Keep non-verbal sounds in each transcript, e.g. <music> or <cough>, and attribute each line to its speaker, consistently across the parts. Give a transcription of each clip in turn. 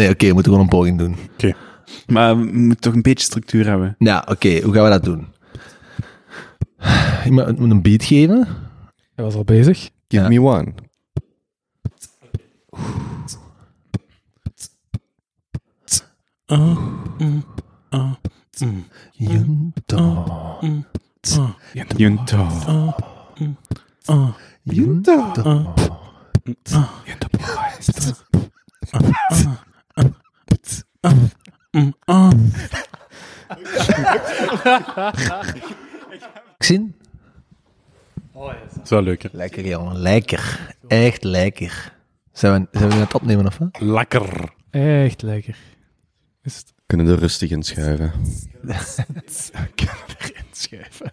Speaker 1: Nee, oké, we moeten gewoon een poging doen.
Speaker 2: Maar we moeten toch een beetje structuur hebben.
Speaker 1: Ja, oké, hoe gaan we dat doen? Iemand moet een beat geven.
Speaker 3: Hij was al bezig.
Speaker 4: Give
Speaker 1: Ja.
Speaker 4: me one.
Speaker 1: Junta.
Speaker 2: Junto.
Speaker 1: Junta. Xin?
Speaker 5: Dat is wel leuker.
Speaker 1: Lekker, jongen. Lekker. Echt lekker. Zijn we, zijn we aan het opnemen, of wat?
Speaker 5: Lekker.
Speaker 3: Echt lekker. Is het...
Speaker 4: Kunnen er rustig in schuiven. <laughs>
Speaker 3: erin schuiven.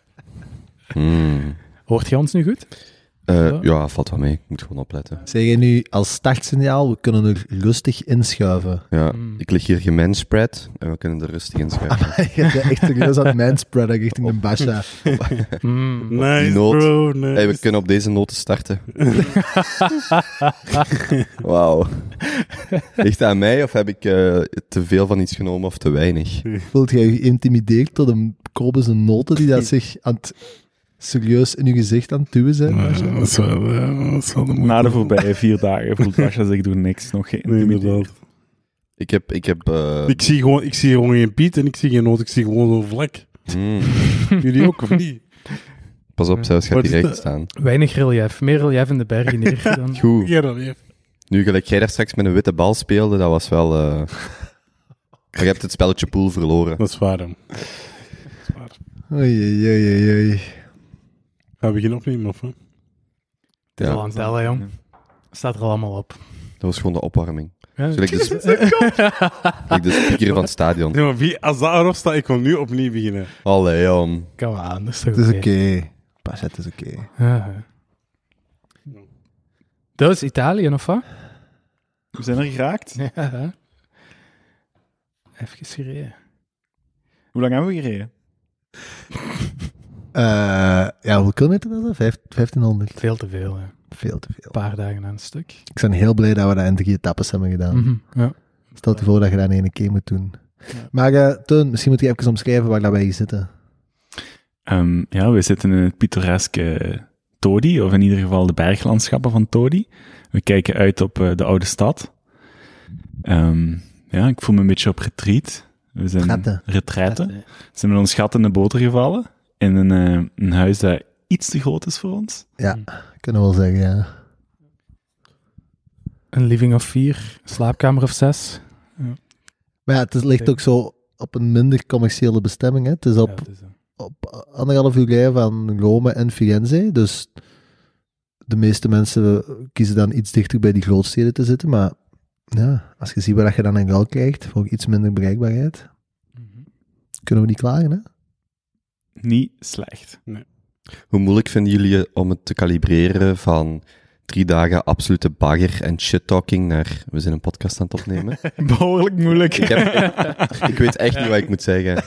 Speaker 4: Hmm.
Speaker 3: Hoort je ons nu goed?
Speaker 4: Eh, ja, valt wel mee. Ik moet gewoon opletten.
Speaker 1: Zeg je nu als startsignaal, we kunnen er rustig inschuiven.
Speaker 4: Ja,
Speaker 3: Hmm.
Speaker 4: ik lig hier gemanspread en we kunnen er rustig in schuiven. <laughs>
Speaker 1: je bent echt serieus aan het manspreaden richting de Basha. <laughs>
Speaker 3: Mm.
Speaker 5: Nice,
Speaker 4: noot.
Speaker 5: bro. Nice.
Speaker 4: Hey, we kunnen op deze noten starten. <laughs> Wauw. Ligt het aan mij of heb ik eh, te veel van iets genomen of te weinig?
Speaker 1: Voelt jij je geïntimideerd door de kobus en noten die dat zich aan het serieus in je gezicht aan het duwen zijn?
Speaker 5: Ja, dat is wel, eh, dat is wel de moeite.
Speaker 2: Na de voorbije vier dagen voelt Basja zich door niks nog geen
Speaker 5: Nee, inderdaad.
Speaker 4: Ik heb... Ik heb eh,
Speaker 5: Ik zie, gewoon, ik zie gewoon geen Piet en ik zie geen noot. Ik zie gewoon zo'n vlek.
Speaker 4: hmm, <laughs>
Speaker 5: Jullie ook, of niet?
Speaker 4: pas op, zelfs gaat
Speaker 5: dat?
Speaker 4: staan.
Speaker 3: Weinig relief. Meer relief in de bergen hier <laughs> dan...
Speaker 4: Goed.
Speaker 5: Ja.
Speaker 4: Nu, gelijk jij daar straks met een witte bal speelde, dat was wel... eh, <laughs> Maar je hebt het spelletje pool verloren.
Speaker 5: Dat is waar, hem. Dat is waar.
Speaker 1: Oei, oei, oei, oei.
Speaker 5: Gaan we beginnen opnemen, of hè?
Speaker 3: Het is al aan het tellen, jong. Staat er al allemaal op.
Speaker 4: Dat was gewoon de opwarming.
Speaker 3: Ja.
Speaker 4: Gelijk de, sp- <laughs> gelijk <laughs> de speaker van het stadion.
Speaker 5: Nee, maar wie, als dat erop staat, ik wil nu opnieuw beginnen.
Speaker 4: Allee, jong.
Speaker 3: Kom aan, dat is toch
Speaker 1: Het is
Speaker 3: oké.
Speaker 1: Basha, het is oké.
Speaker 3: Ja. Dat is Italië, of wat?
Speaker 2: We zijn er geraakt. <laughs>
Speaker 3: Ja. hè. Even gereden.
Speaker 2: Hoe lang hebben we gereden?
Speaker 1: Eh, ja, hoeveel kilometer was dat? Vijf- 1500.
Speaker 3: Veel te veel, hè.
Speaker 1: Veel te veel.
Speaker 3: Een paar dagen aan een stuk.
Speaker 1: Ik ben heel blij dat we dat in drie etappes hebben gedaan.
Speaker 3: Mhm, Ja.
Speaker 1: Stel je voor dat je dat in één keer moet doen. Maar uh, Teun, misschien moet je even omschrijven waar dat wij hier zitten.
Speaker 2: Ehm, ja, we zitten in het pittoreske Todi, of in ieder geval de berglandschappen van Todi. We kijken uit op eh, de oude stad. Ehm, ja, ik voel me een beetje op retreat. We zijn
Speaker 1: Retraite.
Speaker 2: retraite. We zijn met ons gat in de boter gevallen. In een, eh, een huis dat iets te groot is voor ons.
Speaker 1: Ja, kunnen we wel zeggen, ja.
Speaker 3: Een living of vier, slaapkamer of zes.
Speaker 1: Maar ja, het is- ligt ook zo op een minder commerciële bestemming. Hè. Het is op,
Speaker 3: Ja, het is,
Speaker 1: op anderhalf uur rijden van Rome en Firenze. Dus de meeste mensen kiezen dan iets dichter bij die grootsteden te zitten. Maar ja, als je ziet waar je dan in ruil krijgt voor iets minder bereikbaarheid,
Speaker 3: mhm.
Speaker 1: kunnen we niet klagen, hè?
Speaker 2: Niet slecht.
Speaker 4: Hoe moeilijk vinden jullie het om het te kalibreren van drie dagen absolute bagger en shit-talking naar we zijn een podcast aan het opnemen? <laughs>
Speaker 2: Behoorlijk moeilijk.
Speaker 4: ik, heb, <laughs> ik weet echt niet wat ik moet zeggen.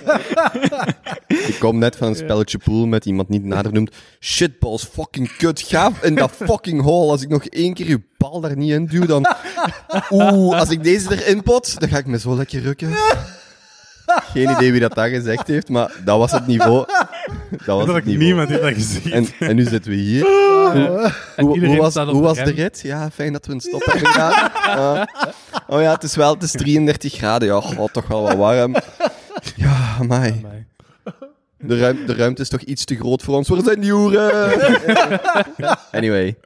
Speaker 4: ik kom net van een spelletje pool met iemand niet nader noemt. Shitballs, fucking kut, ga in dat fucking hole. Als ik nog één keer je bal daar niet in duw, dan... <laughs> Oeh, als ik deze erin pot, dan ga ik me zo lekker rukken. Geen idee wie dat daar gezegd heeft, maar dat was het niveau. Dat was
Speaker 5: Dat
Speaker 4: het
Speaker 5: ik
Speaker 4: niveau.
Speaker 5: niemand heeft dat gezien.
Speaker 4: En, en nu zitten we hier. Hoe, hoe, was, hoe
Speaker 3: de
Speaker 4: was de rit? Ja, fijn dat we een stop hebben gedaan. Ah. oh ja, het is wel het is 33 graden. Ja, god, toch wel wat warm. Ja, amai.
Speaker 3: Amai.
Speaker 4: De, ruim, de ruimte is toch iets te groot voor ons. Waar zijn die hoeren? anyway.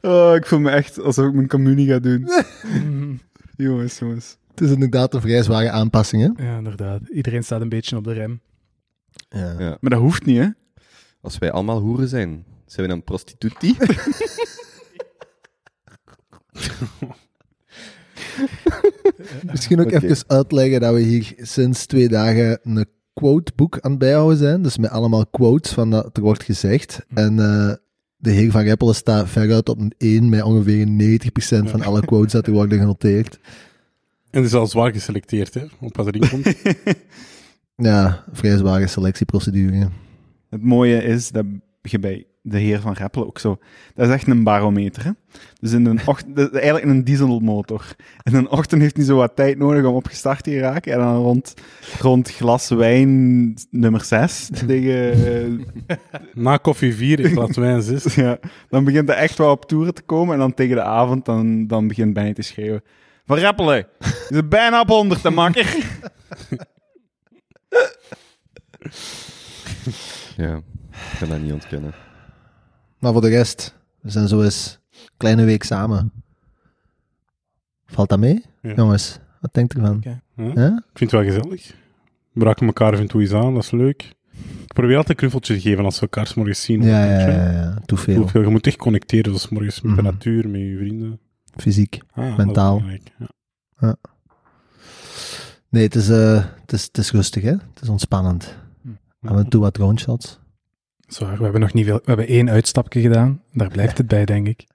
Speaker 2: Oh, ik voel me echt alsof ik mijn communie ga doen. <laughs> Jongens, jongens.
Speaker 1: Het is inderdaad een vrij zware aanpassing, hè?
Speaker 3: Ja, inderdaad. Iedereen staat een beetje op de rem.
Speaker 1: Ja.
Speaker 4: Ja.
Speaker 2: Maar dat hoeft niet, hè?
Speaker 4: Als wij allemaal hoeren zijn, zijn we dan prostitutie? <laughs>
Speaker 1: Misschien ook even uitleggen dat we hier sinds twee dagen een quoteboek aan het bijhouden zijn. Dus met allemaal quotes van dat er wordt gezegd. En eh, de heer Van Reppelen staat veruit op een 1 met ongeveer 90% van alle quotes dat er worden genoteerd. <laughs>
Speaker 5: En het is al zwaar geselecteerd, hè, op wat erin komt. <laughs>
Speaker 1: Ja, vrij zware selectieprocedure.
Speaker 2: Het mooie is dat je bij de heer van Rappelen ook zo. Dat is echt een barometer. Hè? Dus in een ochtend, <laughs> eigenlijk een dieselmotor. In een ochtend heeft hij zo wat tijd nodig om opgestart te raken. En dan rond, rond glas wijn nummer 6 <laughs> tegen,
Speaker 5: Na koffie 4 in plaats wijn 6.
Speaker 2: ja, dan begint hij echt wel op toeren te komen. En dan tegen de avond, dan, dan begint Benny te schreeuwen. Van Rappelen, <laughs> je zit bijna op 100 te makker.
Speaker 4: Ja, ik kan dat niet ontkennen.
Speaker 1: Maar voor de rest, we zijn zo eens een kleine week samen. Valt dat mee?
Speaker 5: Ja.
Speaker 1: Jongens, wat denkt u van?
Speaker 3: Oké.
Speaker 5: Ja.
Speaker 1: Ja?
Speaker 5: Ik vind het wel gezellig. We raken elkaar even toe eens aan, dat is leuk. Ik probeer altijd een knuffeltje te geven als we elkaar 's morgens zien.
Speaker 1: Ja, ja, ja, ja. Te veel.
Speaker 5: Je moet echt connecteren, dus 's morgens met
Speaker 1: Mhm.
Speaker 5: de natuur, met je vrienden.
Speaker 1: Fysiek.
Speaker 5: Ah,
Speaker 1: Mentaal.
Speaker 5: Ja.
Speaker 1: Nee, het is, eh, het, is, het is rustig, hè? Het is ontspannend. Af en toe wat drone shots.
Speaker 3: Zwaar, we hebben nog niet veel. We hebben één uitstapje gedaan. Daar blijft het bij, denk ik.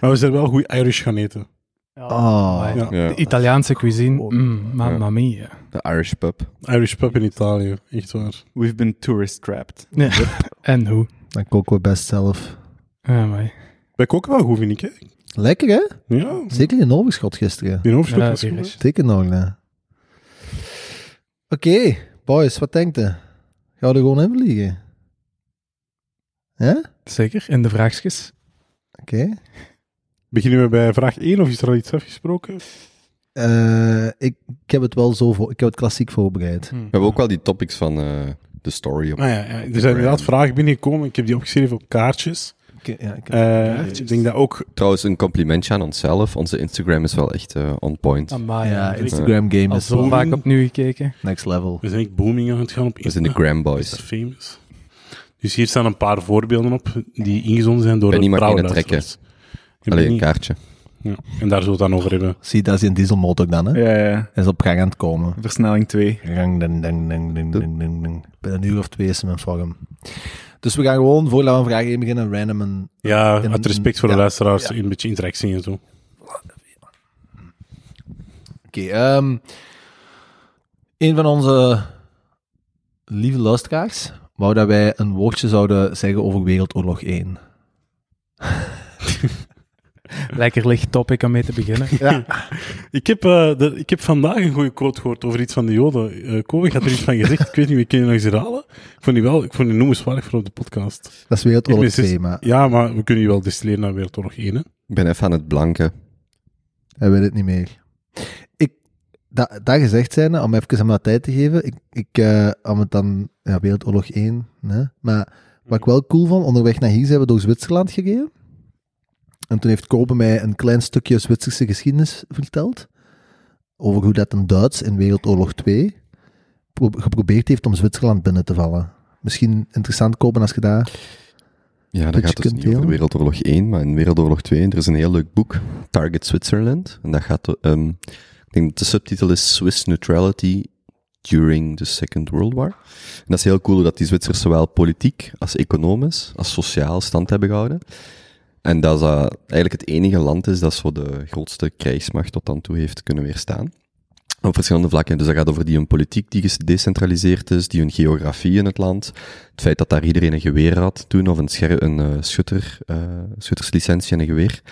Speaker 5: Maar we zijn wel goed Irish gaan eten.
Speaker 1: Oh.
Speaker 5: Ja.
Speaker 4: Ja.
Speaker 3: De Italiaanse cuisine, mm, mamma mia.
Speaker 4: De Irish pub.
Speaker 5: Irish pub in Italië, echt waar.
Speaker 2: We've been tourist trapped.
Speaker 3: Ja. <laughs> En hoe?
Speaker 1: Dan koken we best zelf.
Speaker 3: Ja, maar.
Speaker 5: Wij koken wel goed, vind ik, hè?
Speaker 1: Lekker, hè?
Speaker 5: Ja,
Speaker 1: Zeker in overschot gisteren.
Speaker 3: Ja, is-
Speaker 5: hè.
Speaker 1: Zeker nog, hè? Oké, boys, wat denkt u? Gaan we er gewoon in vliegen? Ja?
Speaker 3: Zeker, in de vraagjes.
Speaker 1: Oké.
Speaker 5: Beginnen we bij vraag 1 of is er al iets afgesproken?
Speaker 1: Eh, ik, ik heb het wel zo voor, ik heb het klassiek voorbereid.
Speaker 4: We hebben ook wel die topics van eh, de story op.
Speaker 5: Ah, ja, ja. Er zijn inderdaad vragen binnengekomen. Ik heb die opgeschreven op kaartjes.
Speaker 1: Ik, ja, ik heb
Speaker 5: Eh, ik denk dat ook...
Speaker 4: Trouwens, een complimentje aan onszelf. Onze Instagram is wel echt eh, on point.
Speaker 3: Amai,
Speaker 1: ja, Instagram game
Speaker 3: al
Speaker 1: is
Speaker 3: zo vaak opnieuw gekeken.
Speaker 1: next level.
Speaker 5: We zijn echt booming aan het gaan op
Speaker 4: We zijn de. Gram. Boys.
Speaker 5: Famous. Dus hier staan een paar voorbeelden op die ingezonden zijn door
Speaker 4: Ben
Speaker 5: de
Speaker 4: niet maar
Speaker 5: trouwe
Speaker 4: één trekken.
Speaker 5: luisteraars. Ik ben
Speaker 4: Alleen een kaartje.
Speaker 5: Ja. En daar zullen we het dan over hebben.
Speaker 1: Zie, dat is die dieselmotor dan, hè?
Speaker 2: Ja, ja, ja.
Speaker 1: Hij is op gang aan het komen.
Speaker 2: Versnelling 2.
Speaker 1: Gang, ding, ding, ding, ding, ding, ding, ding. Binnen een uur of twee is hem in vorm. Dus we gaan gewoon, voordat we vraag 1 beginnen, random.
Speaker 5: Ja,
Speaker 1: In-
Speaker 5: uit respect voor de
Speaker 1: ja,
Speaker 5: luisteraars,
Speaker 1: ja.
Speaker 5: een beetje interactie en zo.
Speaker 1: Oké, ehm een van onze lieve luisteraars wou dat wij een woordje zouden zeggen over Wereldoorlog 1. <laughs>
Speaker 3: Lekker licht topic om mee te beginnen. <laughs>
Speaker 5: Ik heb, eh, de- ik heb vandaag een goede quote gehoord over iets van de Joden. Uh, Kobe had er iets van gezegd. Ik weet niet, wie kan je nog eens herhalen? Ik vond die wel, ik vond die noemenswaardig voor op de podcast.
Speaker 1: Dat is Wereldoorlog
Speaker 5: Ik ben
Speaker 1: 2, maar
Speaker 5: Ja, maar we kunnen die wel distilleren naar Wereldoorlog 1, hè?
Speaker 4: Ik ben even aan het blanken.
Speaker 1: hij weet het niet meer. Ik, dat, dat gezegd zijnde, om even aan wat tijd te geven, ik, ik, eh, om het dan, ja, Wereldoorlog 1, hè, maar wat ik wel cool vond, onderweg naar hier zijn we door Zwitserland gereden. En toen heeft Kobe mij een klein stukje Zwitserse geschiedenis verteld. Over hoe dat een Duits in Wereldoorlog 2 pro- geprobeerd heeft om Zwitserland binnen te vallen. Misschien interessant, Kobe, als je daar...
Speaker 4: Ja, dat gaat dus niet over. Wereldoorlog 1, maar in Wereldoorlog 2, er is een heel leuk boek, Target Switzerland. En dat gaat, ehm, ik denk dat de subtitel is Swiss Neutrality During the Second World War. En dat is heel cool dat die Zwitsers zowel politiek als economisch, als sociaal stand hebben gehouden. En dat dat eigenlijk het enige land is dat zo de grootste krijgsmacht tot dan toe heeft kunnen weerstaan. Op verschillende vlakken. Dus dat gaat over die een politiek die gedecentraliseerd is, die een geografie in het land. Het feit dat daar iedereen een geweer had toen, of een, een eh, schutter, eh, schutterslicentie en een geweer.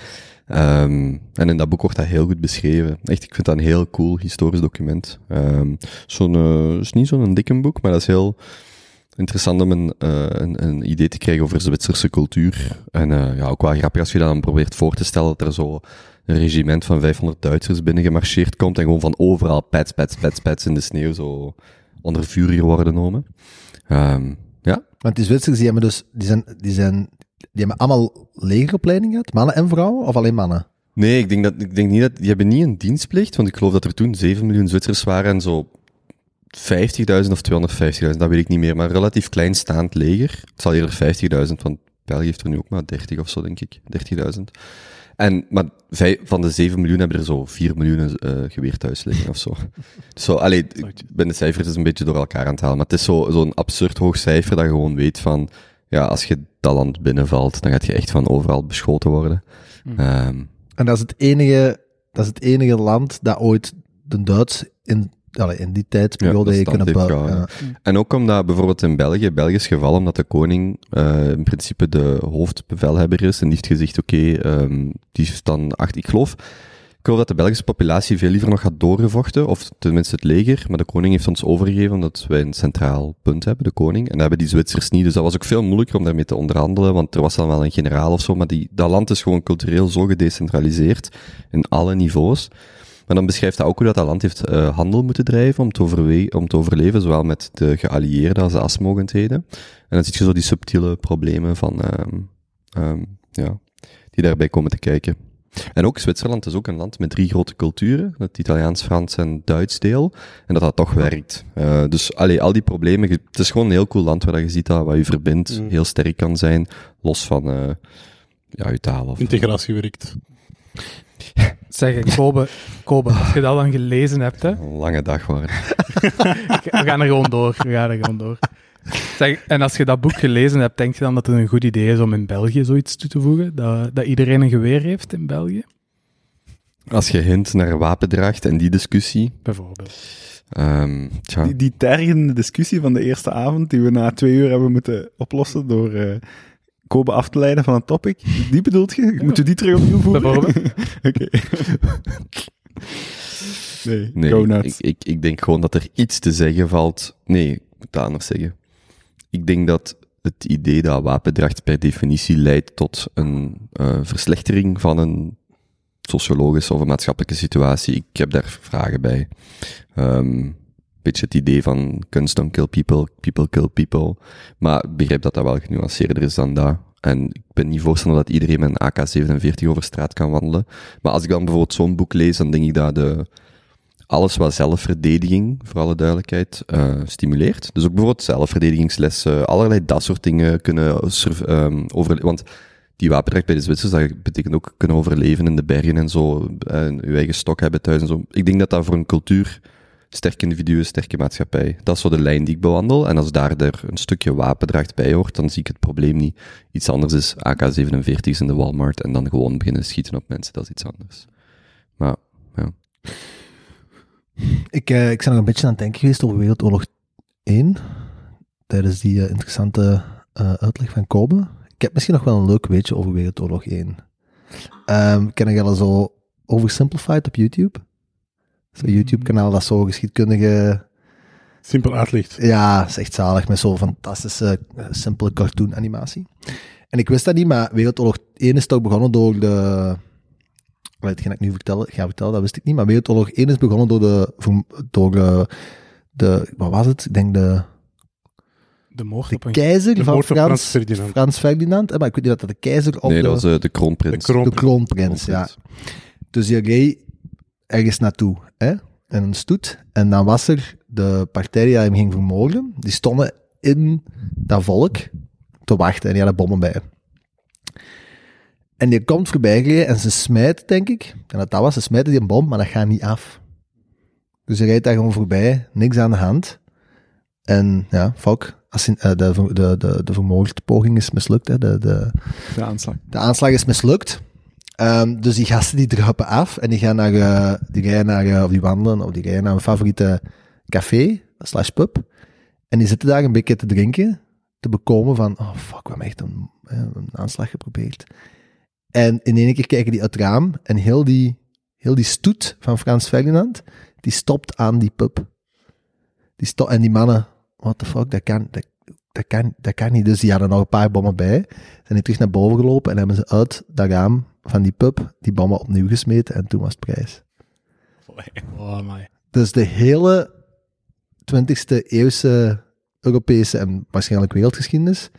Speaker 4: Ehm, en in dat boek wordt dat heel goed beschreven. Echt, ik vind dat een heel cool historisch document. Ehm zo'n, eh, is niet zo'n dikke boek, maar dat is heel interessant om een, eh, een, een idee te krijgen over Zwitserse cultuur. En eh, ja, ook wel grappig als je dat dan probeert voor te stellen dat er zo een regiment van 500 Duitsers binnengemarcheerd komt en gewoon van overal pets, pets, pets, pets in de sneeuw zo onder vuur hier worden genomen. Ehm, ja,
Speaker 1: Want die Zwitsers, die hebben dus, die zijn, die zijn, die hebben allemaal legeropleiding gehad, mannen en vrouwen, of alleen mannen?
Speaker 4: Nee, ik denk, dat, ik denk niet dat... Die hebben niet een dienstplicht, want ik geloof dat er toen 7 miljoen Zwitsers waren en zo 50.000 of 250.000, dat weet ik niet meer, maar een relatief kleinstaand leger. Het zal eerder 50.000, want België heeft er nu ook maar 30 of zo, denk ik. 30.000. En, maar van de 7 miljoen hebben er zo 4 miljoen eh geweer thuis liggen of zo. <laughs> Dus zo, allee, ik ben de cijfers dus een beetje door elkaar aan het halen, maar het is zo- zo'n absurd hoog cijfer dat je gewoon weet van, ja, als je dat land binnenvalt, dan gaat je echt van overal beschoten worden. Ehm,
Speaker 1: En dat is het enige, dat is het enige land dat ooit de Duits in allee, in die tijdsperiode
Speaker 4: Ja,
Speaker 1: je
Speaker 4: dat
Speaker 1: kunnen
Speaker 4: stand heeft
Speaker 1: bouwen.
Speaker 4: En ook omdat bijvoorbeeld in België, Belgisch geval, omdat de koning eh, in principe de hoofdbevelhebber is en die heeft gezegd, oké, ehm, die is dan acht. Ik geloof, ik geloof dat de Belgische populatie veel liever nog had doorgevochten, of tenminste het leger, maar de koning heeft ons overgegeven omdat wij een centraal punt hebben, de koning, en dat hebben die Zwitsers niet, dus dat was ook veel moeilijker om daarmee te onderhandelen, want er was dan wel een generaal of zo, maar die, dat land is gewoon cultureel zo gedecentraliseerd, in alle niveaus, maar dan beschrijft hij ook hoe dat, dat land heeft eh, handel moeten drijven om te, om te overleven, zowel met de geallieerden als de asmogendheden. En dan zie je zo die subtiele problemen van, ehm, ehm, ja, die daarbij komen te kijken. En ook Zwitserland is ook een land met drie grote culturen, het Italiaans, Frans en Duits deel, en dat dat toch werkt. Eh, dus allee, al die problemen, het is gewoon een heel cool land waar je ziet dat wat je verbindt
Speaker 5: Mm.
Speaker 4: heel sterk kan zijn, los van eh ja, je taal. Of,
Speaker 5: Integratie werkt. <laughs>
Speaker 3: Zeg, <laughs> Kobe, Kobe, als je dat dan gelezen hebt, hè,
Speaker 4: Een lange dag waren. <laughs>
Speaker 3: we gaan er gewoon door. We gaan er gewoon door. Zeg, en als je dat boek gelezen hebt, denk je dan dat het een goed idee is om in België zoiets toe te voegen? Dat, dat iedereen een geweer heeft in België?
Speaker 4: Als je hint naar wapendracht en die discussie,
Speaker 3: Bijvoorbeeld.
Speaker 4: ehm tja.
Speaker 2: Die, die tergende discussie van de eerste avond, die we na twee uur hebben moeten oplossen door eh Kobe af te leiden van het topic, die bedoelt je? Moeten we die terug opnieuw voeren? <laughs> Oké. nee,
Speaker 4: Nee,
Speaker 2: go
Speaker 4: ik,
Speaker 2: nuts.
Speaker 4: ik, ik denk gewoon dat er iets te zeggen valt. Nee, ik moet het anders zeggen. Ik denk dat het idee dat wapendracht per definitie leidt tot een eh, verslechtering van een sociologische of een maatschappelijke situatie. Ik heb daar vragen bij. Ehm beetje het idee van kunst don't kill people, people kill people. Maar ik begrijp dat dat wel genuanceerder is dan dat. En ik ben niet voorstander dat iedereen met een AK-47 over straat kan wandelen. Maar als ik dan bijvoorbeeld zo'n boek lees, dan denk ik dat de, alles wat zelfverdediging, voor alle duidelijkheid, eh, stimuleert. Dus ook bijvoorbeeld zelfverdedigingslessen, allerlei dat soort dingen kunnen ehm, over, want die wapenrecht bij de Zwitsers, dat betekent ook kunnen overleven in de bergen en zo, en je eigen stok hebben thuis en zo. Ik denk dat dat voor een cultuur, sterk individu, sterke maatschappij, dat is zo de lijn die ik bewandel. En als daar er een stukje wapendracht bij hoort, dan zie ik het probleem niet. Iets anders is AK-47's in de Walmart en dan gewoon beginnen schieten op mensen, dat is iets anders. Maar, ja.
Speaker 1: Ik, eh, ik ben nog een beetje aan het denken geweest over Wereldoorlog 1, tijdens die eh, interessante eh, uitleg van Kobe. Ik heb misschien nog wel een leuk weetje over Wereldoorlog 1. Ehm ken je al zo oversimplified op YouTube? Zo'n YouTube-kanaal dat zo geschiedkundige...
Speaker 5: Simpel uitlicht.
Speaker 1: Ja, is echt zalig, met zo'n fantastische, eh, simpele cartoon-animatie. En ik wist dat niet, maar Wereldoorlog 1 is toch begonnen door de... Wat hetgeen ik nu vertellen, ga vertellen, dat wist ik niet. Maar Wereldoorlog 1 is begonnen door de... Door de, de wat was het? Ik denk de,
Speaker 3: De moord
Speaker 1: de
Speaker 3: op een...
Speaker 1: keizer
Speaker 5: De
Speaker 1: van
Speaker 5: moord op
Speaker 1: Frans,
Speaker 5: Frans Ferdinand.
Speaker 1: Frans Ferdinand. Eh, Maar ik weet niet dat dat de keizer of
Speaker 4: Nee,
Speaker 1: de,
Speaker 4: dat was eh, de kroonprins.
Speaker 5: De kroon-
Speaker 1: de kroonprins, ja. Dus die ergens naartoe, hè? In een stoet. En dan was er de partij die hem ging vermoorden. Die stonden in dat volk te wachten. En die hadden bommen bij hem. En die komt voorbij gereden en ze smijt, denk ik. En dat dat was, ze smijten die een bom, maar dat gaat niet af. Dus hij rijdt daar gewoon voorbij, niks aan de hand. En ja, fuck. Eh, de, de, de, de vermoordpoging is mislukt, hè. De, de,
Speaker 2: De aanslag.
Speaker 1: de aanslag is mislukt. Ehm, dus die gasten die druipen af en die gaan naar, eh, die rijden naar, eh, of die wandelen, of die rijden naar een favoriete café, slash pub. En die zitten daar een beetje te drinken, te bekomen van, oh fuck, we hebben echt een, eh, een aanslag geprobeerd. En in één keer kijken die uit het raam en heel die, heel die stoet van Frans Ferdinand, die stopt aan die pub. Die sto en die mannen, what the fuck, dat kan, dat, dat, kan, dat kan niet. Dus die hadden nog een paar bommen bij zijn die terug naar boven gelopen en hebben ze uit dat raam van die pub die bommen opnieuw gesmeten en toen was het prijs.
Speaker 3: Oh, my.
Speaker 1: Dus de hele 20e eeuwse Europese en waarschijnlijk wereldgeschiedenis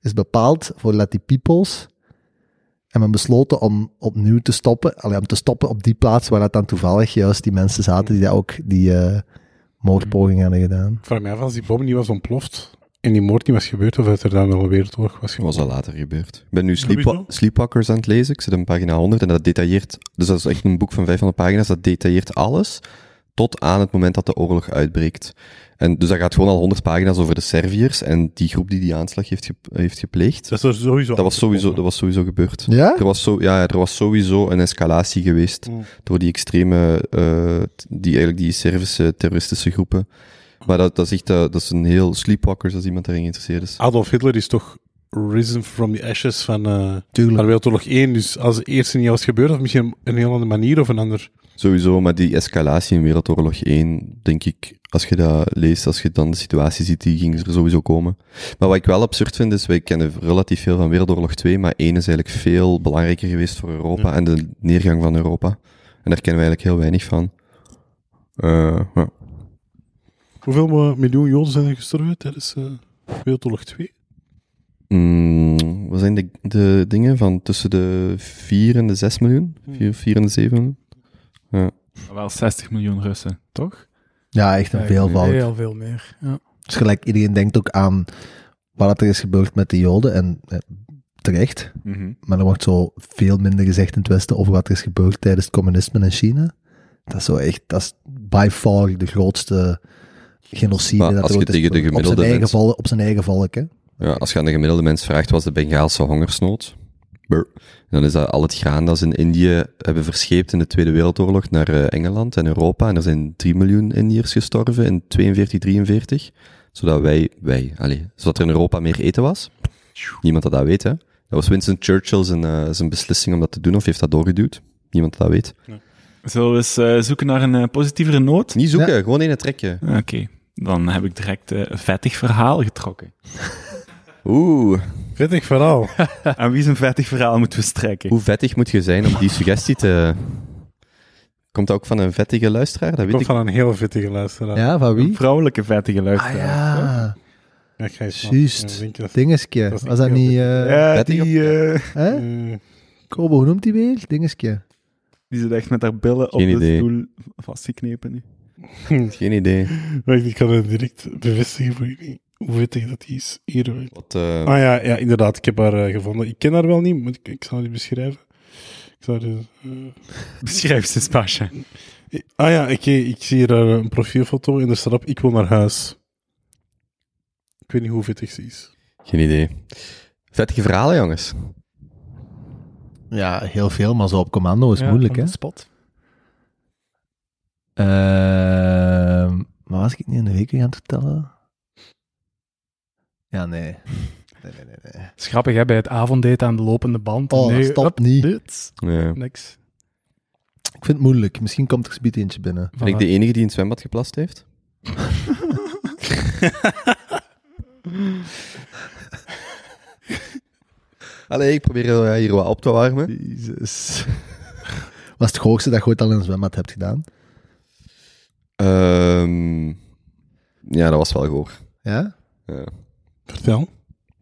Speaker 1: is bepaald voor die peoples en men besloten om opnieuw te stoppen, allee, om te stoppen op die plaats waar dat dan toevallig juist die mensen zaten die daar ook die eh moordpoging hadden gedaan.
Speaker 5: Ik vraag me af als die bom niet was ontploft en die moord niet was gebeurd, of dat er dan wel een wereldoorlog was
Speaker 4: Dat was al later gebeurd. Ik ben nu Sleepwa-. Sleepwalkers aan het lezen. Ik zit op pagina 100 en dat detailleert... Dus dat is echt een boek van 500 pagina's. Dat detailleert alles tot aan het moment dat de oorlog uitbreekt. En dus dat gaat gewoon al 100 pagina's over de Serviërs en die groep die die aanslag heeft, ge- heeft gepleegd.
Speaker 5: Dat er sowieso.
Speaker 4: Dat was sowieso, dat was sowieso gebeurd.
Speaker 1: Ja?
Speaker 4: Er was, zo, ja, er was sowieso een escalatie geweest
Speaker 5: Mm.
Speaker 4: door die extreme, eh, die eigenlijk die Servische terroristische groepen. Maar dat, dat is echt, eh, dat is een heel sleepwalkers als iemand daarin geïnteresseerd is.
Speaker 5: Adolf Hitler is toch risen from the ashes van, eh van
Speaker 1: Tuurlijk.
Speaker 5: Wereldoorlog 1. Dus als het eerste niet was gebeurd, of misschien op een heel andere manier of een ander...
Speaker 4: Sowieso, maar die escalatie in Wereldoorlog 1, denk ik, als je dat leest, als je dan de situatie ziet, die ging er sowieso komen. Maar wat ik wel absurd vind, is, wij kennen relatief veel van Wereldoorlog 2, maar 1 is eigenlijk veel belangrijker geweest voor Europa
Speaker 5: Ja.
Speaker 4: en de neergang van Europa. En daar kennen we eigenlijk heel weinig van. Eh, ja.
Speaker 5: Hoeveel miljoen Joden zijn er gestorven tijdens eh Wereldoorlog 2?
Speaker 4: Mm, wat zijn de, de dingen van tussen de 4 en de 6 miljoen? 4, 4 en de 7 miljoen?
Speaker 2: Wel 60 miljoen Russen, toch?
Speaker 1: Ja, echt een veelvoud.
Speaker 3: Heel veel meer. Ja.
Speaker 1: Dus gelijk, iedereen denkt ook aan wat er is gebeurd met de Joden. En eh, terecht. Maar er wordt zo veel minder gezegd in het Westen over wat er is gebeurd tijdens het communisme in China. Dat is zo echt, dat is by far de grootste genocide
Speaker 4: Maar
Speaker 1: dat
Speaker 4: als je tegen de
Speaker 1: gebeurd. op zijn,
Speaker 4: gemiddelde
Speaker 1: eigen
Speaker 4: mens-
Speaker 1: volk, op zijn eigen volk, hè.
Speaker 4: Ja, als je aan de gemiddelde mens vraagt, was de Bengaalse hongersnood? Brr. Dan is dat al het graan dat ze in Indië hebben verscheept in de Tweede Wereldoorlog naar eh, Engeland en Europa. En er zijn 3 miljoen Indiërs gestorven in 42, 43. Zodat wij, wij, allee, zodat er in Europa meer eten was. Niemand dat dat weet, hè. Dat was Winston Churchill zijn, eh, zijn beslissing om dat te doen, of heeft dat doorgeduwd? Niemand dat dat weet.
Speaker 2: Zullen we eens eh, zoeken naar een positievere noot?
Speaker 4: Niet zoeken, gewoon in het trekje.
Speaker 2: Ah, Oké, dan heb ik direct eh, een vettig verhaal getrokken.
Speaker 4: Oeh,
Speaker 5: Vettig verhaal. <laughs>
Speaker 2: Aan wie zijn vettig verhaal moeten we strekken?
Speaker 4: hoe vettig moet je zijn om die suggestie te... Komt dat ook van een vettige luisteraar? Dat weet
Speaker 5: Komt
Speaker 4: ik
Speaker 5: van een heel vettige luisteraar.
Speaker 1: Ja, van
Speaker 2: Een
Speaker 1: wie?
Speaker 2: vrouwelijke vettige
Speaker 1: Ah
Speaker 2: luisteraar.
Speaker 1: ja,
Speaker 5: Ja,
Speaker 1: Juist.
Speaker 5: Ja, dat-
Speaker 1: dingetje. Was
Speaker 5: niet
Speaker 1: dat niet... eh
Speaker 2: Ja,
Speaker 4: Vettig
Speaker 2: die, eh,
Speaker 1: hè? Kobo, hoe noemt hij weer? Dingetje.
Speaker 2: die zit echt met haar billen op
Speaker 4: Geen
Speaker 2: de
Speaker 4: idee.
Speaker 2: stoel vastgeknepen nu. <laughs>
Speaker 4: Geen idee.
Speaker 5: wacht, ik kan het direct bevestigen voor jullie. Hoe vettig dat die is. Hier.
Speaker 4: Wat, eh,
Speaker 5: Ah ja, ja, inderdaad. Ik heb haar eh, gevonden. Ik ken haar wel niet, maar ik, ik zal die beschrijven. Ik zal die, eh, <laughs>
Speaker 2: Beschrijf ze eens, Pasha.
Speaker 5: Ah ja, oké. ik zie hier een profielfoto en er staat op, ik wil naar huis. Ik weet niet hoe vettig ze is.
Speaker 4: Geen idee. Vettige verhalen, jongens.
Speaker 1: Ja, heel veel, maar zo op commando is
Speaker 3: Ja,
Speaker 1: moeilijk, hè.
Speaker 3: spot.
Speaker 1: Ehm, maar was ik niet in de week weer aan het vertellen? Ja, nee. <laughs> Nee, nee, nee. nee.
Speaker 3: Het is grappig, hè, bij het avonddaten aan de lopende band.
Speaker 1: Oh,
Speaker 3: Nee,
Speaker 1: stop niet.
Speaker 3: dit.
Speaker 4: Ja.
Speaker 3: Niks.
Speaker 1: Ik vind het moeilijk. Misschien komt er speed eentje binnen.
Speaker 4: Ben ik de enige die in het zwembad geplast heeft? <laughs> Allee, ik probeer eh, hier wat op te warmen.
Speaker 1: Jezus. <laughs> Was het hoogste dat je ooit al in een zwembad hebt gedaan?
Speaker 4: Ehm, ja, dat was wel goor.
Speaker 1: Ja?
Speaker 4: Ja.
Speaker 5: Vertel,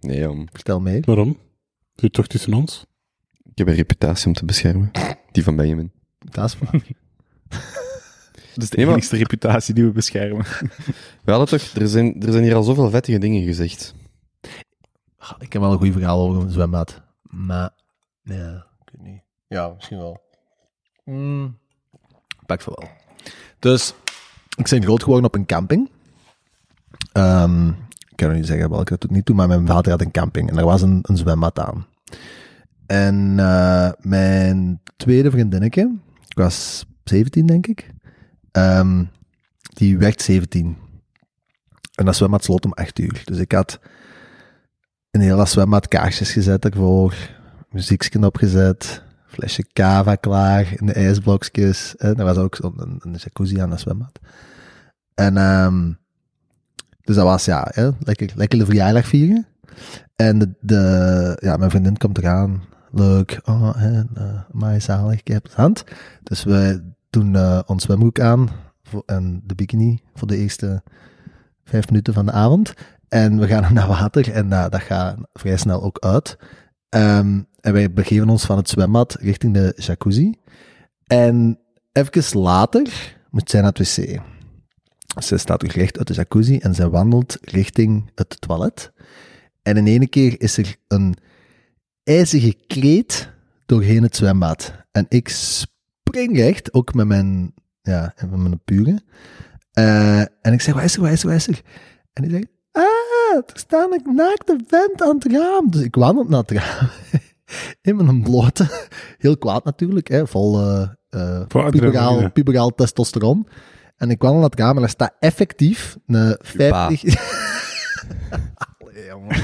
Speaker 4: Nee, um,
Speaker 1: Vertel mee.
Speaker 5: waarom? Zit toch tussen ons?
Speaker 4: ik heb een reputatie om te beschermen. Die van Benjamin.
Speaker 1: Dat is waar. <laughs>
Speaker 2: Dat is de
Speaker 4: Nee, maar-
Speaker 2: enigste reputatie die we beschermen. <laughs>
Speaker 4: We hadden toch, er zijn, er zijn hier al zoveel vettige dingen gezegd.
Speaker 1: Ah, Ik heb wel een goed verhaal over een zwembad. Maar, ja, ik weet niet. Ja, misschien wel. Mm, pak van wel. Dus, ik ben groot geworden op een camping. Ehm, ik kan niet zeggen welke tot niet toe, maar mijn vader had een camping en er was een, een zwembad aan. En eh, mijn tweede vriendinnetje, ik was 17 denk ik, ehm, die werd 17. En dat zwembad sloot om 8 uur. Dus ik had een hele zwembad kaarsjes gezet ervoor, muziekje opgezet, flesje cava klaar in de ijsblokjes. Hè. Er was ook zo'n een, een jacuzzi aan het zwembad. En ehm, dus dat was ja, hè, lekker, lekker de verjaardag vieren. En de, de, ja, mijn vriendin komt eraan. Leuk. Oh, hè, uh, zalig, ik heb het hand. Dus we doen eh, ons zwembroek aan voor, en de bikini voor de eerste vijf minuten van de avond. En we gaan <laughs> naar water en uh, dat gaat vrij snel ook uit. Um, en wij begeven ons van het zwembad richting de jacuzzi. En even later moet zij naar het wc. Zij staat recht uit de jacuzzi en zij wandelt richting het toilet. En in ene keer is er een ijzige kreet doorheen het zwembad. En ik spring recht, ook met mijn ja, van mijn pure. Eh, en ik zeg, waar is er, waar is er, waar is er? En die zegt, ah, er staat een naakte vent aan het raam. Dus ik wandel naar het raam. <laughs> In mijn blote. Heel kwaad natuurlijk, hè, vol puberaal, puberaal testosteron. En ik wandel naar het raam en er staat effectief een 50... <laughs> Allee, jongen.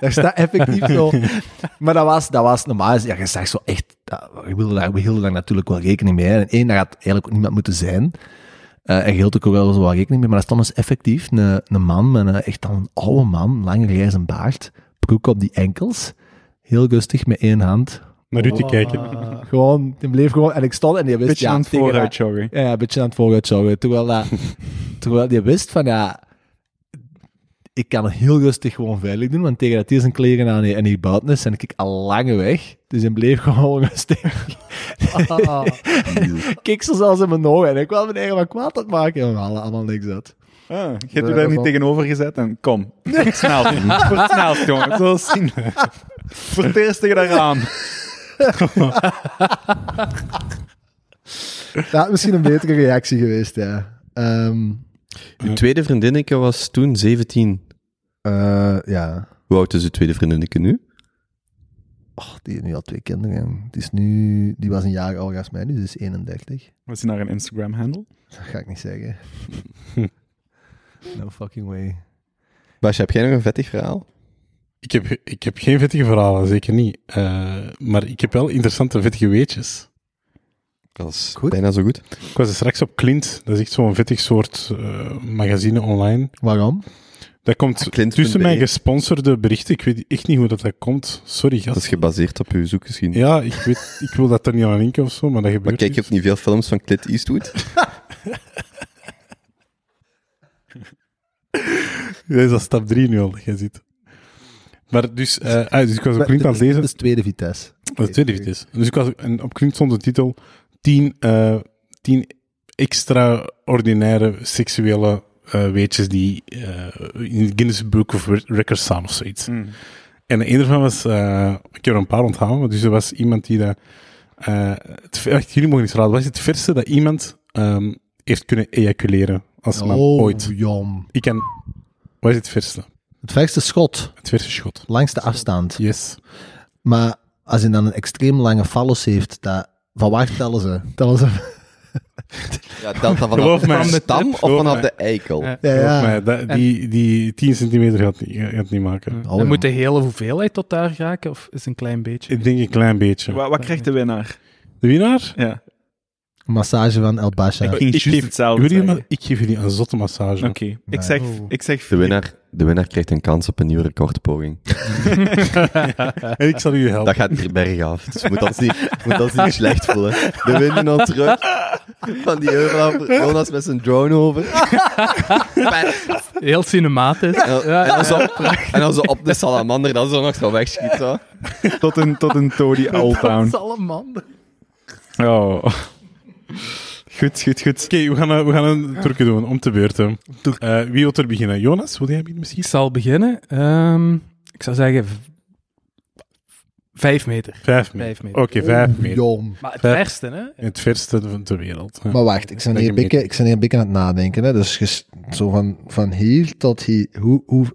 Speaker 1: Daar staat effectief zo. <laughs> Maar dat was, dat was normaal. Ja, je zag zo echt. dat- We hielden daar, we hielden daar natuurlijk wel rekening mee. hè. En één, daar had eigenlijk ook niemand moeten zijn. Eh, en je hield ook wel zo wat rekening mee. Maar dat stond dus effectief een, een man met een echt al een oude man, lange grijze baard, broek op die enkels. Heel rustig met één hand.
Speaker 5: Naar u te kijken.
Speaker 3: Ah. <laughs>
Speaker 1: Gewoon, die bleef gewoon. En ik stond en die wist.
Speaker 2: Beetje
Speaker 1: ja,
Speaker 2: aan het vooruit
Speaker 1: dat-
Speaker 2: joggen.
Speaker 1: ja, een beetje aan het vooruit joggen. Terwijl, dat, <laughs> terwijl die wist van ja, ik kan het heel rustig gewoon veilig doen, want tegen dat hij zijn kleren aan heeft en hij buiten is, ben ik al lange weg. Dus hij bleef <laughs> gewoon rustig.
Speaker 3: Ah.
Speaker 1: Kijk zo zelfs in mijn ogen en ik wil mijn eigen wat kwaad het maken. En allemaal niks uit.
Speaker 2: Ah, je hebt u daar
Speaker 1: dat
Speaker 2: niet tegenover gezet en kom. Snel. Voor het snelst, jongen. Zo zien. Voor het eerst tegen dat raam.
Speaker 1: Dat had misschien een betere reactie geweest, ja. Ehm,
Speaker 4: Uw tweede vriendinnetje was toen 17.
Speaker 1: eh, ja.
Speaker 4: Hoe oud is uw tweede vriendinnetje nu?
Speaker 1: Och, die heeft nu al twee kinderen. Die, is nu, die was een jaar ouder als mij, dus is 31.
Speaker 2: Was hij naar een Instagram-handle?
Speaker 1: Dat ga ik niet zeggen. <laughs> no fucking way.
Speaker 4: Bas, heb jij nog een vettig verhaal?
Speaker 5: Ik heb, ik heb geen vettige verhalen, zeker niet. Eh, maar ik heb wel interessante vettige weetjes.
Speaker 4: Dat is
Speaker 1: Goed.
Speaker 4: bijna zo goed.
Speaker 5: Ik was er straks op Clint, dat is echt zo'n vettig soort eh, magazine online.
Speaker 1: Waarom?
Speaker 5: Dat komt
Speaker 4: Clint.be.
Speaker 5: tussen mijn gesponsorde berichten. Ik weet echt niet hoe dat, dat komt. Sorry, gast.
Speaker 4: Dat is gebaseerd op uw zoekgeschiedenis.
Speaker 5: Ja, ik, weet, ik wil dat er niet aan linken of zo, maar dat
Speaker 4: Maar
Speaker 5: gebeurt
Speaker 4: kijk je ook niet veel films van Clint Eastwood? <laughs>
Speaker 5: Dat is al stap 3 nu al, dat jij ziet. Maar dus, eh, ah, dus ik was op Clint aan het lezen.
Speaker 1: Dat is tweede vitesse.
Speaker 5: Dat is tweede Vitesse. Dus ik was, en op Clint stond de titel 10, eh 10 extraordinaire seksuele eh, weetjes die eh, in het Guinness Book of Records staan of zoiets.
Speaker 2: Mm.
Speaker 5: En een ervan was, eh, ik heb er een paar onthouden, maar dus er was iemand die dat, eh, het, jullie mogen niet raden, wat is het verste dat iemand ehm, heeft kunnen ejaculeren als man
Speaker 1: Oh,
Speaker 5: ooit?
Speaker 1: jom.
Speaker 5: Ik kan, wat is het verste?
Speaker 1: Het verste schot,
Speaker 5: Het verste schot.
Speaker 1: langste afstand.
Speaker 5: Yes.
Speaker 1: Maar als hij dan een extreem lange fallus heeft, dat, van waar tellen ze? <laughs> Tellen ze?
Speaker 4: Ja, telt dat vanaf
Speaker 5: mij.
Speaker 4: de stam of
Speaker 5: Geloof
Speaker 4: vanaf
Speaker 5: mij.
Speaker 4: de eikel?
Speaker 3: Ja.
Speaker 1: Ja,
Speaker 5: Geloof
Speaker 1: ja.
Speaker 5: mij, dat, die, die 10 centimeter gaat, niet- gaat niet maken.
Speaker 1: Oh,
Speaker 3: en
Speaker 1: ja.
Speaker 3: moet de hele hoeveelheid tot daar raken, of is het een klein beetje?
Speaker 5: Ik denk een klein beetje.
Speaker 2: Wat, wat krijgt de winnaar?
Speaker 5: De winnaar?
Speaker 2: Ja.
Speaker 1: Massage van El Basha.
Speaker 2: Ik
Speaker 5: Ik geef-
Speaker 2: hetzelfde
Speaker 5: Jullie, maar ik geef jullie een zotte massage.
Speaker 2: Oké. Ik
Speaker 1: Nee.
Speaker 2: zeg, ik zeg
Speaker 4: De winnaar, de winnaar krijgt een kans op een nieuwe recordpoging. <laughs>
Speaker 5: en ik zal jullie helpen.
Speaker 4: Dat gaat hier bergaf. Dus je moet ons niet, je moet ons niet slecht voelen. De in ons terug. Van die af. Jonas met zijn drone over.
Speaker 3: Heel cinematisch.
Speaker 4: En, en, dan zo, en dan zo op de salamander, dan zo nog zo wegschiet. Zo.
Speaker 2: Tot een, tot een <laughs> Alltown.
Speaker 3: Salamander.
Speaker 2: Oh. Goed, goed, goed.
Speaker 5: Oké, we, gaan, een- we gaan een trucje doen, om te beurten. Eh, wie wil er beginnen? Jonas, wil jij beginnen misschien?
Speaker 3: Ik zal beginnen. Ehm, ik zou zeggen vijf meter.
Speaker 5: Vijf meter.
Speaker 3: Vijf meter.
Speaker 5: Oké, vijf meter.
Speaker 1: Jom.
Speaker 3: Maar het
Speaker 5: Vijf.
Speaker 3: verste, hè?
Speaker 5: Het verste van ter wereld. Ja.
Speaker 1: Maar wacht, ik ben hier een beetje, ik ben hier een beetje aan het nadenken. Hè. Dus ges- zo van, van hier tot hier. Hoe, hoe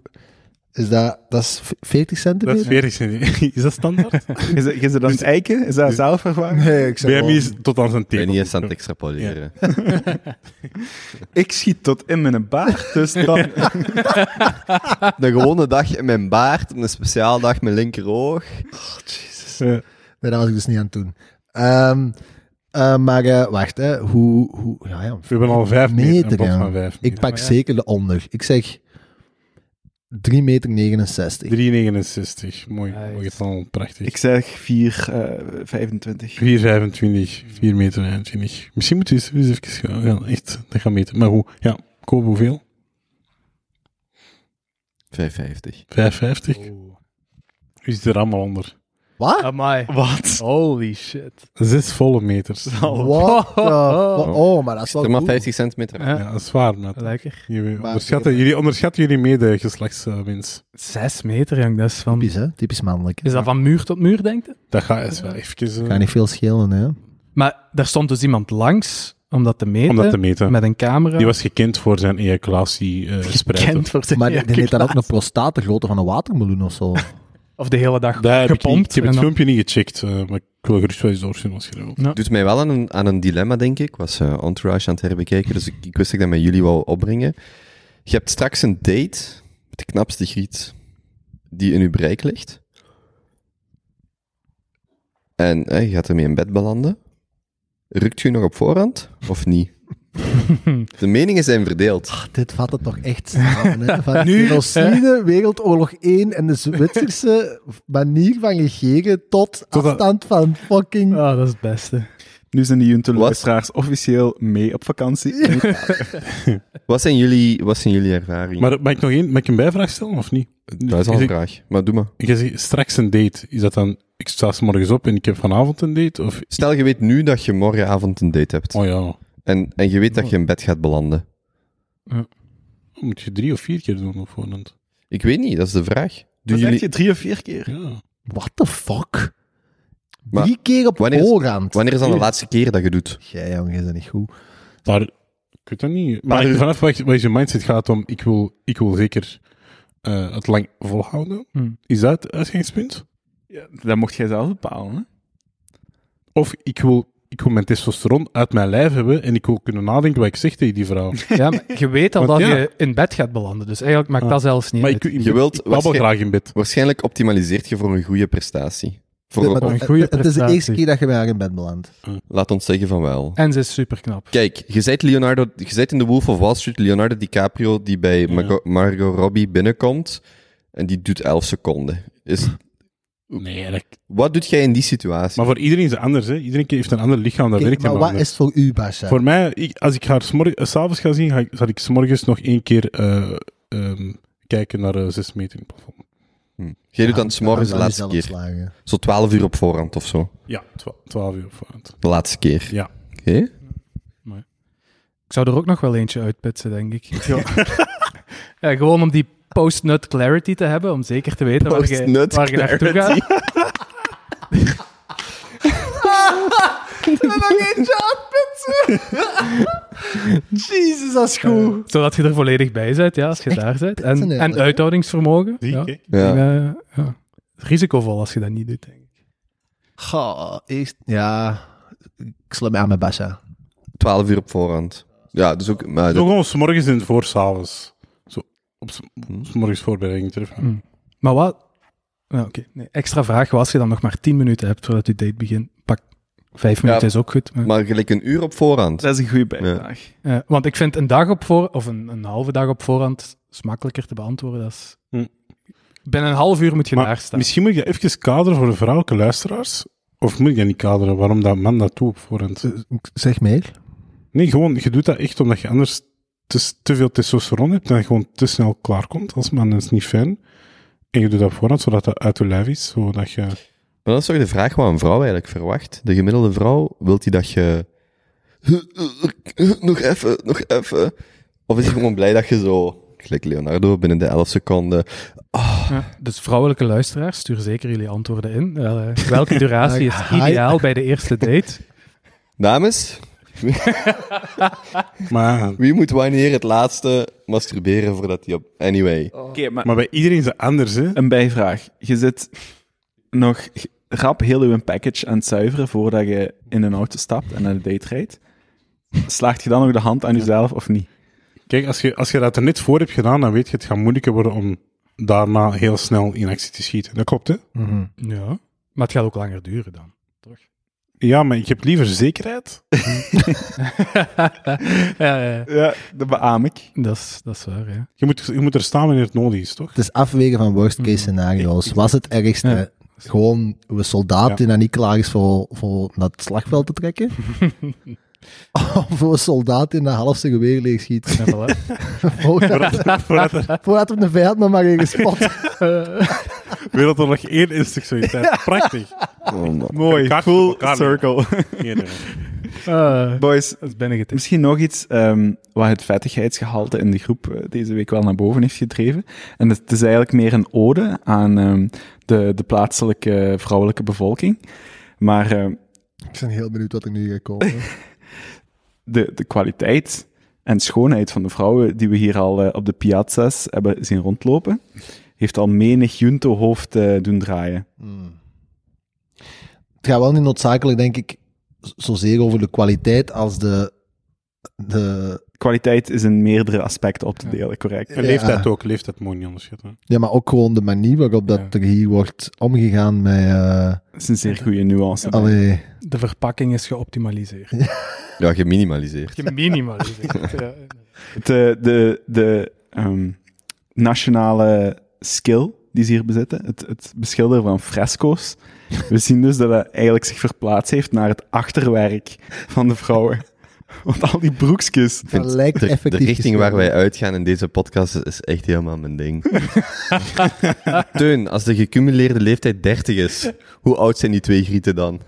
Speaker 1: is dat? Dat is v- 40
Speaker 5: Dat is
Speaker 1: centimeter?
Speaker 5: 40 centimeter. Is dat standaard? <laughs>
Speaker 2: Is het, is aan het eiken? Is dat zelf ervaren?
Speaker 1: Nee, ik zeg
Speaker 5: BMI is tot aan zijn
Speaker 4: Ik ben
Speaker 5: teken.
Speaker 4: niet eens aan het extrapoleren. <laughs>
Speaker 2: Ik schiet tot in mijn baard, dus dan... <laughs>
Speaker 4: Een gewone dag in mijn baard, een speciaal dag mijn linkeroog.
Speaker 5: Ja.
Speaker 1: Nee, dat was ik dus niet aan het doen. Ehm, eh, maar eh, wacht, hè. Hoe, hoe, ja, ja.
Speaker 5: We hebben al vijf meter,
Speaker 1: Meter,
Speaker 5: een bod
Speaker 1: ja.
Speaker 5: van vijf
Speaker 1: Ik pak
Speaker 3: ja.
Speaker 1: zeker de onder. Ik zeg 3 meter 69.
Speaker 5: 3,69. Mooi.
Speaker 3: Nice.
Speaker 5: Mooi getal. Prachtig.
Speaker 2: Ik zeg 4, eh 25.
Speaker 5: 4,25. 4 meter 21. Misschien moeten we eens, even gaan, gaan echt dat gaan meten. Maar hoe? Ja, koop hoeveel?
Speaker 4: 550.
Speaker 5: 5,50? U zit er allemaal onder.
Speaker 1: Wat?
Speaker 3: Amai.
Speaker 2: Wat?
Speaker 3: Holy shit.
Speaker 5: Zes volle meters.
Speaker 1: What the fu- Oh, maar dat is wel
Speaker 4: Er maar
Speaker 1: cool.
Speaker 4: 50 centimeter.
Speaker 3: Ja,
Speaker 5: Ja, dat is waar,
Speaker 3: lekker.
Speaker 5: Jullie
Speaker 1: Maar-
Speaker 5: onderschatten, jullie onderschatten jullie mede geslachtswinst.
Speaker 3: Zes meter, jong. Dat is van...
Speaker 1: Typisch, hè? Typisch mannelijk.
Speaker 3: Is dat van muur tot muur, denk je?
Speaker 5: Dat gaat is wel even... eh,
Speaker 1: Kan niet veel schelen, hè?
Speaker 3: Maar daar stond dus iemand langs om dat te meten.
Speaker 5: Om dat te meten.
Speaker 3: Met een camera.
Speaker 5: Die was gekend voor zijn ejaculatie eh spreiden.
Speaker 3: gekend voor zijn
Speaker 1: Maar die heeft dan ook een
Speaker 3: ejaculatie.
Speaker 1: prostaat de grootte van een watermeloen of zo.
Speaker 3: Of de hele dag
Speaker 5: Daar heb ik, niet-
Speaker 3: gepompt.
Speaker 5: ik heb het
Speaker 3: dan-
Speaker 5: filmpje niet gecheckt, eh, maar ik wil gerust wel eens doorzien als je dat.
Speaker 4: Doet mij wel aan een, aan een dilemma, denk ik. Ik was eh, Entourage aan het herbekijken, dus ik, ik wist dat ik dat met jullie wou opbrengen. Je hebt straks een date met de knapste griet die in uw bereik ligt. En eh, je gaat ermee in bed belanden. Rukt je nog op voorhand, of niet? <laughs> De meningen zijn verdeeld.
Speaker 1: Dit vat het toch echt samen. Hè? Van genocide, Wereldoorlog 1 en de Zwitserse manier van regeren tot
Speaker 5: Tot dat-
Speaker 1: afstand van fucking...
Speaker 3: Ah, dat is het beste.
Speaker 2: Nu zijn die Junte
Speaker 4: Wat?
Speaker 2: luisteraars officieel mee op vakantie. <laughs>
Speaker 4: Wat zijn jullie, wat zijn jullie ervaringen?
Speaker 5: Maar mag ik nog één, mag ik een bijvraag stellen of niet?
Speaker 4: dat is al een vraag, maar doe maar.
Speaker 5: Je zegt straks een date. Is dat dan, ik sta morgens op en ik heb vanavond een date? Of,
Speaker 4: Stel, je weet nu dat je morgenavond een date hebt.
Speaker 5: oh ja,
Speaker 4: En, en je weet dat je in bed gaat belanden.
Speaker 5: moet je drie of vier keer doen op voorhand?
Speaker 4: Ik weet niet, dat is de vraag. Doen jullie,
Speaker 2: zeg je drie of vier keer.
Speaker 5: Ja.
Speaker 1: What the fuck?
Speaker 4: Maar
Speaker 1: Drie keer op
Speaker 4: wanneer is-
Speaker 1: voorhand.
Speaker 4: wanneer is dan de laatste keer dat je doet?
Speaker 1: Jij, jongen, is dat niet goed.
Speaker 5: Maar, ik weet dat niet. Maar,
Speaker 4: Maar-
Speaker 5: vanaf wat, je- wat je mindset gaat om, ik wil, ik wil zeker eh, het lang volhouden.
Speaker 3: Hm.
Speaker 5: Is dat het uitgangspunt?
Speaker 2: Ja, dat mocht jij zelf bepalen. Hè?
Speaker 5: Of ik wil, ik wil mijn testosteron uit mijn lijf hebben en ik wil kunnen nadenken wat ik zeg tegen die vrouw.
Speaker 3: Ja, maar je weet al
Speaker 5: Want
Speaker 3: dat
Speaker 5: ja.
Speaker 3: je in bed gaat belanden. Dus eigenlijk maakt
Speaker 5: Ah.
Speaker 3: dat zelfs niet
Speaker 5: Maar
Speaker 3: uit.
Speaker 5: ik, ik,
Speaker 4: Je wilt
Speaker 5: ik graag in bed.
Speaker 4: Waarschijnlijk optimaliseert je voor een goede prestatie. Voor,
Speaker 1: Maar
Speaker 3: een
Speaker 1: het-
Speaker 3: goede
Speaker 1: het is de eerste keer dat je bij haar in bed belandt.
Speaker 4: laat ons zeggen van wel.
Speaker 3: En ze is super knap.
Speaker 4: Kijk, je bent Leonardo, je bent in de Wolf of Wall Street Leonardo DiCaprio die bij
Speaker 5: Ja.
Speaker 4: Margot, Margot Robbie binnenkomt en die doet 11 seconden. Is,
Speaker 5: Nee, dat,
Speaker 4: wat doet jij in die situatie?
Speaker 5: maar voor iedereen is het anders. Hè. Iedereen heeft een ander lichaam, dat
Speaker 1: Kijk,
Speaker 5: werkt
Speaker 1: maar wat
Speaker 5: anders.
Speaker 1: is het voor u, Basha?
Speaker 5: Voor mij, ik, als ik haar eh, s'avonds ga zien, ga ik, zal ik s'morgens nog één keer eh, ehm, kijken naar eh, zes meter in het plafond.
Speaker 4: Hm. Jij doet dan s'morgens de laatste keer.
Speaker 1: slagen.
Speaker 4: Zo 12 uur op voorhand of zo.
Speaker 5: Ja, twa- twaalf uur op voorhand.
Speaker 4: De laatste keer.
Speaker 5: Ja.
Speaker 4: Oké?
Speaker 3: Ik zou er ook nog wel eentje uitputsen, denk ik. Ja. <laughs> Ja, gewoon om die post-nut clarity te hebben, om zeker te weten waar je, waar je naartoe gaat.
Speaker 1: Jezus, dat is goed.
Speaker 3: Zodat je er volledig bij bent, ja, als je daar bent. En, en uithoudingsvermogen.
Speaker 5: Zie,
Speaker 3: ja.
Speaker 5: kijk.
Speaker 4: Ja.
Speaker 3: Risicovol als je dat niet doet, denk ik.
Speaker 1: Goh, eerst... Ja, ik sluit me aan met Basha.
Speaker 4: 12 uur op voorhand. Ja, dus ook... Maar dat-
Speaker 5: gewoon s'morgens en voor s'avonds. Op s-
Speaker 4: Hm.
Speaker 5: s'morgens voorbereiding treffen.
Speaker 3: Hm. Maar wat... Ja, oké. Nee, extra vraag, wat als je dan nog maar 10 minuten hebt voordat je date begint? Pak, vijf minuten is ook goed. maar-
Speaker 4: maar gelijk een uur op voorhand.
Speaker 2: Dat is een goede bijvraag.
Speaker 3: Eh, want ik vind een dag op voor, of een, een halve dag op voorhand is makkelijker te beantwoorden. Dat is...
Speaker 5: Hm.
Speaker 3: Binnen een half uur moet je
Speaker 5: Maar
Speaker 3: daar staan.
Speaker 5: misschien moet je even kaderen voor de vrouwelijke luisteraars. Of moet je niet kaderen waarom dat man dat doet op voorhand?
Speaker 1: Zeg meer.
Speaker 5: Nee, gewoon, je doet dat echt omdat je anders te, te veel testosteron hebt en je gewoon te snel klaarkomt als man. Dat is niet fijn. En je doet dat voorhand, zodat dat uit je lijf is. Zodat je...
Speaker 4: Maar dat is toch de vraag wat een vrouw eigenlijk verwacht. De gemiddelde vrouw, wilt die dat je... Nog even, nog even. Of is hij gewoon blij dat je zo... Gelijk Leonardo, binnen de 11 seconden...
Speaker 3: Ja, dus vrouwelijke luisteraars, stuur zeker jullie antwoorden in. Eh, welke <laughs> duratie is ideaal bij de eerste date?
Speaker 4: Dames, <laughs>
Speaker 5: Maar,
Speaker 4: wie moet wanneer het laatste masturberen voordat hij op... Anyway.
Speaker 2: Oké, maar
Speaker 5: maar bij iedereen is het anders, hè?
Speaker 2: een bijvraag. Je zit nog rap heel uw package aan het zuiveren voordat je in een auto stapt en naar de date rijdt. Slaagt je dan nog de hand aan jezelf of niet?
Speaker 5: Kijk, als je, als je dat er net voor hebt gedaan, dan weet je het gaat moeilijker worden om daarna heel snel in actie te schieten. Dat klopt, hè?
Speaker 1: Mhm.
Speaker 3: Ja. Maar het gaat ook langer duren dan.
Speaker 5: Ja, maar ik heb liever zekerheid. <laughs>
Speaker 3: ja, ja,
Speaker 2: Ja, dat beaam ik.
Speaker 3: dat is, dat is waar, ja.
Speaker 5: Je moet, je moet er staan wanneer het nodig is, toch?
Speaker 1: Het is afwegen van worst case scenario's. Was het ergste
Speaker 3: Ja.
Speaker 1: gewoon een soldaat
Speaker 5: Ja.
Speaker 1: die dan niet klaar is voor, voor naar het slagveld te trekken? <laughs> of voor een soldaat die naar half zijn geweer leeg schiet?
Speaker 3: Ja, voilà. <laughs>
Speaker 1: voordat,
Speaker 5: Voordat
Speaker 1: de vijand nog maar even spot.
Speaker 5: Wereldoorlog 1 is toch zoiets. hè? <laughs> Prachtig.
Speaker 4: Oh, man.
Speaker 2: Mooi, full
Speaker 5: elkaar-
Speaker 2: circle. <laughs>
Speaker 3: Ah,
Speaker 2: Boys,
Speaker 3: dat is binnengetikt.
Speaker 2: misschien nog iets ehm, wat het vettigheidsgehalte in de groep eh, deze week wel naar boven heeft gedreven. En het is eigenlijk meer een ode aan ehm, de, de plaatselijke vrouwelijke bevolking. Maar ehm,
Speaker 1: Ik ben heel benieuwd wat er nu gaat komen. <laughs>
Speaker 2: de, de kwaliteit en schoonheid van de vrouwen die we hier al eh, op de piazza's hebben zien rondlopen, heeft al menig Junto-hoofd eh, doen draaien.
Speaker 1: Het gaat wel niet noodzakelijk, denk ik, zozeer over de kwaliteit als de... de
Speaker 2: Kwaliteit is in meerdere aspecten op te delen, correct.
Speaker 5: En
Speaker 1: Ja.
Speaker 5: leeftijd ook. Leeftijd moet je niet onderschatten.
Speaker 1: ja, maar ook gewoon de manier waarop dat er hier wordt omgegaan met... eh
Speaker 2: Dat is een zeer goede nuance.
Speaker 1: allee,
Speaker 3: De verpakking is geoptimaliseerd.
Speaker 4: Ja, geminimaliseerd.
Speaker 3: Geminimaliseerd. ja. <laughs>
Speaker 2: De, de, de ehm, nationale skill die ze hier bezitten, het, het beschilderen van fresco's. We zien dus dat het eigenlijk zich verplaatst heeft naar het achterwerk van de vrouwen. <laughs> Want al die broekjes.
Speaker 1: Dat lijkt
Speaker 4: de, de richting waar wij uitgaan in deze podcast is echt helemaal mijn ding. <laughs> Teun, als de gecumuleerde leeftijd 30 is, hoe oud zijn die twee grieten dan?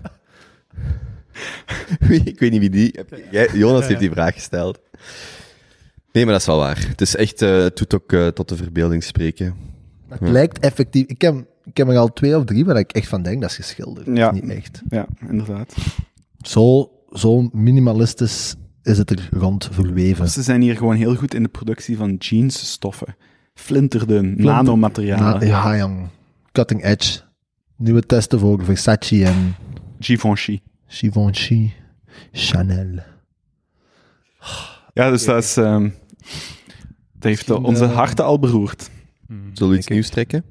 Speaker 4: <laughs> Wie- Ik weet niet wie die... Jij, Jonas heeft die vraag gesteld. Nee, maar dat is wel waar. Het is echt... eh, het doet ook eh, tot de verbeelding spreken.
Speaker 1: Het lijkt effectief... Ik heb, ik heb er al twee of drie waar ik echt van denk, dat is geschilderd. Dat
Speaker 2: Ja.
Speaker 1: is niet echt.
Speaker 2: Ja, inderdaad.
Speaker 1: Zo, zo minimalistisch is het er rond verweven.
Speaker 2: Ze zijn hier gewoon heel goed in de productie van jeansstoffen. Flinterdun, nanomaterialen.
Speaker 1: Na- ja, jong. Cutting edge. Nieuwe testen voor Versace en
Speaker 2: Givenchy.
Speaker 1: Givenchy. Chanel.
Speaker 2: Ja, dus dat is... ehm, dat heeft
Speaker 1: Misschien,
Speaker 2: onze
Speaker 1: eh,
Speaker 2: harten al beroerd.
Speaker 4: Zullen we iets nieuws trekken?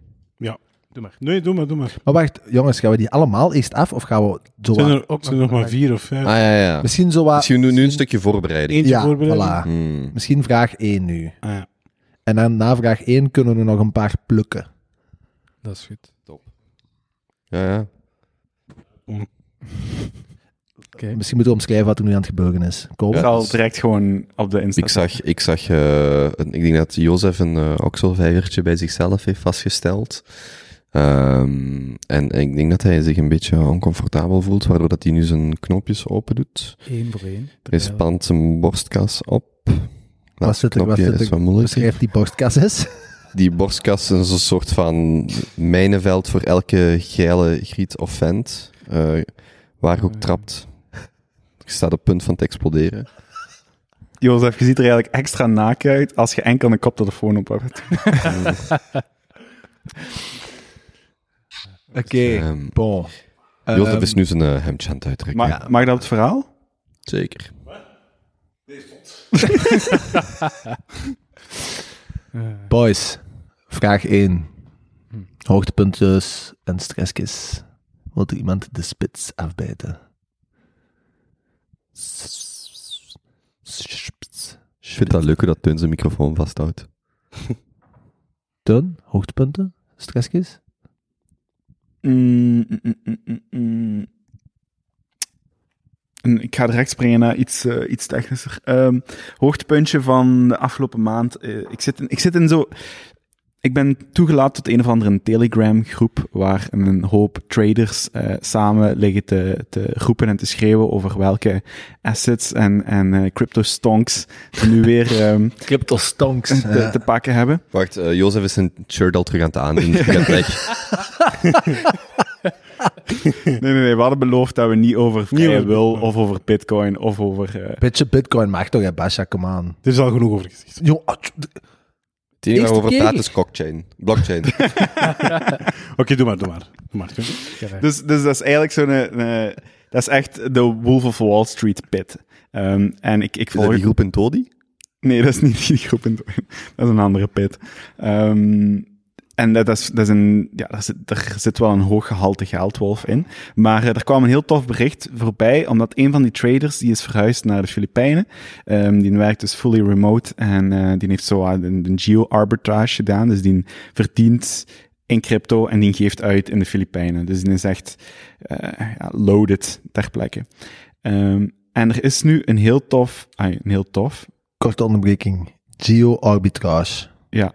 Speaker 5: Doe maar. Nee, doe maar, doe maar.
Speaker 1: Maar wacht, jongens, gaan we die allemaal eerst af of gaan we zo
Speaker 5: Zijn er ook zijn er nog maar vier of vijf?
Speaker 4: Ah ja, ja.
Speaker 1: Misschien zo wat...
Speaker 4: Misschien nu, nu een stukje voorbereiding.
Speaker 5: Eentje
Speaker 1: ja,
Speaker 5: voorbereiden?
Speaker 1: voilà.
Speaker 4: Hmm.
Speaker 1: Misschien vraag 1 nu.
Speaker 5: Ah, ja.
Speaker 1: En dan na vraag 1 kunnen we nog een paar plukken.
Speaker 3: Dat is goed.
Speaker 4: Ja, ja.
Speaker 1: Misschien moeten we omschrijven wat er nu aan het gebeuren is. Kom.
Speaker 2: Ik
Speaker 4: Ja,
Speaker 2: zal
Speaker 4: dus-
Speaker 2: direct gewoon op de Insta.
Speaker 4: Ik zag, ik zag eh, ik denk dat Jozef een uh, okselvijvertje bij zichzelf heeft vastgesteld. Ehm, en ik denk dat hij zich een beetje oncomfortabel voelt, waardoor dat hij nu zijn knoopjes open doet.
Speaker 3: Eén voor één.
Speaker 4: Hij spant zijn borstkas op. Laatste
Speaker 1: zit er- wat zit
Speaker 4: is
Speaker 1: er-
Speaker 4: wat moeilijk.
Speaker 1: Beschrijf die borstkas eens. <laughs>
Speaker 4: Die borstkas is een soort van mijnenveld voor elke geile griet of vent. eh, waar ook trapt. Je staat op punt van te exploderen. <laughs>
Speaker 2: Jozef, je ziet er eigenlijk extra naken uit als je enkel een koptelefoon op hebt. <laughs>
Speaker 1: Oké,
Speaker 4: Ehm,
Speaker 1: bon.
Speaker 4: Jozef
Speaker 1: Ehm,
Speaker 4: is nu zijn eh, hemdje aan het uittrekken.
Speaker 2: Mag dat het verhaal?
Speaker 4: Zeker. <laughs>
Speaker 1: Boys, vraag 1. Hoogtepuntjes en stressjes. Wilt er iemand de spits afbijten?
Speaker 4: Ik vind dat leuk hoe dat Teun zijn microfoon vasthoudt. <laughs>
Speaker 1: Teun, hoogtepunten, stressjes?
Speaker 2: Mm, mm, mm. En Ik ga direct springen naar iets, eh, iets technischer. Ehm, hoogtepuntje van de afgelopen maand. eh, ik, zit in, ik zit in zo. Ik ben toegelaten tot een of andere Telegram-groep waar een hoop traders eh, samen liggen te, te roepen en te schreeuwen over welke assets en, en eh, crypto-stonks ze nu weer <laughs> ehm,
Speaker 1: Crypto stonks.
Speaker 2: te, te pakken hebben.
Speaker 4: Wacht, eh, Jozef is zijn shirt al terug aan het aandoen. <laughs>
Speaker 2: Nee, nee, nee. We hadden beloofd dat we niet over vrije wil of over bitcoin of over... eh,
Speaker 1: Beetje bitcoin mag toch, hè, Basja, come on.
Speaker 5: Er is al genoeg over gezegd.
Speaker 1: Jong, ah,
Speaker 4: Het enige waar we over
Speaker 1: Eerste
Speaker 4: praten is blockchain. Blockchain. <laughs>
Speaker 5: Oké, doe maar, doe maar. Doe maar.
Speaker 2: Dus, dus dat is eigenlijk zo'n... eh, dat is echt de Wolf of Wall Street pit. Ehm, en ik, ik
Speaker 4: Is dat
Speaker 2: volg...
Speaker 4: die groep in Todi?
Speaker 2: Nee, dat is niet die groep. in- <laughs> Dat is een andere pit. Ehm, en dat is, dat is een, ja, daar zit, zit wel een hoog gehalte geldwolf in. Maar eh, er kwam een heel tof bericht voorbij, omdat een van die traders, die is verhuisd naar de Filipijnen. Ehm, die werkt dus fully remote en eh, die heeft zo een, een geo-arbitrage gedaan. Dus die verdient in crypto en die geeft uit in de Filipijnen. Dus die is echt eh, ja, loaded ter plekke. Ehm, en er is nu een heel tof, ah, een heel tof,
Speaker 1: korte onderbreking. Geo-arbitrage.
Speaker 2: ja,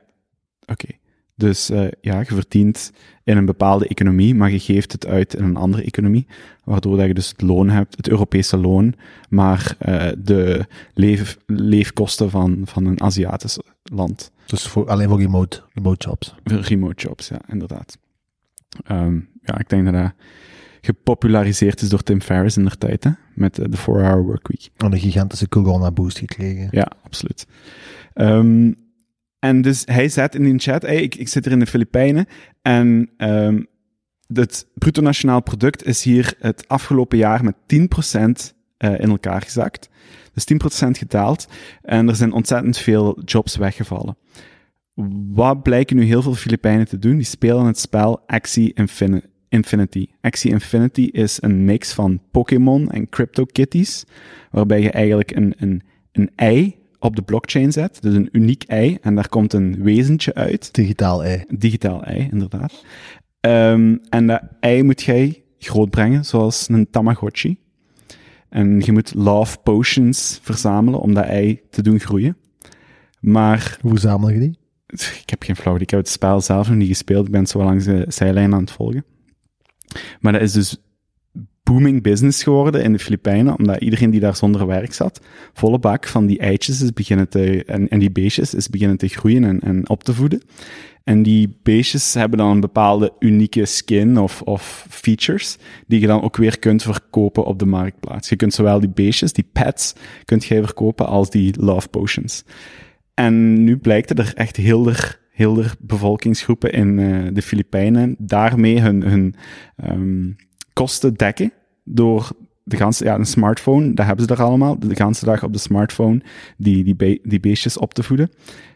Speaker 2: oké. Dus eh, ja, je verdient in een bepaalde economie, maar je geeft het uit in een andere economie, waardoor dat je dus het loon hebt, het Europese loon, maar eh, de leef, leefkosten van, van een Aziatisch land.
Speaker 1: Dus voor, alleen voor remote, remote jobs.
Speaker 2: Voor Remote jobs, ja, inderdaad. Ehm, ja, ik denk dat dat gepopulariseerd is door Tim Ferriss in der tijd, hè, met eh, de 4-hour workweek.
Speaker 1: En een gigantische corona boost gekregen.
Speaker 2: Ja, absoluut. Ehm, en dus hij zet in die chat, hey, ik, ik zit hier in de Filipijnen en ehm, het bruto nationaal product is hier het afgelopen jaar met 10% eh, in elkaar gezakt. Dus 10% gedaald en er zijn ontzettend veel jobs weggevallen. Wat blijken nu heel veel Filipijnen te doen? Die spelen het spel Axie Infini- Infinity. Axie Infinity is een mix van Pokémon en CryptoKitties, waarbij je eigenlijk een, een, een ei op de blockchain zet, dus een uniek ei, en daar komt een wezentje uit.
Speaker 1: Digitaal ei.
Speaker 2: Digitaal ei, inderdaad. Ehm, en dat ei moet jij grootbrengen, zoals een Tamagotchi. En je moet love potions verzamelen om dat ei te doen groeien. Maar
Speaker 1: Hoe zamel je die?
Speaker 2: ik heb geen flauw. Ik heb het spel zelf nog niet gespeeld. Ik ben zo langs de zijlijn aan het volgen. Maar dat is dus booming business geworden in de Filipijnen, omdat iedereen die daar zonder werk zat, volle bak van die eitjes is beginnen te, en, en die beestjes is beginnen te groeien en, en op te voeden. En die beestjes hebben dan een bepaalde unieke skin of, of features, die je dan ook weer kunt verkopen op de marktplaats. Je kunt zowel die beestjes, die pets, kunt jij verkopen als die love potions. En nu blijkt er echt heel er, heel bevolkingsgroepen in eh, de Filipijnen daarmee hun, hun ehm, kosten dekken door de ganse, ja, een smartphone, dat hebben ze er allemaal, de ganse dag op de smartphone die, die, be- die beestjes op te voeden.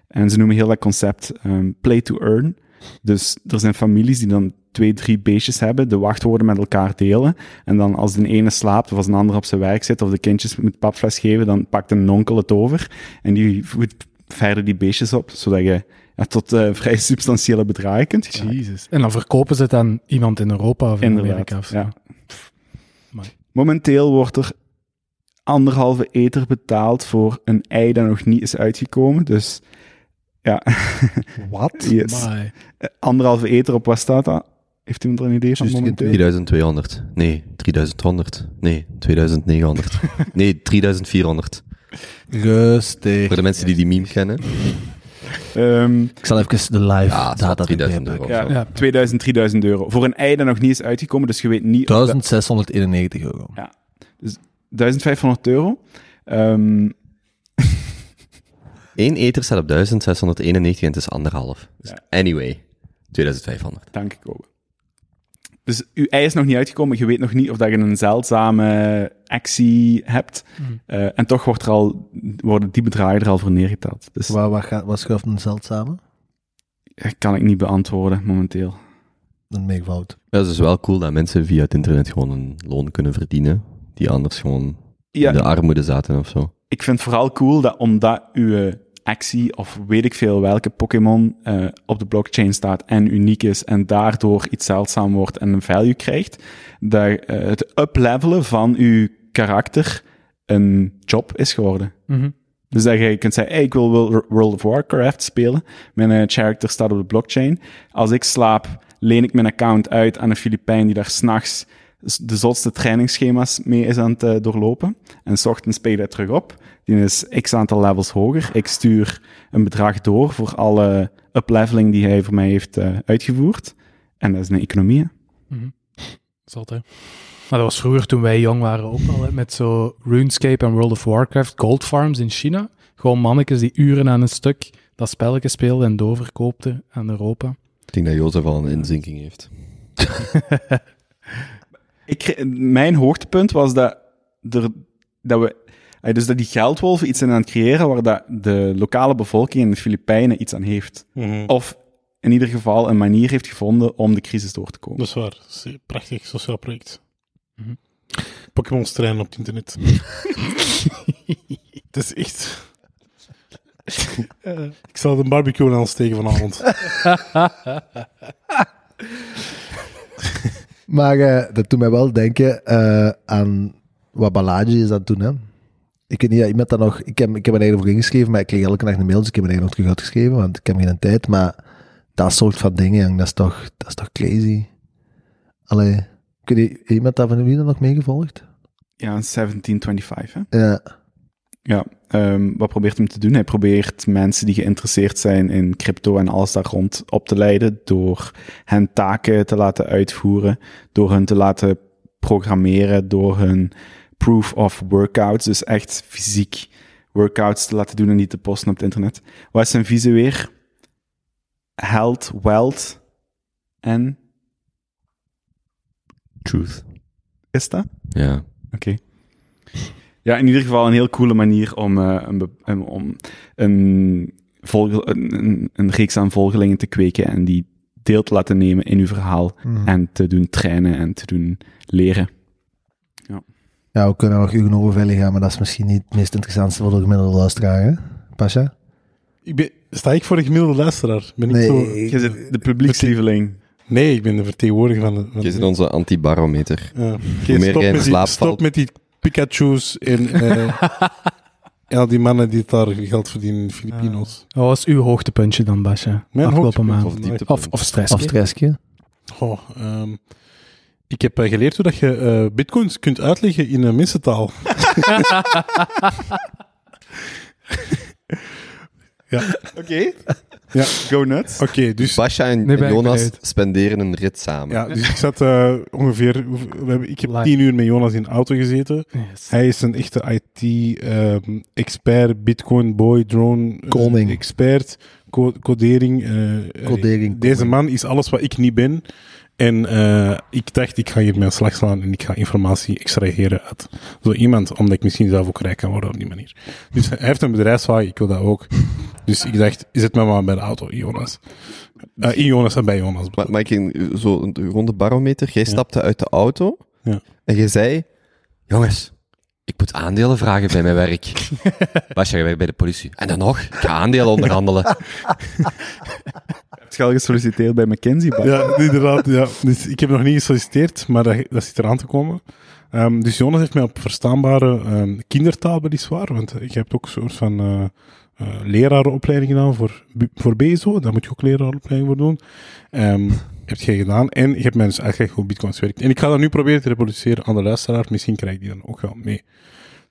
Speaker 2: En ze noemen heel dat concept ehm, play to earn. Dus er zijn families die dan twee, drie beestjes hebben, de wachtwoorden met elkaar delen. En dan als de ene slaapt of als een ander op zijn werk zit of de kindjes met papfles geven, dan pakt een onkel het over en die voedt verder die beestjes op, zodat je ja, tot eh, vrij <laughs> substantiële bedragen kunt geraken.
Speaker 3: Jezus. En dan verkopen ze het aan iemand in Europa of in
Speaker 2: Inderdaad,
Speaker 3: Amerika of zo.
Speaker 2: ja. Momenteel wordt er anderhalve eter betaald voor een ei dat nog niet is uitgekomen. Dus ja, <laughs>
Speaker 1: Wat?
Speaker 2: yes. Anderhalve eter op wat staat dat? Heeft iemand er een idee van momenteel?
Speaker 4: 3200. Nee, 3100. Nee, 2900. Nee, 3400.
Speaker 1: Rustig.
Speaker 4: Voor de mensen die die meme kennen.
Speaker 2: Ehm,
Speaker 1: Ik zal even de live
Speaker 4: Ja,
Speaker 1: data
Speaker 4: 3000
Speaker 1: erbij
Speaker 4: euro.
Speaker 2: ja,
Speaker 3: Ja.
Speaker 2: 2000, 3000 euro. Voor een ei dat nog niet is uitgekomen, dus je weet niet... of dat-
Speaker 1: 1691 euro.
Speaker 2: 1500 euro. Ehm, <laughs>
Speaker 4: Eén eter staat op 1691 en het is anderhalf. Dus
Speaker 2: Ja.
Speaker 4: anyway, 2500.
Speaker 2: Dank ook. Dus uw ei is nog niet uitgekomen. Je weet nog niet of dat je een zeldzame actie hebt.
Speaker 3: Mm.
Speaker 2: Eh, en toch wordt er al, worden die bedragen er al voor neergeteld. Dus
Speaker 1: Waar, waar gaat, wat schuift een zeldzame?
Speaker 2: dat kan ik niet beantwoorden momenteel.
Speaker 1: Een meevoud.
Speaker 4: Ja, het is dus wel cool dat mensen via het internet gewoon een loon kunnen verdienen. Die anders gewoon in de armoede zaten of zo.
Speaker 2: ik vind het vooral cool dat omdat uw actie of weet ik veel welke Pokémon eh, op de blockchain staat en uniek is en daardoor iets zeldzaam wordt en een value krijgt, dat eh, het uplevelen van uw karakter een job is geworden.
Speaker 3: Mhm.
Speaker 2: Dus dat je kunt zeggen, hey, ik wil World- of Warcraft spelen. Mijn eh, character staat op de blockchain. Als ik slaap, leen ik mijn account uit aan een Filipijn die daar s'nachts de zotste trainingsschema's mee is aan het eh, doorlopen. En s ochtends speelt hij terug op. Die is x aantal levels hoger. Ik stuur een bedrag door voor alle upleveling die hij voor mij heeft eh, uitgevoerd. En dat is een economie.
Speaker 3: Zot, hè. Maar dat was vroeger toen wij jong waren ook al, hè, met zo RuneScape en World of Warcraft, gold farms in China. Gewoon mannetjes die uren aan een stuk dat spelletje speelden en doorverkoopten aan Europa.
Speaker 4: Ik denk dat Jozef al een inzinking heeft. <laughs>
Speaker 2: Ik, mijn hoogtepunt was dat, er, dat we, eh, dus dat die geldwolven iets zijn aan het creëren waar dat de lokale bevolking in de Filipijnen iets aan heeft. Of in ieder geval een manier heeft gevonden om de crisis door te komen.
Speaker 5: Dat is waar. Dat is een prachtig sociaal project. Pokémon trainen op het internet. <laughs> Het is echt... Ik zal een barbecue aansteken vanavond. <laughs>
Speaker 1: Maar eh, dat doet mij wel denken eh, aan wat Balaji is dat doen, hè. Ik weet niet, ja, iemand dat nog... Ik heb, ik heb me eigenlijk voor ingeschreven, maar ik kreeg elke dag een mail, dus ik heb me eigenlijk nog terug uitgeschreven, want ik heb geen tijd. Maar dat soort van dingen, jong, dat is toch, dat is toch crazy. Allee, weet niet, iemand daar van jullie nog meegevolgd?
Speaker 2: Ja, een 1725. Hè?
Speaker 1: Ja,
Speaker 2: Ja, ehm, wat probeert hem te doen? Hij probeert mensen die geïnteresseerd zijn in crypto en alles daar rond op te leiden door hen taken te laten uitvoeren, door hen te laten programmeren, door hun proof of workouts, dus echt fysiek workouts te laten doen en die te posten op het internet. Wat is zijn visie weer? Health, wealth en...
Speaker 4: Truth.
Speaker 2: Is dat?
Speaker 4: Ja.
Speaker 2: Oké. Ja, in ieder geval een heel coole manier om, eh, een, um, om een, een, een, een reeks aan volgelingen te kweken en die deel te laten nemen in uw verhaal
Speaker 1: Mhm.
Speaker 2: en te doen trainen en te doen leren.
Speaker 1: Ja, we kunnen nog uren over verder gaan, maar dat is misschien niet het meest interessantste voor de gemiddelde luisteraar, hè? Pasha?
Speaker 5: Ik ben, sta ik voor de gemiddelde luisteraar? Ben ik
Speaker 1: Nee,
Speaker 5: zo...
Speaker 1: ik-
Speaker 2: Je zit de publiekslieveling.
Speaker 5: Nee, ik ben de vertegenwoordiger van de... Van
Speaker 4: Je onze antibarometer.
Speaker 5: Ja.
Speaker 4: Meer
Speaker 5: stop,
Speaker 4: jij in
Speaker 5: met die, stop
Speaker 4: valt.
Speaker 5: met die Pikachu's en, eh, <laughs> al die mannen die daar geld verdienen in de Filipino's.
Speaker 3: Wat was uw hoogtepuntje dan, Basje?
Speaker 5: Mijn
Speaker 3: Afgelopen
Speaker 5: hoogtepunt
Speaker 3: maand.
Speaker 4: Of dieptepunt.
Speaker 3: Of, of stress.
Speaker 1: Of stressje?
Speaker 5: Oh, ehm, ik heb eh, geleerd hoe dat je eh, bitcoins kunt uitleggen in een mensentaal. <laughs> <laughs> ja,
Speaker 2: Oké.
Speaker 5: Ja.
Speaker 2: Go nuts.
Speaker 5: oké, dus,
Speaker 4: Basja en,
Speaker 3: ben ik
Speaker 4: Jonas spenderen een rit samen.
Speaker 5: ja, dus ik zat eh, ongeveer... We hebben, ik heb
Speaker 3: Live.
Speaker 5: tien uur met Jonas in de auto gezeten.
Speaker 3: Yes.
Speaker 5: Hij is een echte IT-expert, bitcoin boy, drone eh,
Speaker 1: Koning.
Speaker 5: expert, co- codering. eh,
Speaker 1: Codering,
Speaker 5: Deze
Speaker 1: koning.
Speaker 5: man is alles wat ik niet ben. En eh, ik dacht, ik ga hier mijn slag slaan en ik ga informatie extraheren uit zo iemand, omdat ik misschien zelf ook rijk kan worden op die manier. Dus hij heeft een bedrijfswagen, ik wil dat ook. Dus ik dacht, zet me maar bij de auto, Jonas. Eh, in Jonas en bij Jonas.
Speaker 4: Maar, maar ik een, zo een ronde barometer. Jij
Speaker 5: Ja.
Speaker 4: stapte uit de auto
Speaker 5: Ja.
Speaker 4: en je zei: Jongens, ik moet aandelen vragen bij mijn werk. <laughs> Basja, je werkt bij de politie. En dan nog, ik ga aandelen onderhandelen. <laughs>
Speaker 2: Heb je al gesolliciteerd bij? Bas?
Speaker 5: Ja, inderdaad. Ja. Dus ik heb nog niet gesolliciteerd, maar dat, dat zit eraan te komen. Ehm, dus Jonas heeft mij op verstaanbare ehm, kindertaal weliswaar, want je hebt ook een soort van eh eh, lerarenopleiding gedaan voor, voor BSO, daar moet je ook lerarenopleiding voor doen. Ehm <laughs> heb je gedaan en je hebt mij dus uitgelegd hoe bitcoins werkt. En ik ga dat nu proberen te reproduceren aan de luisteraar, misschien krijg ik die dan ook wel mee.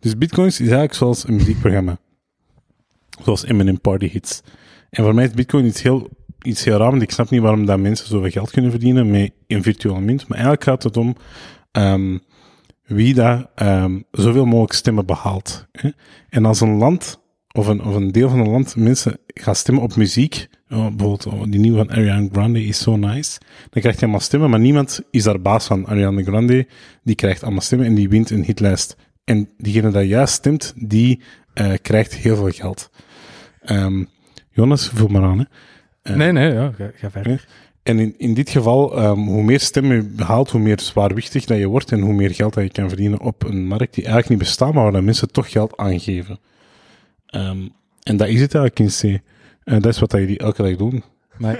Speaker 5: Dus bitcoins is eigenlijk zoals een muziekprogramma. Zoals Eminem Party Hits. En voor mij is bitcoin iets heel, iets heel raar, want ik snap niet waarom dat mensen zoveel geld kunnen verdienen met een virtuele munt. Maar eigenlijk gaat het om ehm, wie daar ehm, zoveel mogelijk stemmen behaalt. Hè? En als een land, of een, of een deel van een land, mensen gaan stemmen op muziek, oh, bijvoorbeeld oh, die nieuwe van Ariana Grande is zo nice, dan krijgt hij allemaal stemmen, maar niemand is daar baas van. Ariana Grande, die krijgt allemaal stemmen en die wint een hitlijst. En diegene dat juist stemt, die eh, krijgt heel veel geld. Ehm, Jonas, vul maar aan. Hè. Eh,
Speaker 3: Nee, nee, ja, ga, ga verder.
Speaker 5: En in, in dit geval, ehm, hoe meer stemmen je behaalt, hoe meer zwaarwichtig dat je wordt en hoe meer geld dat je kan verdienen op een markt die eigenlijk niet bestaat, maar waar dat mensen toch geld aangeven. Ehm, en dat is het eigenlijk in C. En dat is wat dat jullie elke dag doen.
Speaker 3: Maar,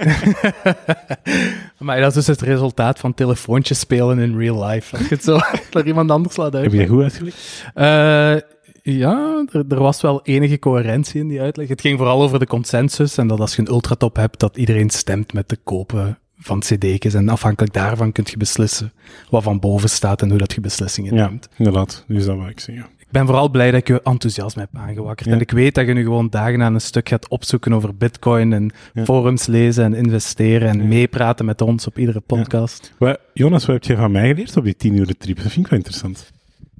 Speaker 3: <laughs> maar dat is dus het resultaat van telefoontjes spelen in real life. Als je het zo naar iemand anders laat
Speaker 5: Heb
Speaker 3: uit.
Speaker 5: je dat goed uitgelegd?
Speaker 3: Eh, ja, er, er was wel enige coherentie in die uitleg. Het ging vooral over de consensus en dat als je een ultratop hebt, dat iedereen stemt met de kopen van cd's. En afhankelijk daarvan kun je beslissen wat van boven staat en hoe dat je beslissingen
Speaker 5: Ja,
Speaker 3: neemt.
Speaker 5: inderdaad. Dus dat wil ik zeggen.
Speaker 3: Ik ben vooral blij dat ik je enthousiasme heb aangewakkerd.
Speaker 5: Ja.
Speaker 3: En ik weet dat je nu gewoon dagen aan een stuk gaat opzoeken over bitcoin en
Speaker 5: Ja.
Speaker 3: forums lezen en investeren en
Speaker 5: Ja.
Speaker 3: meepraten met ons op iedere podcast.
Speaker 5: Jonas, wat heb je van mij geleerd op die tien uur trip? Dat vind ik wel interessant.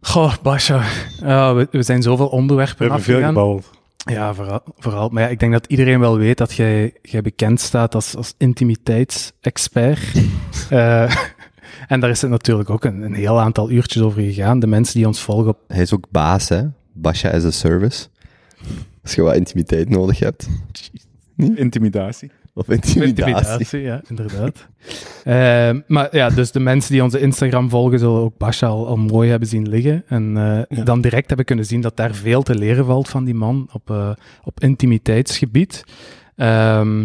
Speaker 3: Goh, Basja. Ja, we, we zijn zoveel
Speaker 5: We
Speaker 3: onderwerpen
Speaker 5: hebben veel gebabbeld.
Speaker 3: Ja, vooral, vooral. Maar ja, ik denk dat iedereen wel weet dat jij, jij bekend staat als, als intimiteitsexpert. <laughs> Eh, en daar is het natuurlijk ook een, een heel aantal uurtjes over gegaan. De mensen die ons volgen op...
Speaker 4: Hij is ook baas, hè? Basja as a service. Als je wat intimiteit nodig hebt.
Speaker 2: Intimidatie.
Speaker 4: Of intimidatie.
Speaker 3: Intimidatie, ja, inderdaad. <laughs> Eh, maar ja, dus de mensen die onze Instagram volgen, zullen ook Basha al, al mooi hebben zien liggen. En eh,
Speaker 5: Ja.
Speaker 3: dan direct hebben kunnen zien dat daar veel te leren valt van die man op, eh, op intimiteitsgebied. Ehm,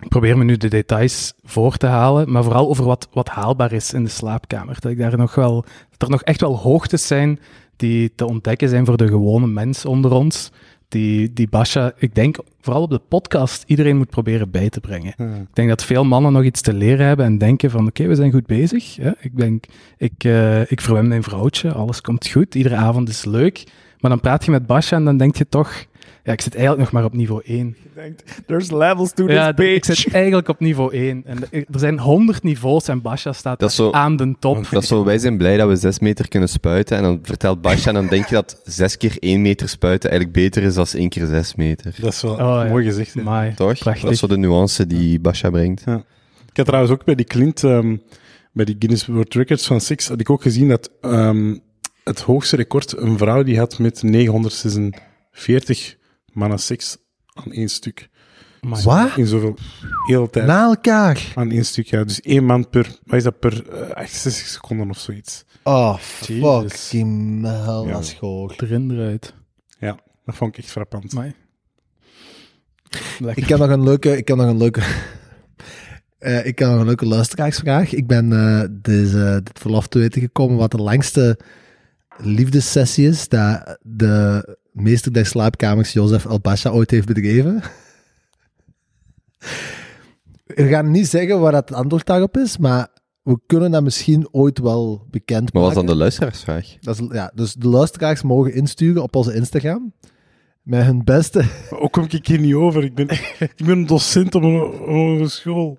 Speaker 3: ik probeer me nu de details voor te halen, maar vooral over wat, wat haalbaar is in de slaapkamer. Dat, ik daar nog wel, dat er nog echt wel hoogtes zijn die te ontdekken zijn voor de gewone mens onder ons. Die, die Basha, ik denk vooral op de podcast, iedereen moet proberen bij te brengen.
Speaker 5: Ja.
Speaker 3: Ik denk dat veel mannen nog iets te leren hebben en denken van oké, we zijn goed bezig. Ik denk, ik, eh, ik verwem mijn vrouwtje, alles komt goed, iedere avond is leuk. Maar dan praat je met Basja en dan denk je toch, Ja, ik zit eigenlijk nog maar op niveau 1.
Speaker 2: There's levels to
Speaker 3: Ja, de- ik zit eigenlijk op niveau 1. En er zijn 100 niveaus en Basha staat
Speaker 4: Dat zo-
Speaker 3: aan de top.
Speaker 4: Dat is zo, wij zijn blij dat we 6 meter kunnen spuiten. En dan vertelt Basja, en dan denk je dat 6 keer 1 meter spuiten eigenlijk beter is dan 1 keer 6 meter.
Speaker 5: Dat is wel
Speaker 3: Oh, ja.
Speaker 5: mooi gezegd. hè.
Speaker 3: Amai,
Speaker 4: Toch?
Speaker 3: prachtig.
Speaker 4: Dat is zo de nuance die Basja brengt.
Speaker 5: Ik had trouwens ook bij die Clint, ehm, bij die Guinness World Records van Six, had ik ook gezien dat ehm, het hoogste record een vrouw die had met 946 mannen seks aan één stuk.
Speaker 1: Wat?
Speaker 5: In zoveel, hele tijd.
Speaker 1: Na elkaar.
Speaker 5: Aan één stuk, ja. Dus één man per, wat is dat, per eh, 68 seconden of zoiets.
Speaker 1: Oh, fucking hell,
Speaker 5: Ja.
Speaker 1: dat is.
Speaker 3: Erin, eruit.
Speaker 5: Ja, dat vond ik echt frappant.
Speaker 3: Amai. Lekker.
Speaker 1: Ik heb nog een leuke... Ik heb nog een leuke... <laughs> eh, ik heb nog een leuke luisteraarsvraag. Ik ben eh, deze, dit verlof te weten gekomen wat de langste liefdessessie is dat de meester der slaapkamers Jozef Elbasha ooit heeft bedreven. We gaan niet zeggen waar dat het antwoord daarop is, maar we kunnen dat misschien ooit wel bekend
Speaker 4: Maar was
Speaker 1: maken.
Speaker 4: dan de luisteraarsvraag?
Speaker 1: Dat is, ja, dus de luisteraars mogen insturen op onze Instagram. Met hun beste.
Speaker 5: Maar Ook kom ik hier niet over. Ik ben, <laughs> ik ben een docent op een, op een school.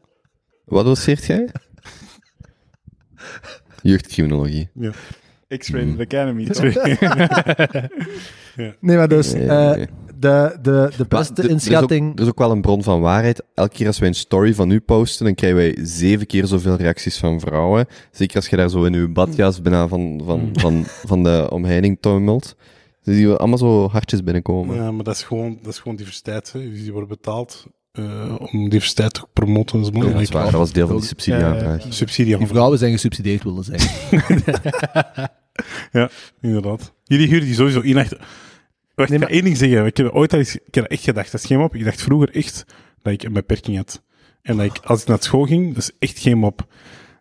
Speaker 4: Wat doseert jij? <laughs> Jeugdcriminologie.
Speaker 2: X-Rated Academy. <laughs>
Speaker 1: Nee, maar dus
Speaker 4: Nee,
Speaker 1: eh,
Speaker 4: nee.
Speaker 1: de, de, de
Speaker 4: Maar
Speaker 1: beste
Speaker 4: d- er is ook-
Speaker 1: inschatting.
Speaker 4: Er is ook wel een bron van waarheid. Elke keer als wij een story van u posten, dan krijgen wij zeven keer zoveel reacties van vrouwen. Zeker als je daar zo in uw badjas bijna van, van, van, van de omheining tuimelt. Dan zien we allemaal zo hartjes binnenkomen.
Speaker 5: Ja, maar dat is gewoon, dat is gewoon diversiteit. Hè. Die worden betaald eh, om diversiteit te promoten. Dat is
Speaker 4: Ja, dat is waar. Dat was deel van die subsidieaanvraag.
Speaker 5: Subsidie
Speaker 1: Die vrouwen zijn gesubsidieerd, willen zeggen. <laughs> <laughs> <laughs>
Speaker 5: Ja, inderdaad. Jullie huren die sowieso in. Echt. Wacht,
Speaker 1: Nee,
Speaker 5: ik
Speaker 1: maar-
Speaker 5: één ding zeggen. Ik heb ooit eens, ik heb echt gedacht, dat is geen mop. Ik dacht vroeger echt dat ik een beperking had. En dat ik, als ik naar school ging, dat is echt geen mop.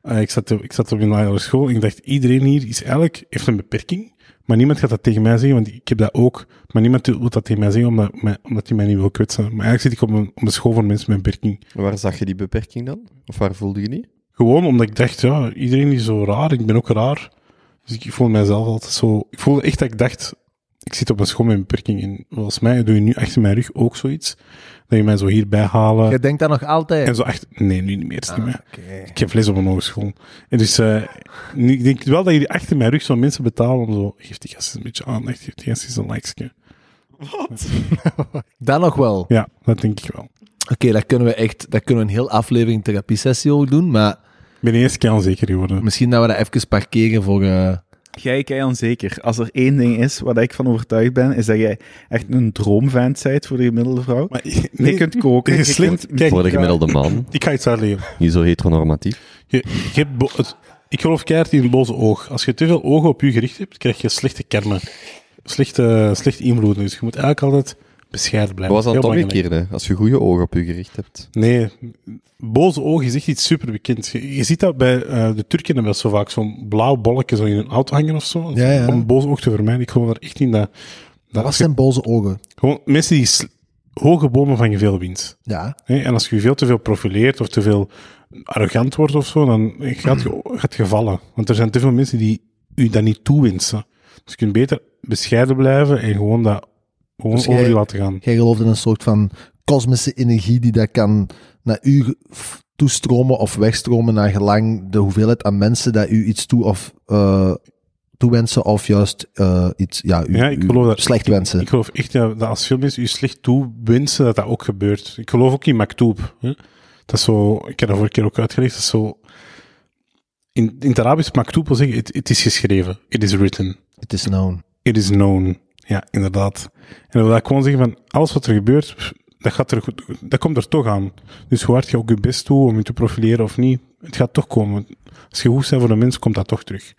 Speaker 5: Eh, ik, zat, ik zat op een lagere school en ik dacht, iedereen hier is eigenlijk, heeft een beperking. Maar niemand gaat dat tegen mij zeggen, want ik heb dat ook. Maar niemand wil dat tegen mij zeggen, omdat, mij- omdat hij mij niet wil kwetsen. Maar eigenlijk zit ik op een, op een school voor mensen met een beperking.
Speaker 4: Waar zag je die beperking dan? Of waar voelde je die?
Speaker 5: Gewoon omdat ik dacht, ja, iedereen is zo raar, ik ben ook raar. Dus ik voelde mijzelf altijd zo... Ik voelde echt dat ik dacht, ik zit op een school met een beperking. En volgens mij doe je nu achter mijn rug ook zoiets. Dat je mij zo hierbij halen.
Speaker 1: Je denkt dat nog altijd.
Speaker 5: En zo echt... Nee, nu niet meer. is niet
Speaker 1: Ah,
Speaker 5: meer.
Speaker 1: oké.
Speaker 5: Ik heb les op een hogeschool. En dus, eh, nu- ik denk wel dat jullie achter mijn rug zo mensen betalen om zo... Geef die gast eens een beetje aandacht, geef die gast eens een likesje. <laughs>
Speaker 1: Dat nog wel. Oké,
Speaker 5: Ja, dat denk ik wel.
Speaker 1: daar kunnen we echt daar kunnen we een heel aflevering therapiesessie over doen. Maar
Speaker 5: ben de eerste keer onzeker geworden.
Speaker 1: misschien dat we dat even parkeren voor... eh,
Speaker 2: Jij kei onzeker. Als er één ding is waar ik van overtuigd ben, is dat jij echt een droomvent bent voor de gemiddelde vrouw.
Speaker 5: Maar,
Speaker 2: je kunt koken,
Speaker 5: je
Speaker 2: kunt...
Speaker 5: Kijk,
Speaker 4: Voor de gemiddelde man.
Speaker 5: Ik ga iets uitleggen.
Speaker 4: Niet zo heteronormatief.
Speaker 5: Je, je hebt bo- het- ik geloof keihard in een boze oog. Als je te veel ogen op je gericht hebt, krijg je slechte kermen. Slechte, slechte invloeden. Dus je moet eigenlijk altijd bescheiden blijven.
Speaker 4: Wat was het
Speaker 5: belangrijk.
Speaker 4: omgekeerde? Als je goede ogen op je gericht hebt.
Speaker 5: Nee, boze ogen is echt iets super bekend. Je, je ziet dat bij eh, de Turken dat zo vaak zo'n blauw bolletje zo in hun auto hangen of zo.
Speaker 1: Ja, ja.
Speaker 5: Om een boze oog te vermijden. Ik geloof er echt in dat... dat
Speaker 1: wat
Speaker 5: je,
Speaker 1: zijn boze ogen?
Speaker 5: gewoon mensen die hoge bomen vangen veel wind.
Speaker 1: Ja.
Speaker 5: Hè, En als je je veel te veel profileert of te veel arrogant wordt of zo, dan gaat je, <clears throat> gaat je vallen. Want er zijn te veel mensen die u dat niet toewensen. Dus je kunt beter bescheiden blijven en gewoon dat gewoon
Speaker 1: Dus
Speaker 5: over
Speaker 1: jij-
Speaker 5: je laten gaan.
Speaker 1: Jij gelooft in een soort van kosmische energie die dat kan naar u toestromen of wegstromen naar gelang de hoeveelheid aan mensen dat u iets toe of eh, toewensen of juist eh, iets ja, u,
Speaker 5: Ja, ik geloof dat.
Speaker 1: slecht wensen.
Speaker 5: Ik geloof echt ja, dat als veel mensen u slecht toewensen, dat dat ook gebeurt. Ik geloof ook in Maktoub. Hè. Dat is zo, ik heb dat vorige keer ook uitgelegd, dat is zo... In, in het Arabisch Maktoub wil zeggen, het is geschreven. It is written.
Speaker 1: Het is known.
Speaker 5: It is known. Ja, inderdaad. En dan wil ik gewoon zeggen van, alles wat er gebeurt, dat, gaat er, goed- dat komt er toch aan. Dus hoe hard je ook je best doet om je te profileren of niet, het gaat toch komen. Als je goed bent voor de mens, komt dat toch terug.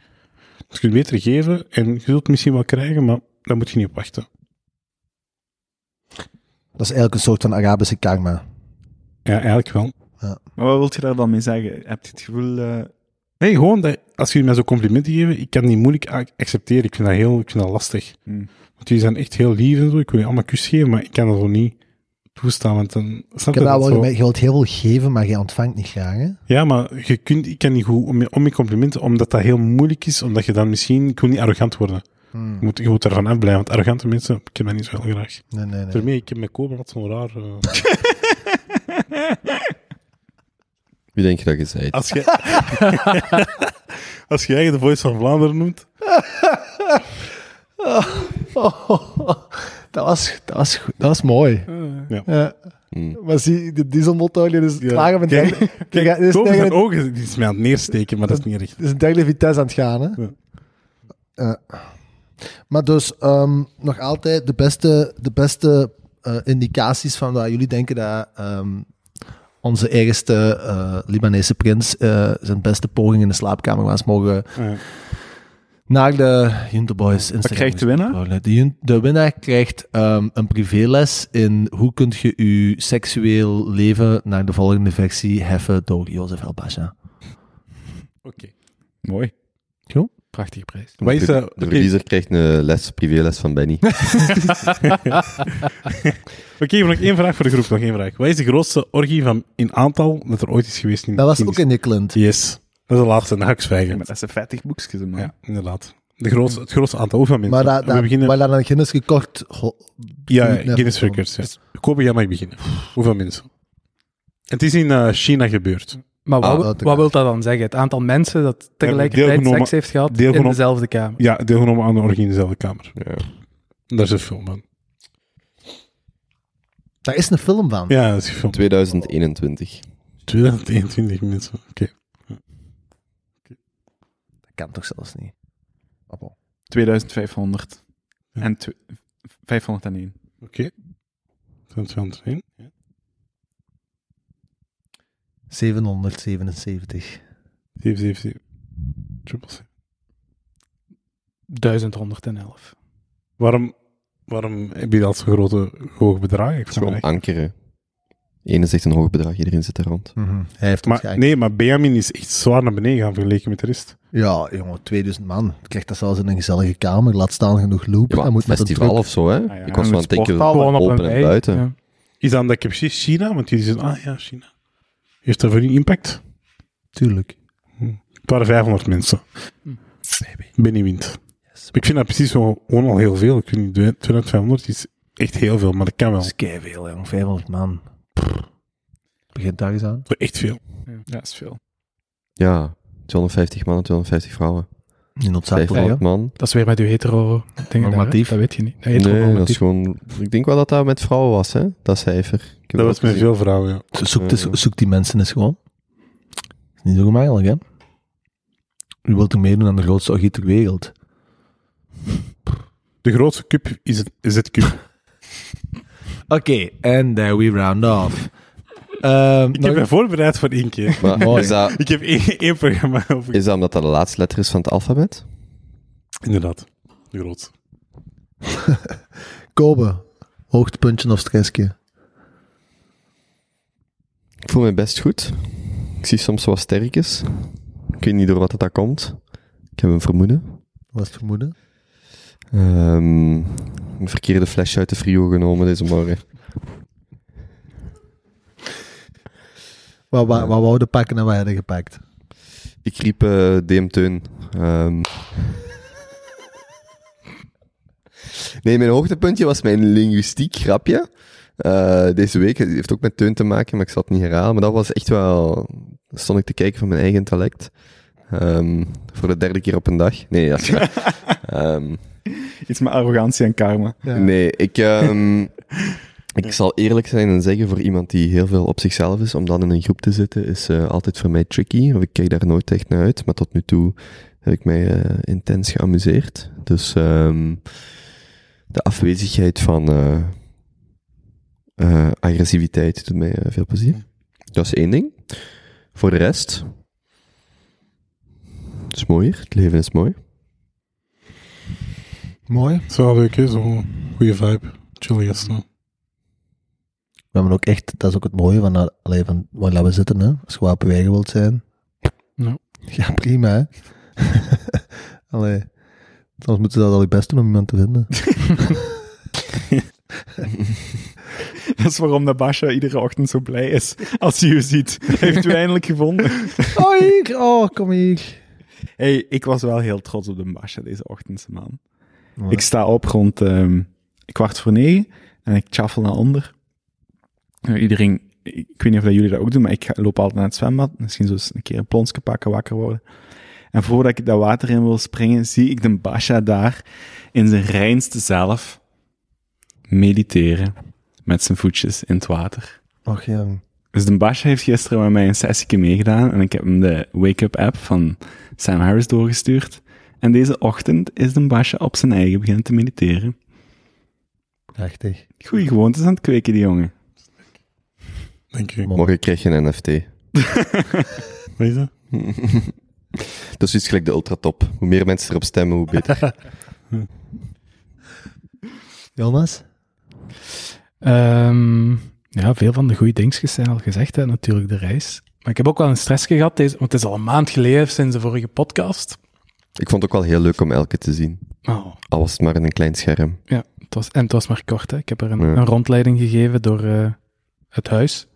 Speaker 5: Dus je kunt beter geven en je zult het misschien wel krijgen, maar daar moet je niet op wachten.
Speaker 1: Dat is eigenlijk een soort van Arabische karma.
Speaker 5: Ja, eigenlijk wel.
Speaker 2: Maar wat wil je daar dan mee zeggen? Heb je het gevoel... eh,
Speaker 5: Nee, gewoon dat als jullie mij zo complimenten geven, ik kan die moeilijk accepteren. Ik vind dat heel, ik vind dat lastig.
Speaker 2: hmm.
Speaker 5: Want jullie zijn echt heel lief en zo. Ik wil je allemaal kus geven, maar ik kan dat zo niet toestaan. Want dan, snap
Speaker 1: Ik
Speaker 5: je
Speaker 1: heb dat
Speaker 5: dat
Speaker 1: wel
Speaker 5: zo?
Speaker 1: gemerkt. Je wilt heel veel geven, maar je ontvangt niet graag. Hè?
Speaker 5: Ja, maar je kunt, ik kan niet goed om je, om je complimenten, omdat dat heel moeilijk is, omdat je dan misschien, ik wil niet arrogant worden.
Speaker 1: Hmm.
Speaker 5: Je moet, je moet ervan afblijven, want arrogante mensen, ik heb dat niet zo heel graag.
Speaker 1: Nee, nee, nee.
Speaker 5: Daarmee, ik heb met Kobe wat zo'n raar... eh, <laughs> <laughs>
Speaker 4: Wie denk je dat je zei?
Speaker 5: Als je... <laughs> Als jij de Voice van Vlaanderen noemt, <laughs>
Speaker 1: dat, was, dat, was, goed. dat was mooi.
Speaker 5: Ja.
Speaker 1: Ja.
Speaker 4: Hmm.
Speaker 1: Maar zie, de dieselmotor die is
Speaker 5: Ja.
Speaker 1: klaar met
Speaker 5: Kijk,
Speaker 1: derde- <laughs> is
Speaker 5: ogen die is mij aan het neersteken, maar dat is niet echt.
Speaker 1: het is een derde vitesse aan het gaan. Hè?
Speaker 5: Ja.
Speaker 1: Maar dus ehm, nog altijd de beste, de beste eh, indicaties van wat jullie denken dat ehm, onze eerste eh, Libanese prins eh, zijn beste poging in de slaapkamer was mogen
Speaker 5: Ja.
Speaker 1: naar de Junte Boys Instagram.
Speaker 2: krijgt de winnaar?
Speaker 1: De, winnaar krijgt ehm, een privéles in hoe kunt je je seksueel leven naar de volgende versie heffen door Jozef El Basha.
Speaker 5: Oké.
Speaker 2: Mooi.
Speaker 3: Prachtige prijs.
Speaker 5: Is,
Speaker 4: de,
Speaker 5: eh,
Speaker 4: de verliezer krijgt een les, privéles van Benny. <laughs> <laughs>
Speaker 5: Oké, nog één vraag voor de groep, nog één vraag. Wat is de grootste orgie van in aantal dat er ooit is geweest in
Speaker 1: Dat was ook in je Clint.
Speaker 5: Yes. Dat is de laatste, dan ga ik zwijgen.
Speaker 2: Maar dat zijn vettig boekjes, man.
Speaker 5: Ja, inderdaad. De grootste, het grootste aantal, hoeveel mensen?
Speaker 1: Maar dat,
Speaker 5: We
Speaker 1: dat,
Speaker 5: beginnen...
Speaker 1: maar dat dan Guinness gekocht. ho-
Speaker 5: Ja, Guinness. Records. Ja. Kobe, jij mag beginnen. Hoeveel mensen? Het is in eh, China gebeurd.
Speaker 3: Maar wat,
Speaker 4: Ah,
Speaker 3: wat wil dat dan zeggen? Het aantal mensen dat tegelijkertijd seks heeft gehad in dezelfde kamer.
Speaker 5: Ja, deelgenomen aan de orgie in dezelfde kamer.
Speaker 4: Ja.
Speaker 5: Daar is een film van.
Speaker 1: Daar is een film van.
Speaker 5: Ja, dat is gefilmd.
Speaker 4: 2021.
Speaker 5: 2021 mensen. Oké.
Speaker 1: Dat kan toch zelfs niet. Appel.
Speaker 2: 2500.
Speaker 5: Ja.
Speaker 2: En tw- 501.
Speaker 5: Oké. 2021. Ja.
Speaker 1: 777.
Speaker 5: 777. Triple C.
Speaker 3: 1111.
Speaker 5: Waarom, waarom heb je dat zo'n grote, hoog bedrag? Ik
Speaker 4: gewoon
Speaker 5: echt.
Speaker 4: ankeren. Ene zegt een hoog bedrag, iedereen zit er rond.
Speaker 1: Mhm. Hij heeft
Speaker 5: Maar, nee, maar Benjamin is echt zwaar naar beneden gaan vergeleken met de rest.
Speaker 1: Ja, jongen, 2000 man. Krijgt dat zelfs in een gezellige kamer. Laat staan genoeg loop.
Speaker 4: Ja,
Speaker 1: Hij moet met een
Speaker 4: festival
Speaker 1: truck-
Speaker 4: of zo, hè?
Speaker 2: ja,
Speaker 4: ik was
Speaker 2: een
Speaker 4: van het denken, open
Speaker 3: een
Speaker 4: en buiten.
Speaker 3: Ja.
Speaker 5: Is dat dat ik precies China? Want jullie zeggen, ah ja, China. Heeft dat voor u impact?
Speaker 1: Tuurlijk.
Speaker 5: Het waren 500 mensen. Benny wint. Ik vind dat precies zo, gewoon al heel veel. Ik vind niet, 2500 is echt heel veel, maar dat kan wel.
Speaker 1: Dat is keiveel, jong. 500 man. Pff. Begint daar eens aan.
Speaker 5: Echt veel.
Speaker 2: Ja, dat is veel.
Speaker 4: Ja, 250 mannen, 250 vrouwen.
Speaker 1: Niet noodzakelijk,
Speaker 4: 500
Speaker 1: ja.
Speaker 4: man.
Speaker 3: Dat is weer met uw hetero dingen
Speaker 1: Normatief.
Speaker 3: daar? Dat weet je niet.
Speaker 4: Nee, dat is gewoon... Ik denk wel dat dat met vrouwen was, hè? Dat cijfer.
Speaker 5: Dat was met
Speaker 4: gezien.
Speaker 5: veel vrouwen, ja.
Speaker 1: Zo- Zoek, die mensen eens gewoon. is niet zo gemakkelijk, hè? U wilt er meedoen aan de grootste orgie ter wereld.
Speaker 5: De grootste cup is het, is het cup. <laughs>
Speaker 1: Oké, and there we round off. Ehm,
Speaker 5: Ik heb me voorbereid voor één keer.
Speaker 4: Maar
Speaker 1: Mooi. <laughs>
Speaker 4: is dat,
Speaker 5: Ik heb één, één programma over.
Speaker 4: is dat omdat dat de laatste letter is van het alfabet?
Speaker 5: Inderdaad. De grootste. <laughs>
Speaker 1: Kobe, hoogtepuntje of stressje?
Speaker 4: Ik voel me best goed. Ik zie soms wat sterkjes. Ik weet niet door wat dat komt. Ik heb een vermoeden.
Speaker 1: Was het vermoeden?
Speaker 4: Ehm, een verkeerde flesje uit de frio genomen deze morgen.
Speaker 1: Wat, wat, wat wouden pakken en wat hadden gepakt?
Speaker 4: Ik riep eh DM Teun. Ehm. Nee, mijn hoogtepuntje was mijn linguïstiek grapje. Eh, deze week Het heeft ook met Teun te maken, maar ik zal het niet herhalen. Maar dat was echt wel... Dan stond ik te kijken van mijn eigen intellect. Ehm, voor de derde keer op een dag. Nee, dat is <laughs> Ehm,
Speaker 2: Iets met arrogantie en karma.
Speaker 1: Ja.
Speaker 4: Nee, ik, ehm, ik zal eerlijk zijn en zeggen voor iemand die heel veel op zichzelf is, om dan in een groep te zitten, is eh, altijd voor mij tricky. Of ik kijk daar nooit echt naar uit, maar tot nu toe heb ik mij eh, intens geamuseerd. Dus ehm, de afwezigheid van eh, eh, agressiviteit doet mij veel plezier. Dat is één ding. Voor de rest, het is mooier, het leven is mooi.
Speaker 1: Mooi.
Speaker 5: Wel leuk? Zo'n goede vibe. Chill gasten.
Speaker 1: We hebben ook echt, dat is ook het mooie van, uh, allee, van waar we zitten, hè. Als je eigen wilt zijn.
Speaker 3: Ja.
Speaker 1: Ja, prima, hè. <laughs> allee. Soms moeten ze dat al je best doen om iemand te vinden. <laughs>
Speaker 2: Dat is waarom de Basha iedere ochtend zo blij is als hij u ziet. Heeft u eindelijk gevonden.
Speaker 1: oh, hier. Oh, kom hier.
Speaker 2: Hey, ik was wel heel trots op de Basha deze ochtend, man. Ik sta op rond ehm, kwart voor negen en ik chaffel naar onder. Iedereen, ik weet niet of dat jullie dat ook doen, maar ik loop altijd naar het zwembad. Misschien zo eens een keer een plonsje pakken, wakker worden. En voordat ik dat water in wil springen, zie ik de Basha daar in zijn reinste zelf mediteren met zijn voetjes in het water.
Speaker 1: Och, jong.
Speaker 2: Dus de Basha heeft gisteren met mij een sessie meegedaan en ik heb hem de Wake-up app van Sam Harris doorgestuurd. En deze ochtend is de Basha op zijn eigen beginnen te mediteren.
Speaker 1: Prachtig.
Speaker 2: Goeie gewoontes aan het kweken, die jongen.
Speaker 5: Denk ik.
Speaker 4: Morgen krijg je een NFT. <laughs>
Speaker 5: Wat is dat? <laughs>
Speaker 4: Dat is iets gelijk de ultratop. Hoe meer mensen erop stemmen, hoe beter. <laughs>
Speaker 1: Jonas?
Speaker 3: Ehm, ja, veel van de goede dingetjes zijn al gezegd, hè, natuurlijk de reis. Maar ik heb ook wel een stress gehad, deze, want het is al een maand geleden sinds de vorige podcast.
Speaker 4: Ik vond het ook wel heel leuk om elke te zien.
Speaker 3: Oh,
Speaker 4: Al was het maar in een klein scherm.
Speaker 3: ja, het was, en het was maar kort. Hè. Ik heb er een,
Speaker 4: Ja.
Speaker 3: een rondleiding gegeven door eh, het huis.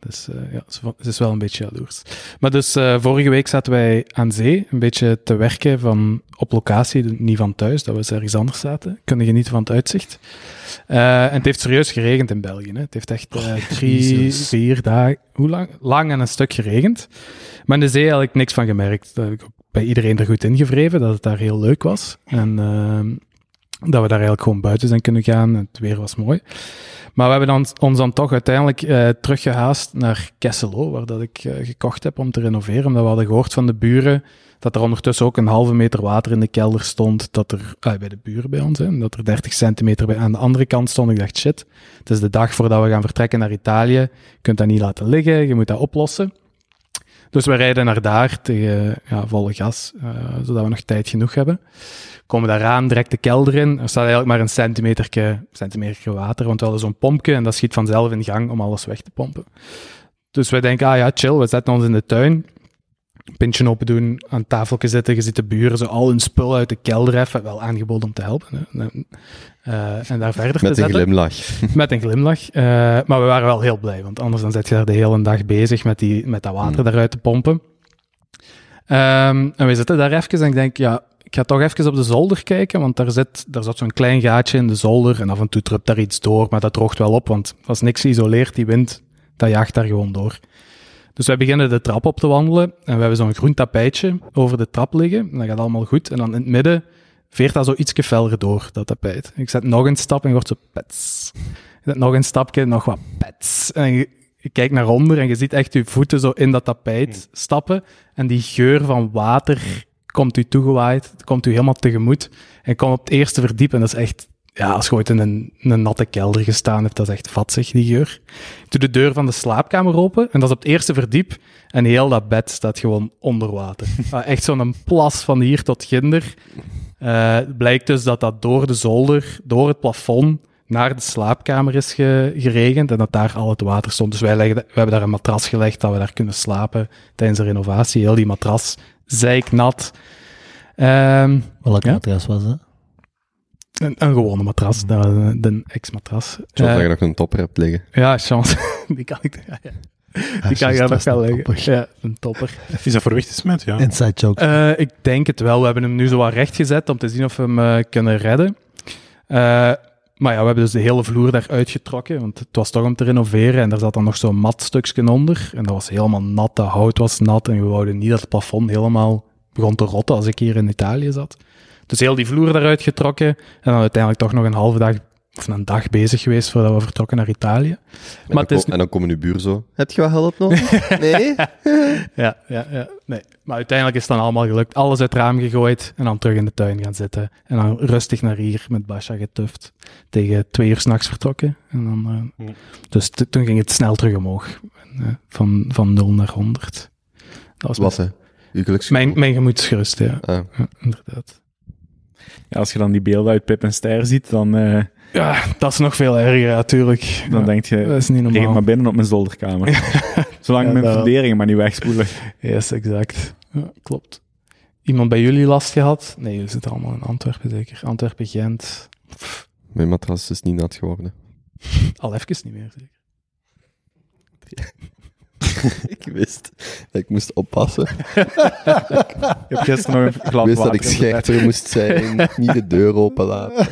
Speaker 3: Dus eh, ja, ze, is wel een beetje jaloers. Maar dus eh, vorige week zaten wij aan zee, een beetje te werken van op locatie, niet van thuis, dat we ergens anders zaten. Kunnen genieten van het uitzicht. Eh, en het heeft serieus geregend in België. Hè. Het heeft echt eh, drie, vier dagen, hoe lang? Lang en een stuk geregend. Maar in de zee had ik niks van gemerkt. Dat heb ik ook bij iedereen er goed ingevreven, dat het daar heel leuk was. En ehm, dat we daar eigenlijk gewoon buiten zijn kunnen gaan. Het weer was mooi. Maar we hebben dan, ons dan toch uiteindelijk eh, teruggehaast naar Kesselo, waar dat ik eh, gekocht heb om te renoveren. Omdat we hadden gehoord van de buren dat er ondertussen ook een halve meter water in de kelder stond. Dat er, ah, bij de buren bij ons, hè, dat er 30 centimeter bij, aan de andere kant stond. Ik dacht, shit, het is de dag voordat we gaan vertrekken naar Italië. Je kunt dat niet laten liggen, je moet dat oplossen. Dus we rijden naar daar tegen ja, volle gas, eh, zodat we nog tijd genoeg hebben. Komen daaraan, direct de kelder in. Er staat eigenlijk maar een centimeter, centimeter water, want we hadden zo'n pompje en dat schiet vanzelf in gang om alles weg te pompen. Dus wij denken, ah ja, chill, we zetten ons in de tuin. Pintje open doen, aan tafeltje zitten. Je ziet de buren zo al hun spul uit de kelder even. Wel aangeboden om te helpen. Hè. Eh, en daar verder te
Speaker 4: Met een
Speaker 3: zetten.
Speaker 4: glimlach. <laughs>
Speaker 3: Met een glimlach. Maar we waren wel heel blij, want anders dan zit je daar de hele dag bezig met, die, met dat water daaruit te pompen. Ehm, en we zitten daar even en ik denk, ja, ik ga toch even op de zolder kijken, want daar zit, daar zat zo'n klein gaatje in de zolder en af en toe drupt daar iets door, maar dat droogt wel op, want als niks geïsoleerd, die wind, dat jaagt daar gewoon door. Dus wij beginnen de trap op te wandelen en we hebben zo'n groen tapijtje over de trap liggen. En dat gaat allemaal goed. En dan in het midden veert dat zo ietsje feller door, dat tapijt. Ik zet nog een stap en je hoort zo pets. Ik zet nog een stapje, nog wat pets. En je, je kijkt naar onder en je ziet echt je voeten zo in dat tapijt stappen. En die geur van water komt u toegewaaid, komt u helemaal tegemoet. En komt op het eerste verdiep en dat is echt... Ja, als je ooit in een, een natte kelder gestaan hebt, dat is echt vatzig, die geur. Ik doe de deur van de slaapkamer open en dat is op het eerste verdiep. En heel dat bed staat gewoon onder water. <laughs> Ah, echt zo'n plas van hier tot ginder. Eh, blijkt dus dat dat door de zolder, door het plafond, naar de slaapkamer is ge- geregend en dat daar al het water stond. Dus wij, leggen, we hebben daar een matras gelegd, dat we daar kunnen slapen tijdens de renovatie. Heel die matras, zeiknat. Ehm
Speaker 1: Welk
Speaker 3: Ja?
Speaker 1: matras was dat?
Speaker 3: Een, een gewone matras, de, de ex-matras.
Speaker 4: Zoals
Speaker 3: Eh,
Speaker 4: dat je nog een topper hebt liggen.
Speaker 3: ja, chance. <laughs> die kan ik, ja, ja. Die kan ik daar nog wel leggen. Ja, een topper. <laughs>
Speaker 5: Is dat voor weg te smet? Ja.
Speaker 1: Inside joke.
Speaker 3: Eh, ik denk het wel. We hebben hem nu zo wat recht gezet om te zien of we hem eh, kunnen redden. Eh, maar ja, we hebben dus de hele vloer daar uitgetrokken, want het was toch om te renoveren en daar zat dan nog zo'n matstukje onder. En dat was helemaal nat, dat hout was nat en we wouden niet dat het plafond helemaal begon te rotten als ik hier in Italië zat. Dus heel die vloer daaruit getrokken en dan uiteindelijk toch nog een halve dag of een dag bezig geweest voordat we vertrokken naar Italië.
Speaker 4: En,
Speaker 3: Maar
Speaker 4: dan
Speaker 3: het is
Speaker 4: ko- en dan komen uw buur zo. Heb je wat hulp nodig? <laughs> Nee?
Speaker 3: Ja, ja, ja. Nee. Maar uiteindelijk is het dan allemaal gelukt. Alles uit het raam gegooid en dan terug in de tuin gaan zitten. En dan rustig naar hier met Basha getuft. Tegen twee uur s'nachts vertrokken. En dan, eh. Dus t- toen ging het snel terug omhoog. En, eh, van, van 0 naar 100. Dat was
Speaker 4: Wat, hè? Uw geluksgevoel?
Speaker 3: mijn, mijn gemoedsgerust, ja.
Speaker 4: Ah.
Speaker 3: ja. Inderdaad.
Speaker 2: Ja, als je dan die beelden uit Pip en Ster ziet, dan, eh,
Speaker 3: Ja, dat is nog veel erger, natuurlijk.
Speaker 2: dan
Speaker 3: ja,
Speaker 2: denk je,
Speaker 3: dat is niet normaal.
Speaker 2: maar binnen op mijn zolderkamer. <laughs> Zolang
Speaker 3: Ja,
Speaker 2: mijn
Speaker 3: dat-
Speaker 2: funderingen maar niet wegspoelen.
Speaker 3: Yes, exact. Ja, klopt. Iemand bij jullie last gehad? Nee, jullie zitten allemaal in Antwerpen zeker. Antwerpen, Gent.
Speaker 4: Mijn matras is niet nat geworden.
Speaker 3: Al even niet meer zeker. <laughs> <laughs>
Speaker 4: ik wist. Ik moest oppassen. <laughs>
Speaker 2: Je hebt gisteren nog een
Speaker 4: Ik
Speaker 2: glas
Speaker 4: wist dat ik scherper moest zijn. <laughs> Niet de deur open laten.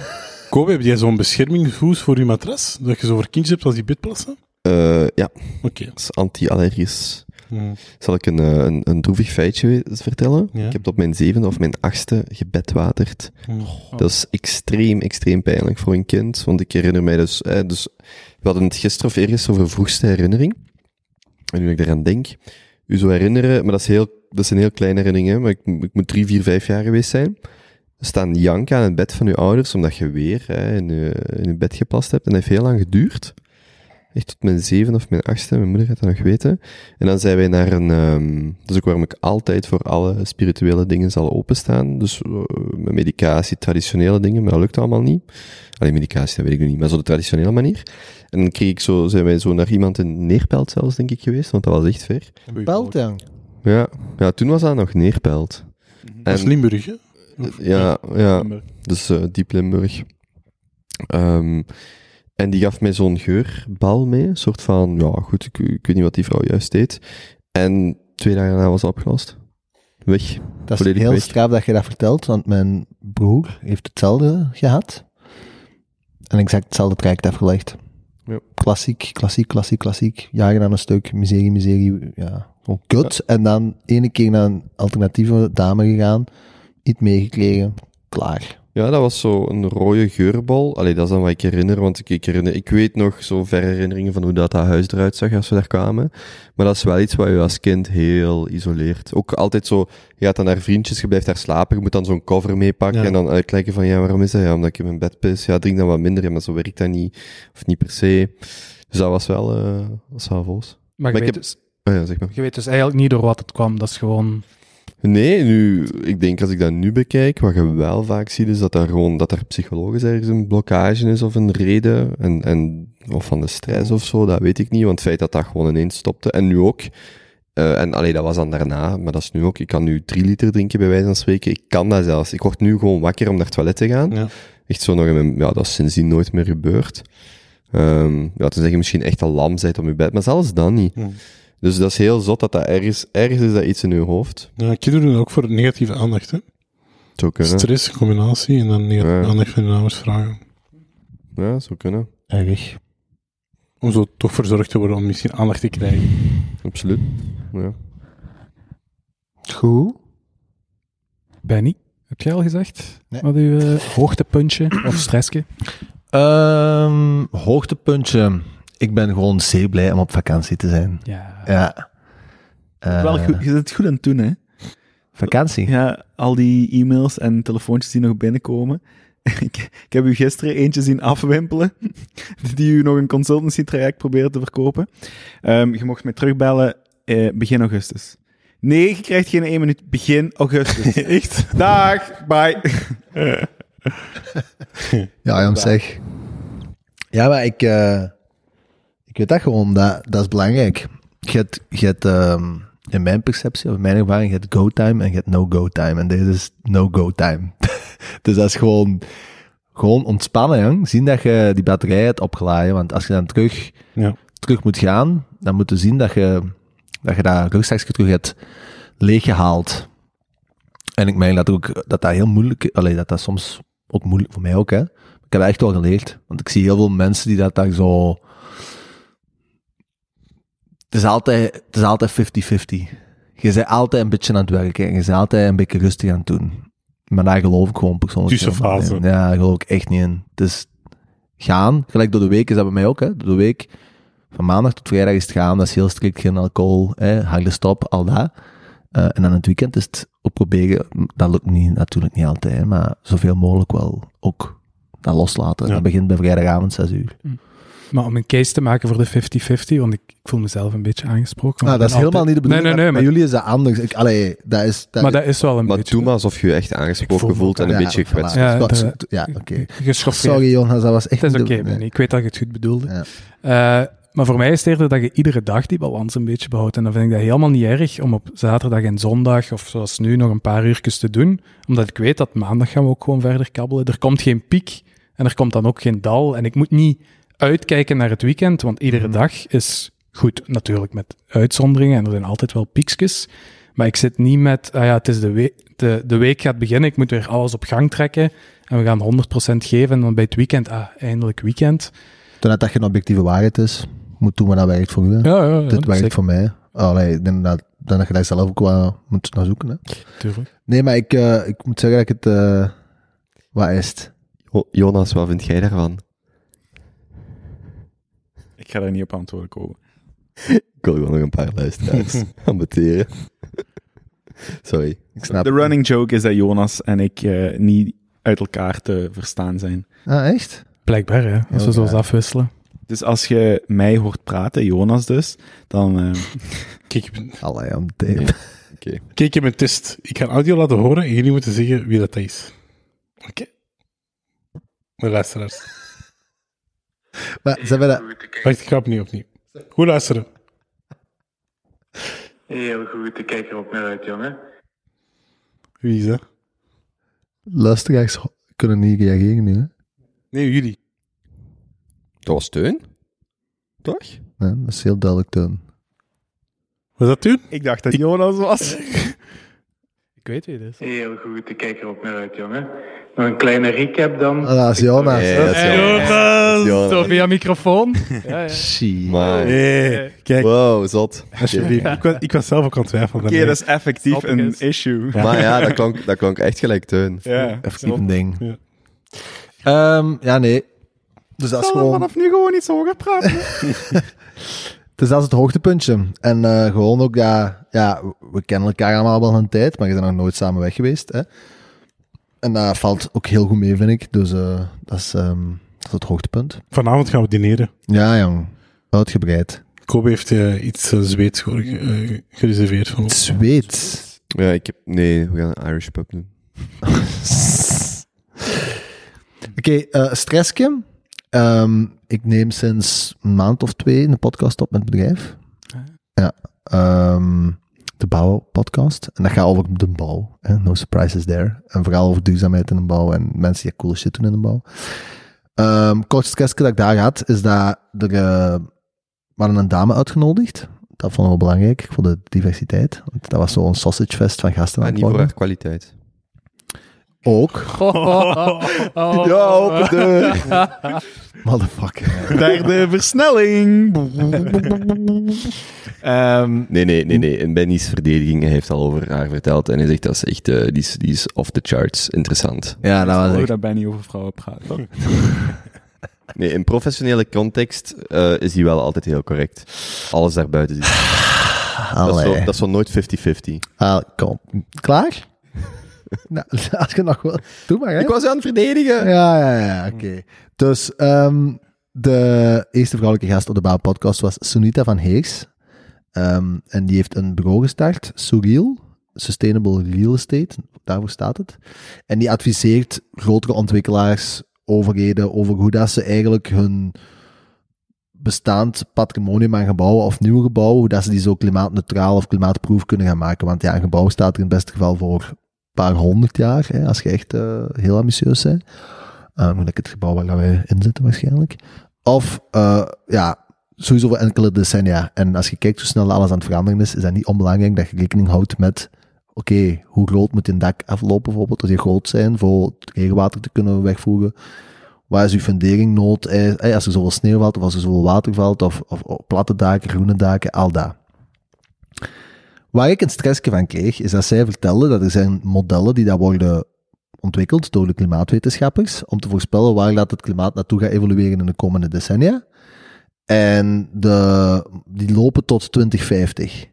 Speaker 5: Kobe, heb jij zo'n beschermingshoes voor je matras? Dat je zo voor kindjes hebt als die bedplassen?
Speaker 4: Eh, ja,
Speaker 5: Oké.
Speaker 4: dat is anti-allergisch.
Speaker 5: Hmm.
Speaker 4: Zal ik een, eh, een, een droevig feitje vertellen?
Speaker 5: Ja.
Speaker 4: Ik heb het op mijn zevende of mijn achtste gebedwaterd.
Speaker 5: Hmm.
Speaker 4: Dat is extreem, extreem pijnlijk voor een kind. Want ik herinner mij dus... eh, dus we hadden het gisteren of eergisteren over vroegste herinnering. En nu ik eraan denk... U zou herinneren... Maar dat, is heel, dat zijn heel kleine herinneringen. Maar ik, mo- ik moet drie, vier, vijf jaar geweest zijn. Staan janken aan het bed van uw ouders... Omdat je weer hè, in, je, in je bed geplast hebt. En dat heeft heel lang geduurd. Echt tot mijn zeven of mijn achtste. Mijn moeder gaat dat nog weten. En dan zijn wij naar een... ehm dat is ook waarom ik altijd voor alle spirituele dingen zal openstaan. Dus eh, met medicatie, traditionele dingen, maar dat lukt allemaal niet. Alleen medicatie, dat weet ik nu niet, maar zo de traditionele manier. En dan kreeg ik zo, zijn wij zo naar iemand in Neerpelt zelfs, denk ik, geweest, want dat was echt ver.
Speaker 1: Pelt, ja.
Speaker 4: Ja, ja toen was dat nog Neerpelt.
Speaker 5: Dat is Limburg, hè?
Speaker 4: ja, ja, dus eh, diep Limburg. Ehm, en die gaf mij zo'n geurbal mee, een soort van, ja goed, ik, ik weet niet wat die vrouw juist deed. En twee dagen daarna was opgelost. Weg.
Speaker 1: Dat is heel
Speaker 4: weg.
Speaker 1: straf dat je dat vertelt, want mijn broer heeft hetzelfde gehad. En exact hetzelfde traject afgelegd.
Speaker 4: Ja.
Speaker 1: Klassiek, klassiek, klassiek, klassiek. Jagen aan een stuk, miserie, miserie, ja, gewoon kut. En dan ene keer naar een alternatieve dame gegaan, iets meegekregen, klaar.
Speaker 4: Ja, dat was zo een rode geurbal. Allee, dat is dan wat ik herinner, want ik, ik, herinner, ik weet nog zo verre herinneringen van hoe dat, dat huis eruit zag als we daar kwamen. Maar dat is wel iets wat je als kind heel isoleert. Ook altijd zo, je gaat dan naar vriendjes, je blijft daar slapen, je moet dan zo'n cover meepakken
Speaker 5: Ja.
Speaker 4: en dan uitleggen van, ja, waarom is dat? Ja, omdat ik in mijn bed pis. Ja, drink dan wat minder, ja, maar zo werkt dat niet. Of niet per se. Dus dat was wel, eh dat was wel.
Speaker 3: Maar, je,
Speaker 4: Maar ik
Speaker 3: weet
Speaker 4: heb-
Speaker 3: dus,
Speaker 4: Oh ja, zeg maar.
Speaker 3: je weet dus eigenlijk niet door wat het kwam. Dat is gewoon...
Speaker 4: Nee, nu, ik denk als ik dat nu bekijk, wat je wel vaak ziet, is dat er gewoon, dat er psychologisch ergens een blokkage is of een reden, en, en, of van de stress of zo, dat weet ik niet, want het feit dat dat gewoon ineens stopte, en nu ook, eh, en alleen dat was dan daarna, maar dat is nu ook, ik kan nu drie liter drinken bij wijze van spreken, ik kan dat zelfs, ik word nu gewoon wakker om naar het toilet te gaan,
Speaker 5: Ja.
Speaker 4: echt zo nog in mijn, ja, dat is sindsdien nooit meer gebeurd. Ehm ja, toen zeg je misschien echt al lam bent op je bed, maar zelfs dan niet.
Speaker 5: Hmm.
Speaker 4: Dus dat is heel zot dat dat ergens, ergens is dat iets in je hoofd.
Speaker 5: Ja, kinderen doen dat ook voor negatieve aandacht, hè?
Speaker 4: Zou kunnen.
Speaker 5: Stress, combinatie en dan negatieve
Speaker 4: Ja.
Speaker 5: aandacht van hun ouders vragen.
Speaker 4: Ja, zou kunnen.
Speaker 1: Erg.
Speaker 5: Om zo toch verzorgd te worden om misschien aandacht te krijgen.
Speaker 4: Absoluut. Ja.
Speaker 1: Goed.
Speaker 3: Benny, heb jij al gezegd?
Speaker 1: Nee.
Speaker 3: Wat uw eh, hoogtepuntje of stressje?
Speaker 1: Ehm, hoogtepuntje. Ik ben gewoon zeer blij om op vakantie te zijn.
Speaker 3: Ja.
Speaker 1: Ja. Eh,
Speaker 2: Wel goed, je zit het goed aan het doen, hè?
Speaker 1: Vakantie?
Speaker 2: Ja, al die e-mails en telefoontjes die nog binnenkomen. <laughs> ik, ik heb u gisteren eentje zien afwimpelen, <laughs> die u nog een consultancy traject probeert te verkopen. Ehm, je mocht mij terugbellen eh, begin augustus. Nee, je krijgt geen één minuut. Begin augustus. <laughs> Echt? Dag, bye.
Speaker 1: Ja, Jan, zeg. Ja, maar ik, eh, ik weet dat gewoon, dat, dat is belangrijk. Je hebt, je hebt ehm, in mijn perceptie, of in mijn ervaring, je hebt go-time en je hebt no-go-time. En deze is no-go-time. <laughs> dus dat is gewoon, gewoon ontspannen, jong. Zien dat je die batterij hebt opgeladen. Want als je dan terug,
Speaker 5: Ja.
Speaker 1: terug moet gaan, dan moet je zien dat je dat, je dat rugzakje terug hebt leeggehaald. En ik merk dat ook, dat dat heel moeilijk, allee, dat dat soms ook moeilijk, voor mij ook, hè. Ik heb dat echt wel geleerd. Want ik zie heel veel mensen die dat daar zo... Het is altijd, het is altijd 50-50. Je bent altijd een beetje aan het werken. En je bent altijd een beetje rustig aan het doen. Maar daar geloof ik gewoon persoonlijk niet in. Ja, daar geloof ik echt niet in. Dus gaan, gelijk door de week is dat bij mij ook, hè. Door de week, van maandag tot vrijdag is het gaan. Dat is heel strikt, geen alcohol, hè, harde stop, al dat. Eh, en dan het weekend is het ook proberen, dat lukt niet, natuurlijk niet altijd, hè, maar zoveel mogelijk wel ook dat loslaten.
Speaker 5: Ja.
Speaker 1: Dat begint bij vrijdagavond 6 uur.
Speaker 3: Maar om een case te maken voor de 50-50, want ik, ik voel mezelf een beetje aangesproken.
Speaker 1: Nou, dat is helemaal niet de bedoeling.
Speaker 3: Nee, nee, nee.
Speaker 1: Bij
Speaker 3: Maar,
Speaker 1: jullie is dat anders. Ik, allee, dat is... Dat
Speaker 3: maar dat is wel een
Speaker 4: Maar
Speaker 3: beetje...
Speaker 4: doe maar alsof je je echt aangesproken
Speaker 3: me
Speaker 4: voelt en een
Speaker 1: ja,
Speaker 4: beetje gekwetst.
Speaker 3: Ja,
Speaker 1: Ja,
Speaker 3: de-
Speaker 1: ja oké.
Speaker 3: Geschoffeerd.
Speaker 1: Sorry Jonas, dat was echt
Speaker 3: Het is oké. Ik weet dat je het goed bedoelde.
Speaker 1: Ja.
Speaker 3: Eh, maar voor mij is het eerder dat je iedere dag die balans een beetje behoudt. En dan vind ik dat helemaal niet erg om op zaterdag en zondag, of zoals nu, nog een paar uurtjes te doen. Omdat ik weet dat maandag gaan we ook gewoon verder kabbelen. Er komt geen piek en er komt dan ook geen dal. En ik moet niet uitkijken naar het weekend, want iedere
Speaker 1: Mhm.
Speaker 3: dag is Goed, natuurlijk met uitzonderingen en er zijn altijd wel piekjes. Maar ik zit niet met, ah ja, het is de, week, de, de week gaat beginnen, ik moet weer alles op gang trekken en we gaan 100% geven en dan bij het weekend, ah, eindelijk weekend.
Speaker 1: Totdat dat geen objectieve waarheid is, moet doen wat dat werkt voor u.
Speaker 3: Ja, ja, ja
Speaker 1: Dit werkt
Speaker 3: zeker,
Speaker 1: voor mij. Allee, ik denk dat, dat je daar zelf ook wel moet naar zoeken. Hè.
Speaker 3: tuurlijk.
Speaker 1: Nee, maar ik, eh, ik moet zeggen dat ik het... eh wat is het?
Speaker 4: Jo- Jonas, wat vind jij daarvan?
Speaker 2: Ik ga daar niet op antwoorden komen.
Speaker 4: Ik wil gewoon nog een paar luisteraars <laughs> ambeteren. Sorry.
Speaker 1: Ik snap
Speaker 2: De running joke is dat Jonas en ik eh, niet uit elkaar te verstaan zijn.
Speaker 1: Ah, echt?
Speaker 3: Blijkbaar, hè, als we
Speaker 1: Oké.
Speaker 3: zo eens afwisselen.
Speaker 2: Dus als je mij hoort praten, Jonas dus, dan... eh, <laughs>
Speaker 5: Kijk, je bent-
Speaker 1: Allee, om
Speaker 5: kijk, je bent test. Ik ga een audio laten horen en jullie moeten zeggen wie dat is. Oké. De luisteraars.
Speaker 1: Maar ze hebben dat...
Speaker 5: Wacht, ik ga opnieuw, opnieuw. Goed luisteren.
Speaker 6: Heel goed, ik kijk er ook naar uit, jongen.
Speaker 5: Wie is dat?
Speaker 1: Luisteraars kunnen niet reageren nu, hè?
Speaker 5: Nee, jullie.
Speaker 4: Dat was steun? Toch?
Speaker 1: Nee, dat is heel duidelijk toon.
Speaker 5: Was dat toen?
Speaker 2: ik dacht dat Jonas was. <laughs>
Speaker 3: Ik weet wie het is.
Speaker 6: Heel goed, ik kijk er ook naar uit, jongen. Nog een kleine recap dan.
Speaker 1: Ah, dat is Jonas.
Speaker 4: Nee, dat is Jonas. Dat is Jonas.
Speaker 3: Zo via microfoon. <laughs> ja, ja.
Speaker 1: Shit.
Speaker 4: Maar,
Speaker 5: Nee, kijk,
Speaker 4: wow, zot.
Speaker 5: alsjeblieft. Ik, was, ik was zelf ook aan het twijfelen.
Speaker 2: Oké, dat is effectief een
Speaker 3: is.
Speaker 2: issue.
Speaker 4: Maar ja, dat klonk, dat klonk echt gelijk teun.
Speaker 2: Ja.
Speaker 1: Effectief een ding.
Speaker 5: Ja.
Speaker 1: Ehm, ja, nee. Dus dat is gewoon...
Speaker 2: vanaf nu gewoon iets hoger praten. <laughs> <laughs>
Speaker 1: Dus dat is het hoogtepuntje. En eh, gewoon ook, ja, ja, we kennen elkaar allemaal wel een tijd, maar je bent nog nooit samen weg geweest. Hè? En dat valt ook heel goed mee, vind ik. Dus eh, dat, is, ehm, dat is het hoogtepunt.
Speaker 5: Vanavond gaan we dineren.
Speaker 1: Ja, jong. Uitgebreid.
Speaker 5: Kobe heeft eh, iets uh, Zweeds ge- gereserveerd voor ons.
Speaker 1: Zweeds.
Speaker 4: Ja, ik heb... Nee, we gaan een Irish pub doen. <laughs>
Speaker 1: Oké, eh stressje. Ehm, ik neem sinds een maand of twee een podcast op met het bedrijf. Ja. ehm, de bouwpodcast. En dat gaat over de bouw. Hè? No surprises there. En vooral over duurzaamheid in de bouw en mensen die coole shit doen in de bouw. Ehm kort stressje dat ik daar had, is dat er we hadden een dame uitgenodigd. Dat vonden we belangrijk voor de diversiteit. Want dat was zo'n sausagefest van gasten. aan
Speaker 4: Maar
Speaker 1: het
Speaker 4: niet voor
Speaker 1: worden. Ook. <laughs>
Speaker 4: Ja, open deur. <laughs>
Speaker 1: Motherfucker.
Speaker 2: Derde versnelling. Ehm,
Speaker 4: Nee, nee, nee, nee. In Benny's verdediging, hij heeft al over haar verteld. En hij zegt dat is echt, eh, die, is, die is off the charts. Interessant.
Speaker 1: Ja, dat was
Speaker 2: oh,
Speaker 1: echt...
Speaker 2: dat ben niet over vrouwen praten. <laughs>
Speaker 4: Nee, in professionele context eh, is hij wel altijd heel correct. Alles daarbuiten is... Dat is, zo, dat is zo nooit 50-50.
Speaker 1: Ah, kom. Klaar? <laughs> nou, <laughs> als je nog wil... Doe maar, hè.
Speaker 4: Ik was aan het verdedigen.
Speaker 1: Ja, ja, ja, oké. Dus ehm, de eerste vrouwelijke gast op de Bouw-podcast was Sunita van Heers. Ehm, en die heeft een bureau gestart, Surreal, Sustainable Real Estate, daarvoor staat het. En die adviseert grotere ontwikkelaars, overheden, over hoe dat ze eigenlijk hun bestaand patrimonium aan gebouwen of nieuwe gebouwen, hoe dat ze die zo klimaatneutraal of klimaatproof kunnen gaan maken. Want ja, een gebouw staat er in het beste geval voor paar honderd jaar, als je echt eh, heel ambitieus bent. Uh, moet ik het gebouw waar wij in zitten waarschijnlijk. Of, eh, ja, sowieso voor enkele decennia. En als je kijkt hoe snel alles aan het veranderen is, is dat niet onbelangrijk dat je rekening houdt met, oké, hoe groot moet een dak aflopen bijvoorbeeld, dat die groot zijn voor het regenwater te kunnen wegvoeren. Waar is uw fundering nood? Als er zoveel sneeuw valt, of als er zoveel water valt, of, of, of platte daken, groene daken, al dat. Waar ik een stressje van kreeg, is dat zij vertelde dat er zijn modellen die daar worden ontwikkeld door de klimaatwetenschappers om te voorspellen waar dat het klimaat naartoe gaat evolueren in de komende decennia. En de, die lopen tot 2050.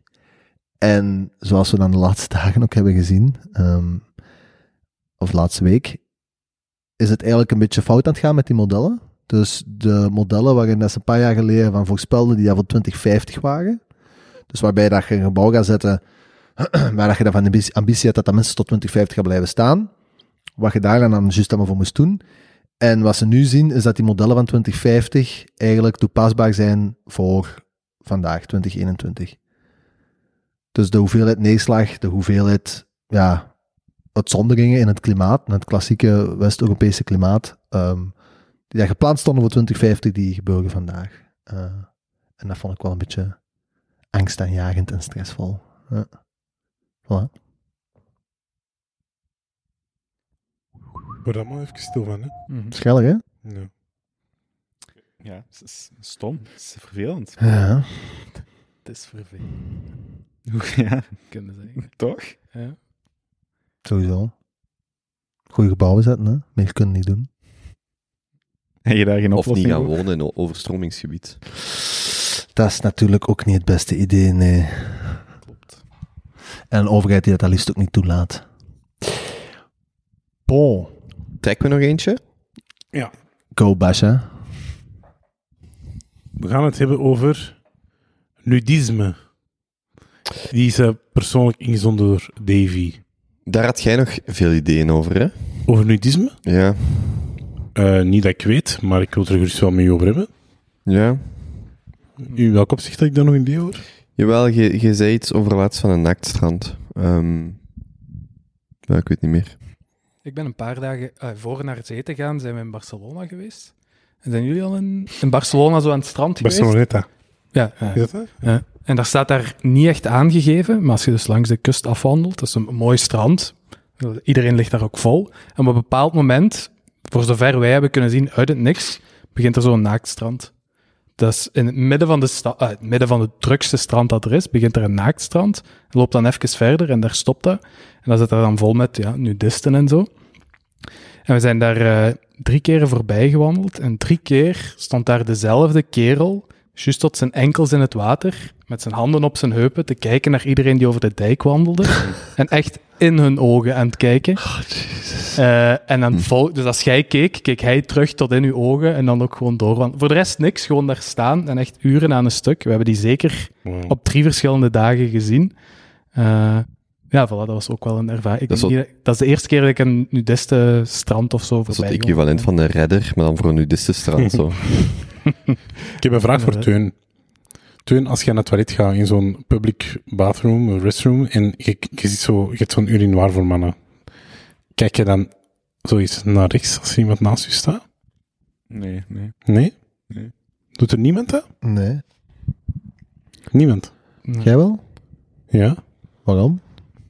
Speaker 1: En zoals we dan de laatste <laughs> dagen ook hebben gezien, ehm, of laatste week, is het eigenlijk een beetje fout aan het gaan met die modellen. Dus de modellen waarin ze een paar jaar geleden van voorspelden die dat voor 2050 waren. Dus waarbij dat je een gebouw gaat zetten, <clears throat> waar dat je dan van ambitie hebt dat dat mensen tot 2050 gaan blijven staan. Wat je daar dan juist allemaal voor moest doen. En wat ze nu zien, is dat die modellen van 2050 eigenlijk toepasbaar zijn voor vandaag, 2021. Dus de hoeveelheid neerslag, de hoeveelheid ja, uitzonderingen in het klimaat, het klassieke West-Europese klimaat, ehm, die daar gepland stonden voor 2050, die gebeuren vandaag. Uh, En dat vond ik wel een beetje angstaanjagend en stressvol. Ja. Voilà.
Speaker 5: Word allemaal even stil van, hè?
Speaker 1: Scheller, hè?
Speaker 5: Ja.
Speaker 2: Ja, het is stom. Het is vervelend.
Speaker 1: Ja.
Speaker 3: Het is vervelend, <laughs>
Speaker 2: Ja,
Speaker 3: kunnen zeggen.
Speaker 2: toch?
Speaker 3: Ja.
Speaker 1: Sowieso. Goede gebouwen zetten, hè? Meer kunnen niet doen.
Speaker 2: Heb je daar geen
Speaker 4: Of
Speaker 2: oplossing
Speaker 4: niet gaan
Speaker 2: voor?
Speaker 4: wonen in een overstromingsgebied.
Speaker 1: Dat is natuurlijk ook niet het beste idee, nee.
Speaker 3: Klopt.
Speaker 1: En een overheid die dat al liefst ook niet toelaat. Bon.
Speaker 4: Trekken we nog eentje?
Speaker 1: Go, Basha.
Speaker 5: We gaan het hebben over nudisme. Die is eh, persoonlijk ingezonden door Davy.
Speaker 4: Daar had jij nog veel ideeën over, hè?
Speaker 5: Over nudisme?
Speaker 4: Ja.
Speaker 5: Eh, niet dat ik weet, maar ik wil het er gerust wel mee over hebben.
Speaker 4: Ja.
Speaker 5: In welk opzicht had ik daar nog een idee over?
Speaker 4: Jawel, je, je zei iets over laatst van een naaktstrand. Ehm ja, ik weet niet meer.
Speaker 3: Ik ben een paar dagen eh, voor naar het eten gaan, zijn we in Barcelona geweest. En zijn jullie al in, in Barcelona zo aan het strand geweest?
Speaker 5: Barceloneta.
Speaker 3: Ja, ja.
Speaker 5: Is dat dat?
Speaker 3: Ja. En daar staat daar niet echt aangegeven, maar als je dus langs de kust afwandelt, dat is een mooi strand. Iedereen ligt daar ook vol. En op een bepaald moment, voor zover wij hebben kunnen zien uit het niks, begint er zo'n naaktstrand. Dus in het midden van, de sta- eh, het midden van het drukste strand dat er is, begint er een naaktstrand. Loopt dan even verder en daar stopt dat. En dan zit er dan vol met ja, nudisten en zo. En we zijn daar eh, drie keren voorbij gewandeld. En drie keer stond daar dezelfde kerel, juist tot zijn enkels in het water, met zijn handen op zijn heupen, te kijken naar iedereen die over de dijk wandelde. <laughs> en echt in hun ogen aan het kijken. Eh, en dan vol, dus als jij keek, keek hij terug tot in uw ogen en dan ook gewoon doorwandelen. Voor de rest niks, gewoon daar staan en echt uren aan een stuk. We hebben die zeker
Speaker 5: Wow.
Speaker 3: op drie verschillende dagen gezien. Eh, ja, voilà, dat was ook wel een ervaring.
Speaker 4: Dat is
Speaker 3: dat de eerste keer dat ik een nudiste strand of zo
Speaker 4: Dat is het equivalent van de redder, maar dan voor een nudistenstrand. zo. <laughs>
Speaker 5: Ik heb een vraag voor. Teun. Teun, als je naar het toilet gaat in zo'n public bathroom, een restroom, en je, je, ziet zo, je hebt zo'n urinoir voor mannen, kijk je dan zoiets naar rechts als er iemand naast je staat?
Speaker 2: Nee, nee.
Speaker 5: Nee?
Speaker 2: Nee.
Speaker 5: Doet er niemand dat?
Speaker 1: Nee.
Speaker 5: Niemand.
Speaker 1: Jij wel?
Speaker 5: Ja?
Speaker 1: Waarom?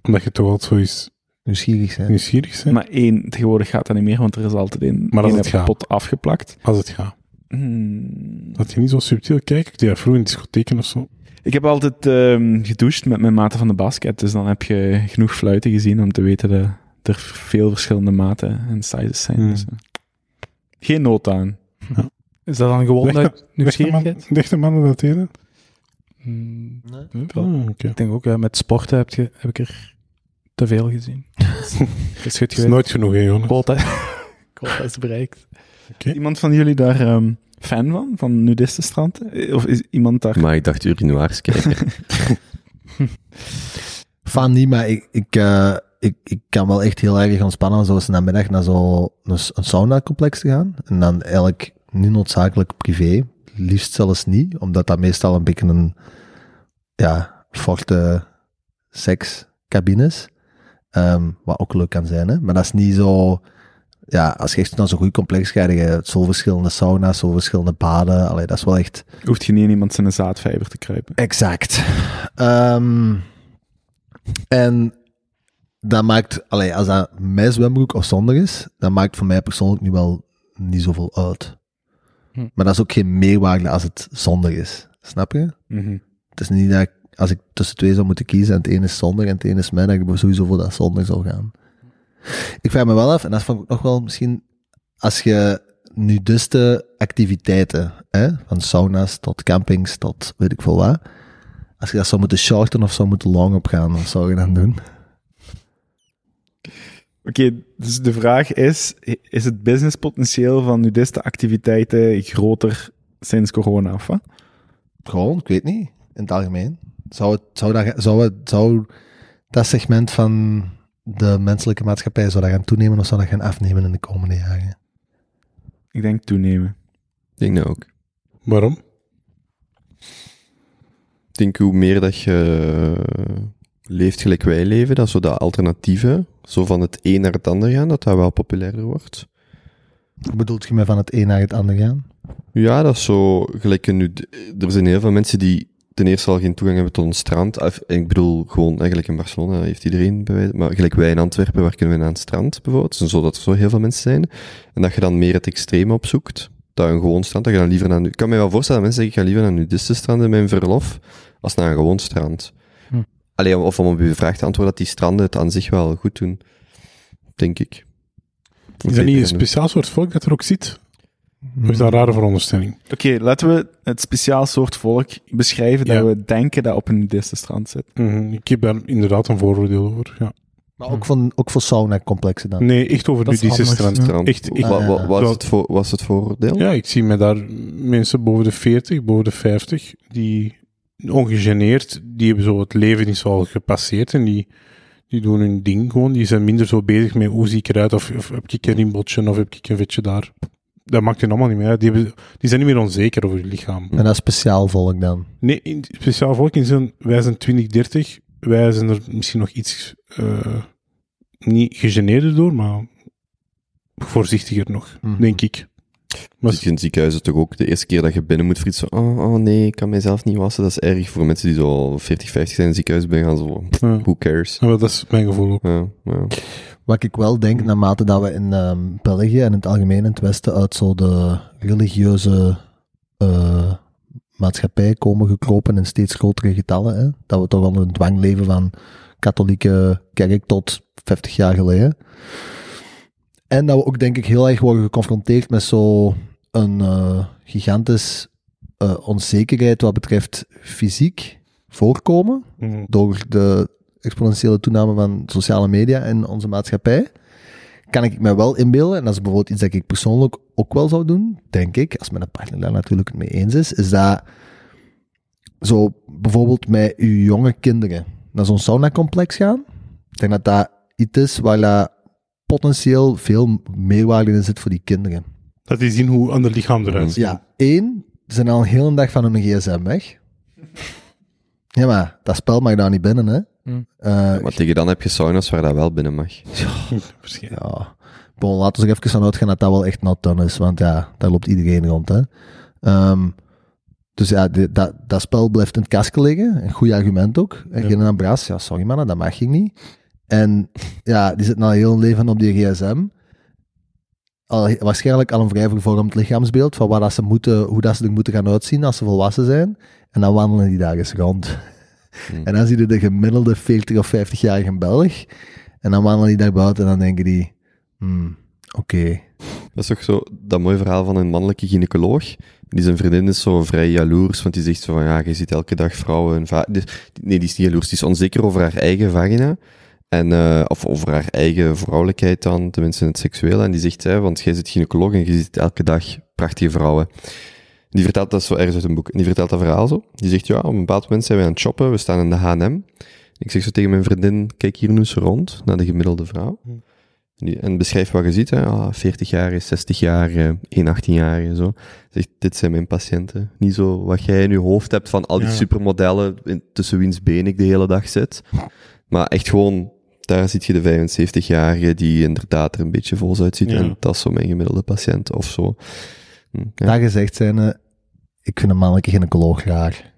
Speaker 5: Omdat je toch altijd zoiets
Speaker 1: Nieuwsgierig zijn.
Speaker 5: nieuwsgierig bent?
Speaker 2: Maar één, tegenwoordig gaat dat niet meer, want er is altijd een,
Speaker 5: Maar als
Speaker 2: één
Speaker 5: het gaat.
Speaker 2: pot afgeplakt.
Speaker 5: Als het gaat.
Speaker 2: Hmm.
Speaker 5: Dat je niet zo subtiel kijkt. Ik deed dat vroeger in discotheken of zo.
Speaker 2: Ik heb altijd ehm, gedoucht met mijn maten van de basket, dus dan heb je genoeg fluiten gezien om te weten dat er veel verschillende maten en sizes zijn.
Speaker 5: Hmm.
Speaker 2: Dus, eh, geen nood aan.
Speaker 3: Is dat dan gewoon uit nieuwsgierigheid?
Speaker 5: Dichte mannen dat deden?
Speaker 3: Hmm,
Speaker 1: Nee.
Speaker 3: wel.
Speaker 5: Ah, oké.
Speaker 3: Ik denk ook, ja, met sporten heb, je, heb ik er te veel gezien. <laughs> Dat is goed
Speaker 5: Het is nooit genoeg, hè.
Speaker 3: Quota, <laughs> quota is bereikt.
Speaker 2: Iemand van jullie daar ehm, fan van, van nudistenstranden? Eh, Of is iemand daar...
Speaker 4: Maar ik dacht urinoirs kijken. <laughs>
Speaker 1: Van niet, maar ik, ik, eh, ik, ik kan wel echt heel erg ontspannen zoals namiddag naar zo'n een, een sauna-complex te gaan. En dan eigenlijk niet noodzakelijk privé. Liefst zelfs niet, omdat dat meestal een beetje een ja, forte sekscabine is. Ehm, wat ook leuk kan zijn, hè. Maar dat is niet zo... Ja, als je echt naar zo'n goed complex gaat, heb je zo verschillende sauna's, zo verschillende baden. Allee, dat is wel echt...
Speaker 2: Hoeft je niet in iemand zijn zaadvijver te kruipen?
Speaker 1: Exact. Ehm, en dat maakt, allee, als dat mijn zwembroek of zonder is, dat maakt voor mij persoonlijk nu wel niet zoveel uit.
Speaker 3: Hm.
Speaker 1: Maar dat is ook geen meerwaarde als het zonder is. Snap je?
Speaker 2: Mhm.
Speaker 1: Het is niet dat ik, als ik tussen twee zou moeten kiezen en het een is zonder en het een is mij, dat ik sowieso voor dat zonder zou gaan. Ik vraag me wel af, en dat vond ik nog wel misschien, als je nudiste activiteiten, hè, van sauna's tot campings tot weet ik veel wat, als je dat zou moeten shorten of zou moeten long opgaan, wat zou je dan doen?
Speaker 2: Oké, dus de vraag is, is het businesspotentieel van nudistenactiviteiten groter sinds corona of wat?
Speaker 1: Gewoon, ik weet niet, in het algemeen. Zou, het, zou, dat, zou, het, zou dat segment van de menselijke maatschappij, zou dat gaan toenemen of zou dat gaan afnemen in de komende jaren?
Speaker 2: Ik denk toenemen.
Speaker 4: Ik denk dat ook.
Speaker 5: Waarom?
Speaker 4: Ik denk hoe meer dat je leeft gelijk wij leven, dat zo dat alternatieve, zo van het een naar het ander gaan, dat dat wel populairder wordt.
Speaker 1: Hoe bedoelt je mij van het een naar het ander gaan?
Speaker 4: Ja, dat is zo, gelijk nu, er zijn heel veel mensen die ten eerste al geen toegang hebben tot een strand. Ik bedoel, gewoon eigenlijk in Barcelona heeft iedereen bij wijze- maar gelijk wij in Antwerpen, waar kunnen we naar een strand bijvoorbeeld? Dus zodat er zo heel veel mensen zijn. En dat je dan meer het extreme opzoekt. Dat een gewoon strand, dat je dan liever naar, ik kan me wel voorstellen dat mensen zeggen, ik ga liever naar nudistenstranden in mijn verlof, als naar een gewoon strand.
Speaker 3: Hm.
Speaker 4: Allee, of om op uw vraag te antwoorden, dat die stranden het aan zich wel goed doen. Denk ik.
Speaker 5: Is dat niet een speciaal soort volk dat er ook zit? Of is dat een rare veronderstelling?
Speaker 2: Oké, laten we het speciaal soort volk beschrijven dat
Speaker 5: Ja.
Speaker 2: we denken dat op een nudistenstrand zit.
Speaker 5: Mhm, Ik heb daar inderdaad een vooroordeel over. Ja.
Speaker 1: Maar ook, van, ook voor sauna-complexen dan.
Speaker 5: Nee, echt over
Speaker 3: Dat is
Speaker 5: nudistische strand.
Speaker 4: Strand.
Speaker 5: Echt, ik-
Speaker 4: Wa- wa-
Speaker 1: Ah,
Speaker 4: was, het voor, was het vooroordeel?
Speaker 5: Ja, ik zie me daar mensen boven de 40, boven de 50, die ongegeneerd, die hebben zo het leven is al gepasseerd en die, die doen hun ding gewoon. Die zijn minder zo bezig met hoe zie ik eruit of, of heb ik een riembotje of heb ik een vetje daar. Dat maakt hen allemaal niet meer uit. Die, hebben, die zijn niet meer onzeker over hun lichaam.
Speaker 1: En dat is speciaal volk dan.
Speaker 5: Nee, in, speciaal volk in zijn, wij zijn 20, 30, wij zijn er misschien nog iets eh, niet gegeneerder door, maar voorzichtiger nog,
Speaker 1: Mhm.
Speaker 5: denk ik. Maar
Speaker 4: Dus in ziekenhuizen toch ook de eerste keer dat je binnen moet frietsen. Oh, oh nee, ik kan mijzelf niet wassen. Dat is erg voor mensen die zo 40, 50 zijn in het ziekenhuis binnen gaan. Zo,
Speaker 5: Ja.
Speaker 4: who cares?
Speaker 5: Ja, dat is mijn gevoel ook.
Speaker 4: Ja, ja.
Speaker 1: Wat ik wel denk, naarmate dat we in ehm, België en in het algemeen in het Westen uit zo de religieuze eh, maatschappij komen gekropen in steeds grotere getallen, hè? dat we toch onder een dwang leven van katholieke kerk tot 50 jaar geleden. En dat we ook denk ik heel erg worden geconfronteerd met zo'n eh, gigantisch eh, onzekerheid wat betreft fysiek voorkomen
Speaker 5: Mhm.
Speaker 1: door de exponentiële toename van sociale media in onze maatschappij, kan ik me wel inbeelden, en dat is bijvoorbeeld iets dat ik persoonlijk ook wel zou doen, denk ik, als mijn partner daar natuurlijk mee eens is, is dat zo bijvoorbeeld met uw jonge kinderen naar zo'n sauna-complex gaan. Ik denk dat dat iets is waar dat potentieel veel meerwaarde in zit voor die kinderen.
Speaker 5: Dat die zien hoe ander lichaam eruit ziet.
Speaker 1: Ja, één, ze zijn al een hele dag van hun gsm weg. Ja, maar dat spel mag daar niet binnen, hè.
Speaker 3: Hmm.
Speaker 1: Eh,
Speaker 4: Maar tegen dan heb je sauna's waar dat wel binnen mag.
Speaker 5: Waarschijnlijk. <laughs>
Speaker 1: Ja, bon, laten we er even van uitgaan dat dat wel echt not done is, want ja, daar loopt iedereen rond, hè. Ehm, dus ja, dat, dat spel blijft in het kastje liggen, een goed argument ook. En
Speaker 5: Ja.
Speaker 1: geen aan Bras, ja, sorry mannen, dat mag je niet. En ja, die zit al heel leven op die gsm. Al, waarschijnlijk al een vrij vervormd lichaamsbeeld van wat dat ze moeten, hoe dat ze er moeten gaan uitzien als ze volwassen zijn. En dan wandelen die daar eens rond. En dan zie je de gemiddelde 40 of 50-jarige Belg. En dan wandelen die daar buiten en dan denken die, hmm, oké.
Speaker 4: Dat is toch zo dat mooie verhaal van een mannelijke gynaecoloog. Die zijn vriendin is zo vrij jaloers, want die zegt zo van, ja, je ziet elke dag vrouwen... en Nee, die is niet jaloers, die is onzeker over haar eigen vagina. En, eh, of over haar eigen vrouwelijkheid dan, tenminste in het seksuele. En die zegt, hè, want jij zit gynaecoloog en je ziet elke dag prachtige vrouwen. Die vertelt dat zo ergens uit een boek. En die vertelt dat verhaal zo. Die zegt, ja, op een bepaald moment zijn we aan het shoppen, we staan in de H&M. Ik zeg zo tegen mijn vriendin, kijk hier nu eens rond, naar de gemiddelde vrouw. Die- En beschrijf wat je ziet, hè. Ah, 40 jaar, 60 jaar, 1 18 jaar, zo. Zegt, dit zijn mijn patiënten. Niet zo wat jij in je hoofd hebt van al die
Speaker 5: Ja.
Speaker 4: supermodellen in- tussen wiens been ik de hele dag zit. Maar echt gewoon, daar ziet je de 75-jarige die inderdaad er een beetje vol uitziet.
Speaker 5: Ja.
Speaker 4: En dat is zo mijn gemiddelde patiënt, of zo. Hm, ja.
Speaker 1: Dat gezegd zijn, eh, ik vind een mannelijke gynaecoloog raar.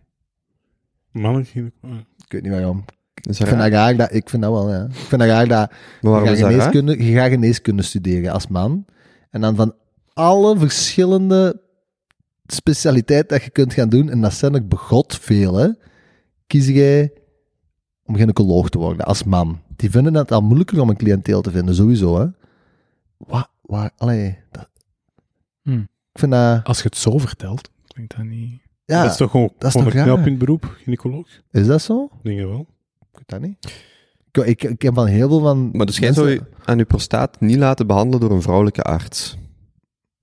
Speaker 5: Mannelijk gynaecoloog.
Speaker 1: Ik weet niet waarom. Ik vind
Speaker 4: raar.
Speaker 1: dat raar dat, ik vind dat wel, ja. Ik vind dat raar dat
Speaker 4: Maar
Speaker 1: je
Speaker 4: waarom
Speaker 1: gaat,
Speaker 4: is dat raar?
Speaker 1: geneeskunde, je gaat geneeskunde studeren als man. En dan van alle verschillende specialiteiten dat je kunt gaan doen, en dat zijn er begot veel, hè, kies jij om gynaecoloog te worden als man. Die vinden het al moeilijker om een cliënteel te vinden, sowieso, hè. Wat, waar, allee, dat,
Speaker 3: Hmm.
Speaker 1: ik vind dat,
Speaker 3: Als je het zo vertelt, klinkt dat niet...
Speaker 1: ja,
Speaker 5: dat is toch gewoon,
Speaker 1: dat is
Speaker 5: gewoon
Speaker 1: toch
Speaker 5: een knelpunt beroep, gynaecoloog?
Speaker 1: is dat zo?
Speaker 5: Denk je wel.
Speaker 1: Ik weet dat niet. Ik, ik, ik heb van heel veel van...
Speaker 4: Maar dus jij zou
Speaker 1: mensen-
Speaker 4: je aan je prostaat niet laten behandelen door een vrouwelijke arts.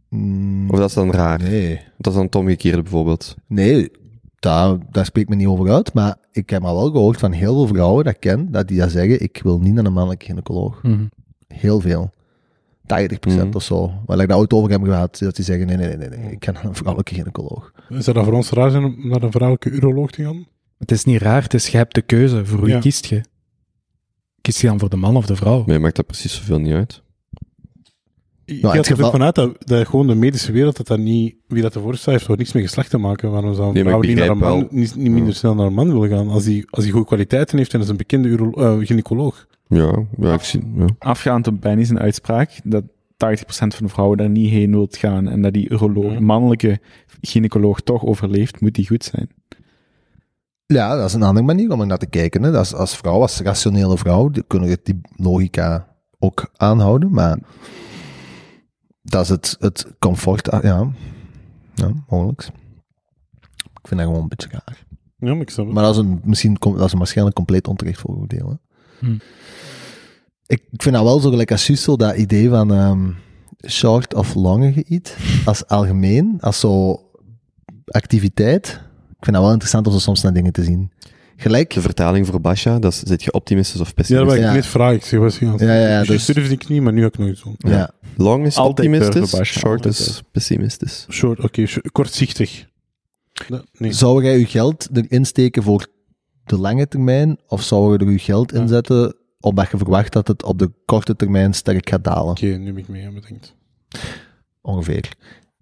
Speaker 1: Mm,
Speaker 4: Of dat is dan raar.
Speaker 1: Nee.
Speaker 4: Dat is dan het omgekeerde bijvoorbeeld.
Speaker 1: Nee, daar, daar spreekt me niet over uit. Maar ik heb al wel gehoord van heel veel vrouwen dat ik ken, dat die dat zeggen, ik wil niet naar een mannelijke gynaecoloog.
Speaker 3: Mhm.
Speaker 1: Heel veel. 80%
Speaker 4: Mhm.
Speaker 1: of zo. Waar ik daar ooit over heb gehad, dat die zeggen, nee, nee, nee, nee, nee, ik naar een vrouwelijke gynaecoloog.
Speaker 5: Zou dat voor ons raar zijn om naar een vrouwelijke uroloog te gaan?
Speaker 3: Het is niet raar, het is, je hebt de keuze. Voor wie
Speaker 5: Ja.
Speaker 3: kiest je? Kiest je dan voor de man of de vrouw?
Speaker 4: Maar je maakt dat precies zoveel niet uit.
Speaker 5: Je
Speaker 1: Nou,
Speaker 5: gaat
Speaker 1: het
Speaker 5: er
Speaker 1: geval-
Speaker 5: vanuit dat, dat gewoon de medische wereld, dat dat niet, wie dat ervoor staat, heeft toch niks met geslacht te maken. Waarom zou een
Speaker 4: Nee,
Speaker 5: vrouw
Speaker 4: ik
Speaker 5: niet, naar een man, niet, niet minder snel naar een man willen gaan? Als hij als die goede kwaliteiten heeft en is een bekende eh, gynaecoloog.
Speaker 4: Ja, ja, ik zie. Ja.
Speaker 2: Afgaand op Benny zijn uitspraak, dat 80% van de vrouwen daar niet heen wilt gaan en dat die uroloog,
Speaker 5: Ja.
Speaker 2: mannelijke gynaecoloog toch overleeft, moet die goed zijn.
Speaker 1: Ja, dat is een andere manier om er naar te kijken. Hè. Dat is, als vrouw, als rationele vrouw, kunnen we die logica ook aanhouden, maar dat is het, het comfort, ah, ja, ja, mogelijk. Ik vind dat gewoon een beetje raar.
Speaker 5: Ja, maar ik snap het.
Speaker 1: Maar dat is een, misschien, dat is een waarschijnlijk compleet onterecht vooroordeel. Hè.
Speaker 3: Hm.
Speaker 1: Ik, ik vind dat wel zo gelijk als zo dat idee van ehm, short of lange geïet, als algemeen, als zo activiteit. Ik vind dat wel interessant om zo soms naar dingen te zien. Gelijk,
Speaker 4: De vertaling voor Basha, dat zit je optimistisch of
Speaker 5: Ja, dat
Speaker 4: pessimistisch?
Speaker 5: ik
Speaker 1: Ja.
Speaker 5: net vragen. Ik zeg, wat
Speaker 1: Ja, ja, ja,
Speaker 5: Dus,
Speaker 1: dus-
Speaker 5: durfde ik niet, maar nu heb ik nooit zo.
Speaker 1: ja.
Speaker 4: Long is
Speaker 2: Altijd
Speaker 4: optimistisch, short
Speaker 2: altijd.
Speaker 4: is pessimistisch.
Speaker 5: Short, oké, kortzichtig. Nee.
Speaker 1: Zou jij je geld erin steken voor de lange termijn, of zou je er je geld in
Speaker 5: Ja.
Speaker 1: zetten omdat je verwacht dat het op de korte termijn sterk gaat dalen?
Speaker 5: Oké, nu heb ik mee aan bedenkt.
Speaker 1: Ongeveer.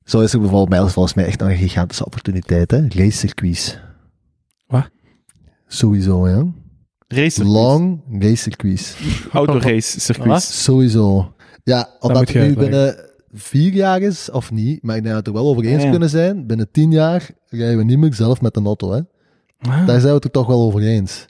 Speaker 1: Zo is er bijvoorbeeld bij ons volgens mij echt nog een gigantische opportuniteit, hè? Racecircuits.
Speaker 3: Wat?
Speaker 1: Sowieso, ja.
Speaker 2: Race
Speaker 1: Long racecircuits.
Speaker 2: autorace circuits. <laughs>
Speaker 1: Sowieso. Ja, omdat het nu
Speaker 3: uitleggen.
Speaker 1: binnen vier jaar is, of niet, maar ik denk dat we het er wel over eens
Speaker 2: Ja, ja.
Speaker 1: kunnen zijn. Binnen tien jaar rijden we niet meer zelf met de auto, hè.
Speaker 3: Ah.
Speaker 1: Daar zijn we het er toch wel over eens.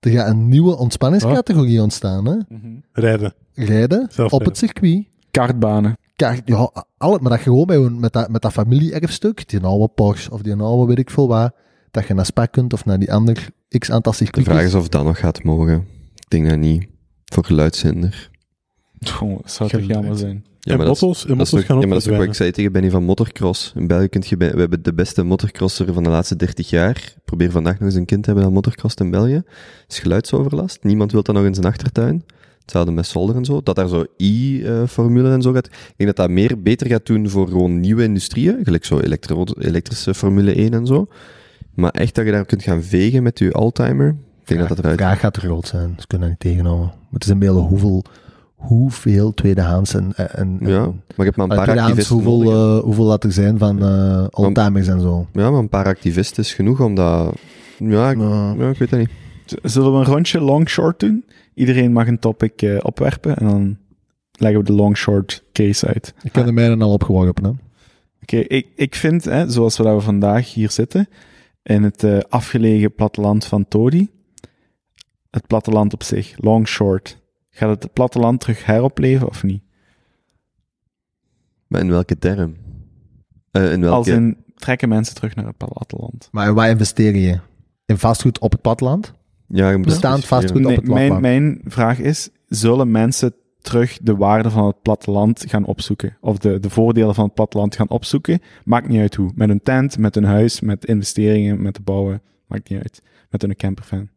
Speaker 1: Er gaat een nieuwe ontspanningscategorie ontstaan, hè.
Speaker 2: Mhm.
Speaker 5: Rijden.
Speaker 1: Rijden op het circuit.
Speaker 2: Kartbanen.
Speaker 1: Kijk, ja, alle, maar dat je gewoon bij, met, dat, met dat familie-erfstuk, die oude Porsche of die oude weet ik veel wat, dat je naar Spa kunt of naar die ander x aantal
Speaker 4: De
Speaker 1: circuits.
Speaker 4: vraag is of dat nog gaat mogen. Ik denk dat niet. Voor geluidshinder.
Speaker 2: Dat zou toch jammer zijn.
Speaker 4: Ja,
Speaker 5: en
Speaker 4: maar dat is- Dat is,
Speaker 5: gaan
Speaker 4: ja,
Speaker 5: ook
Speaker 4: maar dat is toch wat ik zei tegen Benny van motocross. In België kun je, bij- we hebben de beste motocrosser van de laatste 30 jaar. Ik probeer vandaag nog eens een kind te hebben dat motocrost in België. Dat is geluidsoverlast. Niemand wil dat nog in zijn achtertuin. Hetzelfde met solder en zo. Dat daar zo i-formule en zo gaat. Ik denk dat dat meer beter gaat doen voor gewoon nieuwe industrieën. Gelijk zo elektro elektrische Formule 1 en zo. Maar echt dat je daar kunt gaan vegen met je Alzheimer. Ik denk dat dat
Speaker 1: De
Speaker 4: eruit...
Speaker 1: vraag gaat te groot zijn, ze kunnen dat niet tegenhouden. Maar het is een beeld hoeveel, hoeveel tweedehands en, en, en
Speaker 4: Ja, maar je hebt maar een paar activisten
Speaker 1: hoeveel,
Speaker 4: nodig.
Speaker 1: eh, hoeveel dat er zijn van eh oldtimers en zo.
Speaker 4: Ja, maar een paar activisten is genoeg om dat... Ja, ik,
Speaker 1: Ja.
Speaker 4: ja, ik weet dat niet.
Speaker 2: Zullen we een rondje long-short doen? Iedereen mag een topic eh, opwerpen en dan leggen we de long-short case uit.
Speaker 1: Ik heb de mijne al opgeworpen, hè.
Speaker 2: Oké, ik, ik vind, hè, zoals we, dat we vandaag hier zitten, in het eh, afgelegen platteland van Todi, het platteland op zich, long short, gaat het platteland terug heropleven of niet?
Speaker 4: Maar in welke term? Eh, in welke...
Speaker 2: Als in, trekken mensen terug naar het platteland?
Speaker 1: Maar waar investeer je? In vastgoed op het platteland?
Speaker 4: ja, je moet
Speaker 1: bestaand vastgoed. op het
Speaker 2: mijn,
Speaker 1: platteland.
Speaker 2: mijn vraag is, zullen mensen terug de waarde van het platteland gaan opzoeken? Of de, de voordelen van het platteland gaan opzoeken? Maakt niet uit hoe. Met een tent, met een huis, met investeringen, met de bouwen, maakt niet uit. Met een campervan.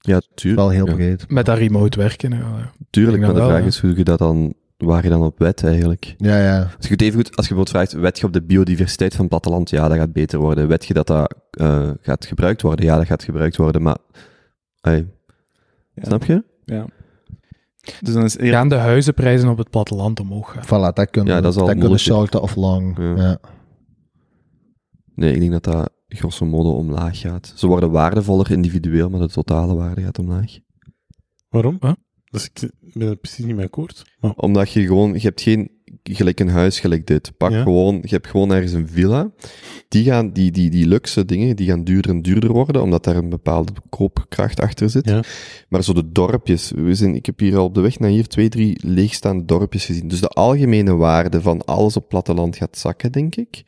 Speaker 4: Ja, tuurlijk.
Speaker 1: Wel heel
Speaker 4: ja.
Speaker 1: breed.
Speaker 3: Met dat remote werken. Ja.
Speaker 4: Tuurlijk, maar de
Speaker 3: wel,
Speaker 4: vraag is hoe je dat dan... Waar je dan op wet eigenlijk?
Speaker 1: Ja, ja.
Speaker 4: Als je het even goed, als je bijvoorbeeld vraagt, wet je op de biodiversiteit van het platteland? Ja, dat gaat beter worden. Wet je dat dat eh, gaat gebruikt worden? Ja, dat gaat gebruikt worden, maar... Hey,
Speaker 2: Ja.
Speaker 4: Snap je?
Speaker 2: Ja. Dus dan is eerder
Speaker 3: Gaan de huizenprijzen op het platteland omhoog gaan?
Speaker 1: Voilà, dat kunnen,
Speaker 4: Ja, dat is al
Speaker 1: dat kunnen of long.
Speaker 4: Ja.
Speaker 1: Ja.
Speaker 4: Nee, ik denk dat dat grosso modo omlaag gaat. Ze worden waardevoller individueel, maar de totale waarde gaat omlaag.
Speaker 5: Waarom?
Speaker 3: Huh?
Speaker 5: Dus ik ben er precies niet mee akkoord. Maar,
Speaker 4: Omdat je gewoon, je hebt geen, gelijk een huis gelijk dit. Pak
Speaker 5: Ja.
Speaker 4: gewoon, je hebt gewoon ergens een villa. Die gaan, die, die, die luxe dingen, die gaan duurder en duurder worden, omdat daar een bepaalde koopkracht achter zit.
Speaker 5: Ja.
Speaker 4: Maar zo de dorpjes, we zijn, ik heb hier al op de weg naar hier twee, drie leegstaande dorpjes gezien. Dus de algemene waarde van alles op platteland gaat zakken, denk ik.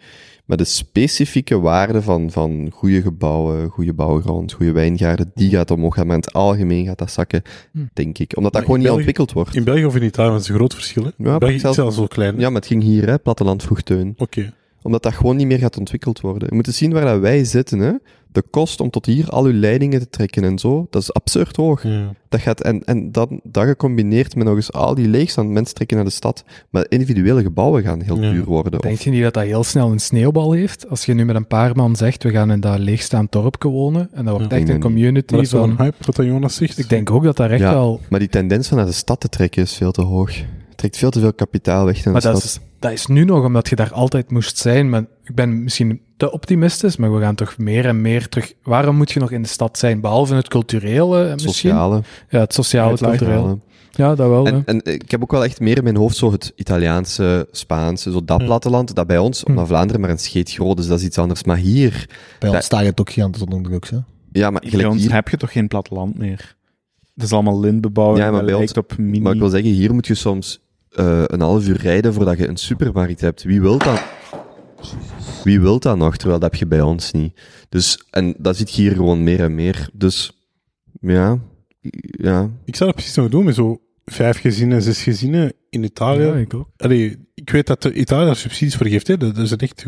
Speaker 4: Maar de specifieke waarde van, van goede gebouwen, goede bouwgrond, goede wijngaarden, die gaat omhoog gaan. Maar in het algemeen gaat dat zakken,
Speaker 3: Hm.
Speaker 4: denk ik. Omdat dat
Speaker 5: Maar
Speaker 4: gewoon niet
Speaker 5: België-
Speaker 4: ontwikkeld wordt.
Speaker 5: in België of in Italië, dat is een groot verschil. Hè?
Speaker 4: Ja,
Speaker 5: België
Speaker 4: zelfs-
Speaker 5: is zelfs zo klein.
Speaker 4: Ja, maar het ging hier, hè, platteland vroeg teun.
Speaker 5: Oké.
Speaker 4: Omdat dat gewoon niet meer gaat ontwikkeld worden. Je moet eens zien waar dat wij zitten, hè. De kost om tot hier al uw leidingen te trekken en zo, dat is absurd hoog.
Speaker 5: Ja.
Speaker 4: Dat gaat, en, en dat, dat gecombineerd met nog eens al die leegstand, mensen trekken naar de stad. Maar individuele gebouwen gaan heel
Speaker 5: Ja.
Speaker 4: duur worden.
Speaker 3: Denk
Speaker 4: Of,
Speaker 3: je niet dat dat heel snel een sneeuwbal heeft? Als je nu met een paar man zegt, we gaan in dat leegstaand dorpje wonen, en dat wordt
Speaker 5: Ja.
Speaker 3: echt een community
Speaker 5: Maar dat is
Speaker 3: van...
Speaker 5: een hype, wat dat Jonas zegt.
Speaker 3: Ik denk ook dat dat echt
Speaker 4: Ja.
Speaker 3: wel...
Speaker 4: maar die tendens van naar de stad te trekken is veel te hoog. Het Trekt veel te veel kapitaal weg naar
Speaker 3: Maar
Speaker 4: de
Speaker 3: dat
Speaker 4: stad.
Speaker 3: is, dat is nu nog omdat je daar altijd moest zijn. Maar ik ben misschien te optimistisch, maar we gaan toch meer en meer terug. Waarom moet je nog in de stad zijn? Behalve het culturele en misschien?
Speaker 4: Sociale.
Speaker 3: Ja, het sociale,
Speaker 2: Het
Speaker 3: culturele. Ja, dat wel. ja.
Speaker 4: En, en ik heb ook wel echt meer in mijn hoofd zo het Italiaanse, Spaanse, zo dat platteland, dat bij ons, omdat Vlaanderen maar een scheet groot is, dat is iets anders. Maar hier,
Speaker 1: Bij ons staat het ook gigantisch onder druk, hè.
Speaker 4: ja, maar
Speaker 2: Bij ons
Speaker 4: hier,
Speaker 2: heb je toch geen platteland meer? Het is allemaal lintbebouwing,
Speaker 4: Ja, maar
Speaker 2: dat
Speaker 4: bij
Speaker 2: lijkt op mini...
Speaker 4: maar ik wil zeggen, hier moet je soms eh, een half uur rijden voordat je een supermarkt hebt. Wie wil dat? Wie wil dat nog? Terwijl dat heb je bij ons niet. Dus, en dat zit hier gewoon meer en meer. Dus, ja, ja.
Speaker 5: Ik zou dat precies nog doen met zo vijf gezinnen, zes gezinnen in Italië.
Speaker 3: Ja, ik ook.
Speaker 5: Allee, ik weet dat de Italië daar subsidies voor geeft. Hè. Dat is echt,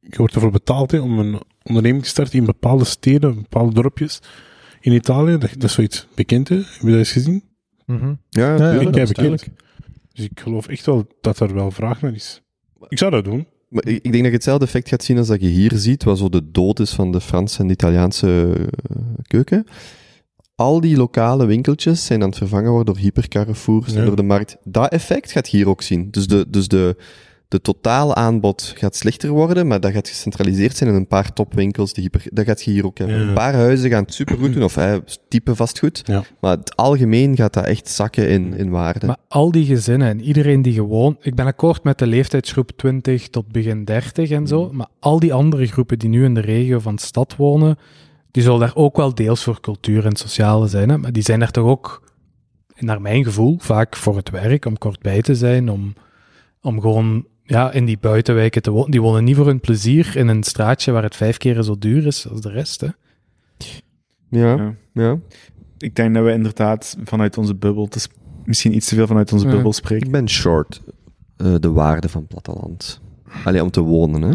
Speaker 5: je wordt ervoor betaald hè, om een onderneming te starten in bepaalde steden, bepaalde dorpjes in Italië. Dat, dat is zoiets bekend, hè. Heb je dat eens gezien?
Speaker 1: Mhm.
Speaker 4: Ja,
Speaker 1: Ja, dat is
Speaker 5: bekend. Dus ik geloof echt wel dat er wel vraag naar is. Ik zou dat doen.
Speaker 4: Maar ik denk dat je hetzelfde effect gaat zien als dat je hier ziet, wat zo de dood is van de Franse en de Italiaanse eh, keuken. Al die lokale winkeltjes zijn aan het vervangen worden door hypercarrefours en door de markt. Dat effect gaat hier ook zien. Dus de, dus de, de totale aanbod gaat slechter worden, maar dat gaat gecentraliseerd zijn in een paar topwinkels. Die hyper, dat gaat je hier ook hebben.
Speaker 5: Ja.
Speaker 4: Een paar huizen gaan het supergoed doen, of hè, type vastgoed.
Speaker 5: Ja.
Speaker 4: Maar het algemeen gaat dat echt zakken in, in waarde.
Speaker 3: Maar al die gezinnen en iedereen die gewoon... Ik ben akkoord met de leeftijdsgroep 20 tot begin 30 en zo, maar al die andere groepen die nu in de regio van de stad wonen, die zullen daar ook wel deels voor cultuur en sociale zijn, hè? maar die zijn daar toch ook, naar mijn gevoel, vaak voor het werk, om kort bij te zijn, om, om gewoon ja, in die buitenwijken te wonen. Die wonen niet voor hun plezier in een straatje waar het vijf keer zo duur is als de rest. Hè?
Speaker 4: ja,
Speaker 2: Ja.
Speaker 4: ja.
Speaker 2: Ik denk dat we inderdaad vanuit onze bubbel, het is misschien iets te veel vanuit onze
Speaker 3: Ja.
Speaker 2: bubbel spreken.
Speaker 4: Ik ben short eh, de waarde van platteland. Alleen om te wonen, hè?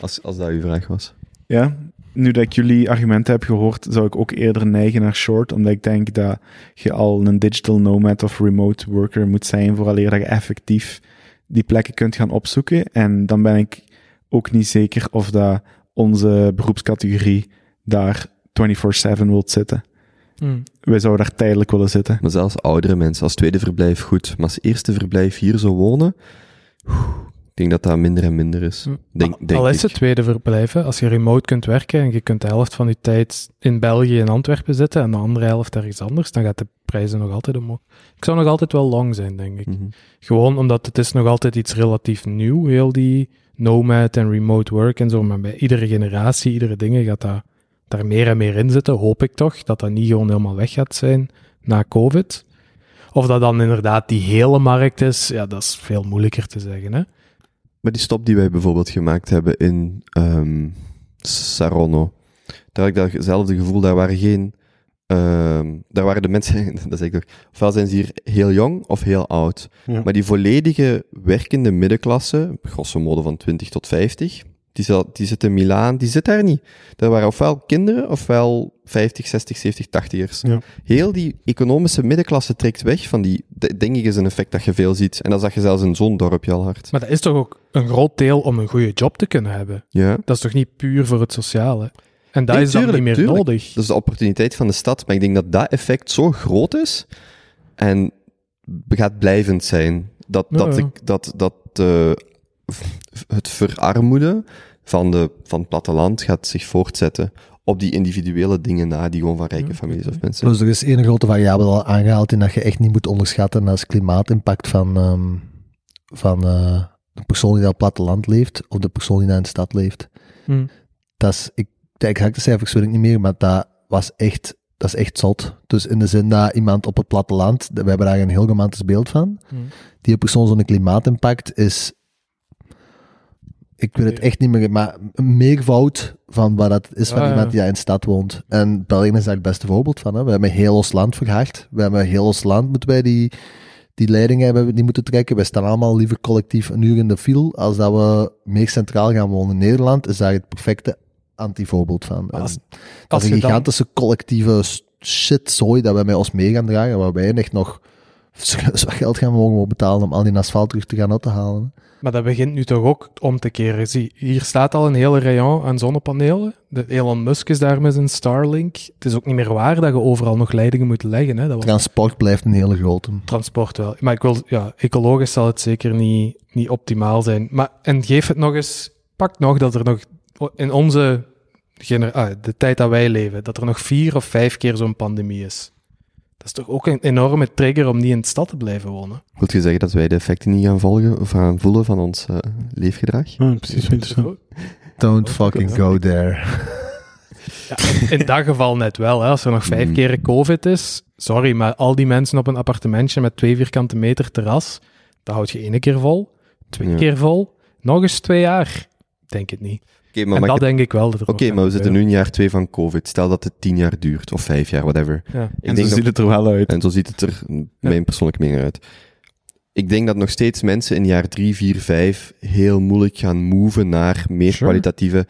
Speaker 4: Als, als dat uw vraag was.
Speaker 2: Ja, nu dat ik jullie argumenten heb gehoord, zou ik ook eerder neigen naar short, omdat ik denk dat je al een digital nomad of remote worker moet zijn vooraleer dat je effectief die plekken kunt gaan opzoeken. En dan ben ik ook niet zeker of dat onze beroepscategorie daar 24-7 wilt zitten. Wij zouden daar tijdelijk willen zitten.
Speaker 4: Maar zelfs oudere mensen, als tweede verblijf goed. Maar als eerste verblijf hier zo wonen, denk dat dat minder en minder is.
Speaker 3: Hm.
Speaker 4: Denk, denk
Speaker 3: Al is
Speaker 4: ik.
Speaker 3: het tweede verblijf, hè. als je remote kunt werken en je kunt de helft van je tijd in België in Antwerpen zitten en de andere helft ergens anders, dan gaat de prijzen nog altijd omhoog. Ik zou nog altijd wel lang zijn, denk ik.
Speaker 4: Mhm.
Speaker 3: Gewoon omdat het is nog altijd iets relatief nieuw, heel die nomad en remote work en zo, maar bij iedere generatie, iedere dingen gaat dat daar meer en meer in zitten, hoop ik toch, dat dat niet gewoon helemaal weg gaat zijn na COVID. Of dat dan inderdaad die hele markt is, ja, dat is veel moeilijker te zeggen, hè.
Speaker 4: Maar die stop die wij bijvoorbeeld gemaakt hebben in ehm Saronno, daar had ik datzelfde gevoel, daar waren geen... ehm, daar waren de mensen, <laughs> dat zeg ik toch, ofwel zijn ze hier heel jong of heel oud.
Speaker 5: Ja.
Speaker 4: Maar die volledige werkende middenklasse, grosso modo van 20 tot 50, die, zal, die zit in Milaan, die zit daar niet. Dat waren ofwel kinderen, ofwel 50, 60, 70, 80ers.
Speaker 5: Ja.
Speaker 4: Heel die economische middenklasse trekt weg van die, de- denk ik is een effect dat je veel ziet. En dat zag je zelfs in zo'n dorpje al hard.
Speaker 3: Maar dat is toch ook een groot deel om een goede job te kunnen hebben.
Speaker 4: Ja.
Speaker 3: Dat is toch niet puur voor het sociale? En dat
Speaker 4: Nee,
Speaker 3: is dan niet meer
Speaker 4: tuurlijk.
Speaker 3: nodig.
Speaker 4: Dat is de opportuniteit van de stad. Maar ik denk dat dat effect zo groot is en gaat blijvend zijn. Dat,
Speaker 3: Ja,
Speaker 4: dat, ik, dat, dat eh, het verarmoeden van, de, van het platteland gaat zich voortzetten op die individuele dingen na, die gewoon van rijke
Speaker 3: Ja,
Speaker 4: families of mensen.
Speaker 1: Dus er is één grote variabele al aangehaald in dat je echt niet moet onderschatten als klimaatimpact van, ehm, van eh, de persoon die op het platteland leeft of de persoon die in een stad leeft.
Speaker 3: Hm.
Speaker 1: Dat is, ik, de exacte cijfers weet ik niet meer, maar dat was echt, dat is echt zot. Dus in de zin dat iemand op het platteland, we hebben daar een heel romantisch beeld van,
Speaker 3: Hm.
Speaker 1: die persoon zo'n klimaatimpact is, ik weet het echt niet meer, maar een meervoud van wat dat is van
Speaker 3: ja.
Speaker 1: iemand die in een stad woont. En België is daar het beste voorbeeld van. Hè. We hebben heel ons land vergaard. We hebben heel ons land moeten wij die, die leidingen hebben die moeten trekken. Wij staan allemaal liever collectief een uur in de file als dat we meer centraal gaan wonen. In Nederland is daar het perfecte antivoorbeeld van.
Speaker 3: Als-
Speaker 1: dat is een
Speaker 3: je dan-
Speaker 1: gigantische collectieve shitzooi dat wij met ons mee gaan dragen, waar wij echt nog <laughs> geld gaan we mogen betalen om al die asfalt terug te gaan uit te halen.
Speaker 3: Maar dat begint nu toch ook om te keren. Zie, hier staat al een hele rayon aan zonnepanelen. De Elon Musk is daar met zijn Starlink. Het is ook niet meer waar dat je overal nog leidingen moet leggen. Hè. Dat was
Speaker 1: Transport blijft een hele grote.
Speaker 3: transport wel. Maar ik wil, ja, ecologisch zal het zeker niet, niet optimaal zijn. Maar, en geef het nog eens, pak nog dat er nog in onze gener ah, de tijd dat wij leven, dat er nog vier of vijf keer zo'n pandemie is. Dat is toch ook een enorme trigger om niet in de stad te blijven wonen.
Speaker 4: Wilt je zeggen dat wij de effecten niet gaan volgen of gaan voelen van ons eh, leefgedrag?
Speaker 5: Ja, precies, interessant.
Speaker 1: Don't fucking go there.
Speaker 3: In dat geval net wel. Hè. Als er nog vijf
Speaker 4: Mm.
Speaker 3: keer COVID is, sorry, maar al die mensen op een appartementje met twee vierkante meter terras, dat houd je ene keer vol, twee
Speaker 4: Ja.
Speaker 3: keer vol, nog eens twee jaar. Denk het niet.
Speaker 4: Oké, maar,
Speaker 3: en dat
Speaker 4: ik-
Speaker 3: denk ik wel. dat er
Speaker 4: Oké, maar we zitten nu in jaar twee van COVID. Stel dat het tien jaar duurt, of vijf jaar, whatever.
Speaker 3: Ja.
Speaker 4: Ik
Speaker 2: en zo ziet
Speaker 4: dat,
Speaker 2: het er wel uit.
Speaker 4: en zo ziet het er, mijn persoonlijke mening, uit. Ik denk dat nog steeds mensen in jaar drie, vier, vijf heel moeilijk gaan moven naar meer
Speaker 3: Sure.
Speaker 4: kwalitatieve...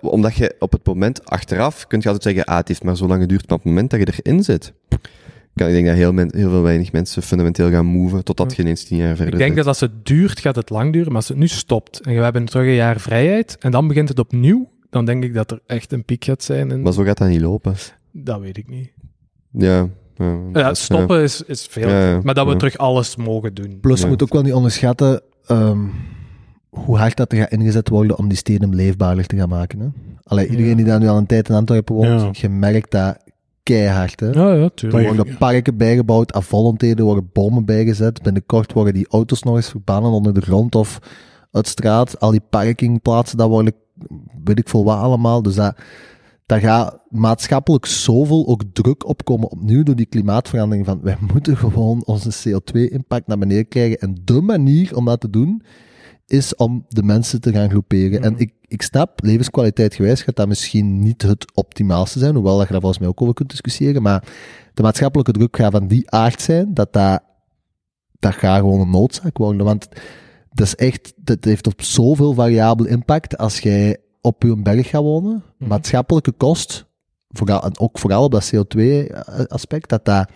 Speaker 4: Omdat je op het moment achteraf kunt je altijd zeggen, ah, het heeft maar zo lang geduurd, maar op het moment dat je erin zit, kan ik denk dat heel, men- heel veel weinig mensen fundamenteel gaan moven, totdat je ineens tien jaar verder
Speaker 3: Ik denk dat als het duurt, gaat het lang duren. Maar als het nu stopt en we hebben terug een jaar vrijheid en dan begint het opnieuw, dan denk ik dat er echt een piek gaat zijn. En
Speaker 4: Maar zo gaat dat niet lopen.
Speaker 3: Dat weet ik niet.
Speaker 4: Ja. ja,
Speaker 3: stoppen is, is veel.
Speaker 4: Ja, ja,
Speaker 3: maar dat we
Speaker 4: ja.
Speaker 3: terug alles mogen doen.
Speaker 1: Plus,
Speaker 4: Ja.
Speaker 1: je moet ook wel niet onderschatten ehm, hoe hard dat er gaat ingezet worden om die steden leefbaarder te gaan maken. Hè? Allee, iedereen
Speaker 3: Ja.
Speaker 1: die daar nu al een tijd in Antwerpen woont,
Speaker 5: Ja.
Speaker 1: je merkt dat keihard. Hè?
Speaker 3: Ja, ja,
Speaker 1: Er
Speaker 3: tuurlijk.
Speaker 1: Worden parken bijgebouwd, afvalontheden worden bomen bijgezet. Binnenkort worden die auto's nog eens verbannen onder de grond of uit straat. Al die parkingplaatsen, dat worden, weet ik veel wat allemaal. Dus dat, daar gaat maatschappelijk zoveel ook druk opkomen opnieuw door die klimaatverandering. Van wij moeten gewoon onze CO2-impact naar beneden krijgen. En de manier om dat te doen is om de mensen te gaan groeperen. En ik, ik snap, levenskwaliteit gewijs gaat dat misschien niet het optimaalste zijn, hoewel dat je daar volgens mij ook over kunt discussiëren, maar de maatschappelijke druk gaat van die aard zijn, dat dat, dat gaat gewoon een noodzaak worden. Want dat is echt, dat heeft op zoveel variabele impact als jij op je berg gaat wonen.
Speaker 3: Mhm.
Speaker 1: Maatschappelijke kost, vooral, en ook vooral op dat CO2-aspect, dat dat,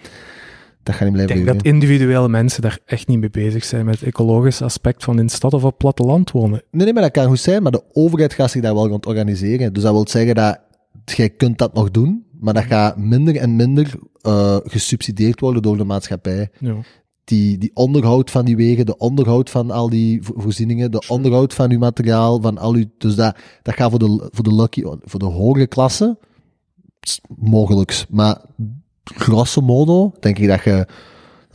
Speaker 1: dat gaat niet
Speaker 3: Ik
Speaker 1: blijven
Speaker 3: denk dat individuele mensen daar echt niet mee bezig zijn met het ecologische aspect van in de stad of op het platteland wonen.
Speaker 1: Nee, nee, maar dat kan goed zijn, maar de overheid gaat zich daar wel rond organiseren. Dus dat wil zeggen dat jij kunt dat nog doen, maar dat gaat minder en minder eh, gesubsidieerd worden door de maatschappij.
Speaker 3: Ja.
Speaker 1: Die, die onderhoud van die wegen, de onderhoud van al die vo- voorzieningen, de onderhoud van uw materiaal, van al uw... Dus dat, dat gaat voor de, voor de lucky, voor de hogere klasse, mogelijks. Maar grosso modo denk ik dat je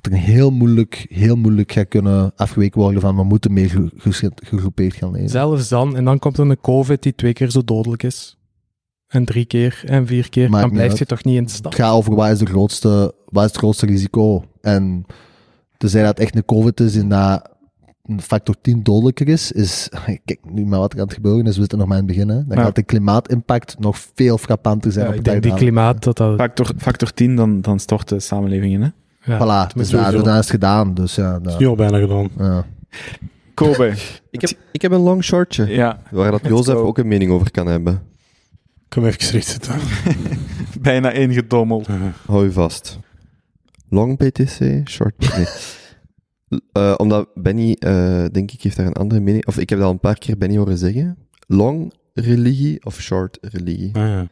Speaker 1: dat er heel moeilijk, heel moeilijk gaat kunnen afgeweken worden van we moeten meer ge- ge- gegroepeerd gaan leven.
Speaker 3: Zelfs dan, en dan komt er een COVID die twee keer zo dodelijk is. En drie keer en vier keer.
Speaker 1: Maakt
Speaker 3: dan blijf je toch niet in de stad.
Speaker 1: Het gaat over wat is, de grootste, wat is het grootste risico. En tenzij dat echt een COVID is en dat een factor 10 dodelijker is, is, <laughs> kijk nu maar wat er aan het gebeuren is, we zitten nog maar in het begin, hè. dan
Speaker 2: Ja.
Speaker 1: gaat de klimaatimpact nog veel frappanter zijn
Speaker 3: Ja,
Speaker 1: op
Speaker 3: ik
Speaker 1: het
Speaker 3: denk die klimaat, dat dat...
Speaker 2: Factor, factor 10, dan, dan stort de samenleving in, hè?
Speaker 3: Ja,
Speaker 1: Voilà, dus, dan is het gedaan. Dus ja,
Speaker 5: Dat is nu al bijna gedaan.
Speaker 1: ja.
Speaker 2: Kobe. <laughs>
Speaker 4: Ik heb, ik heb een long shortje,
Speaker 2: ja,
Speaker 4: waar dat Jozef ook een mening over kan hebben.
Speaker 5: Kom even recht zitten. <laughs>
Speaker 2: bijna ingedommeld.
Speaker 4: Hou je vast. Long BTC, short nee. Eh, omdat Benny, eh, denk ik, heeft daar een andere mening. Of ik heb dat al een paar keer Benny horen zeggen. Long religie of short religie?
Speaker 5: Ah, ja.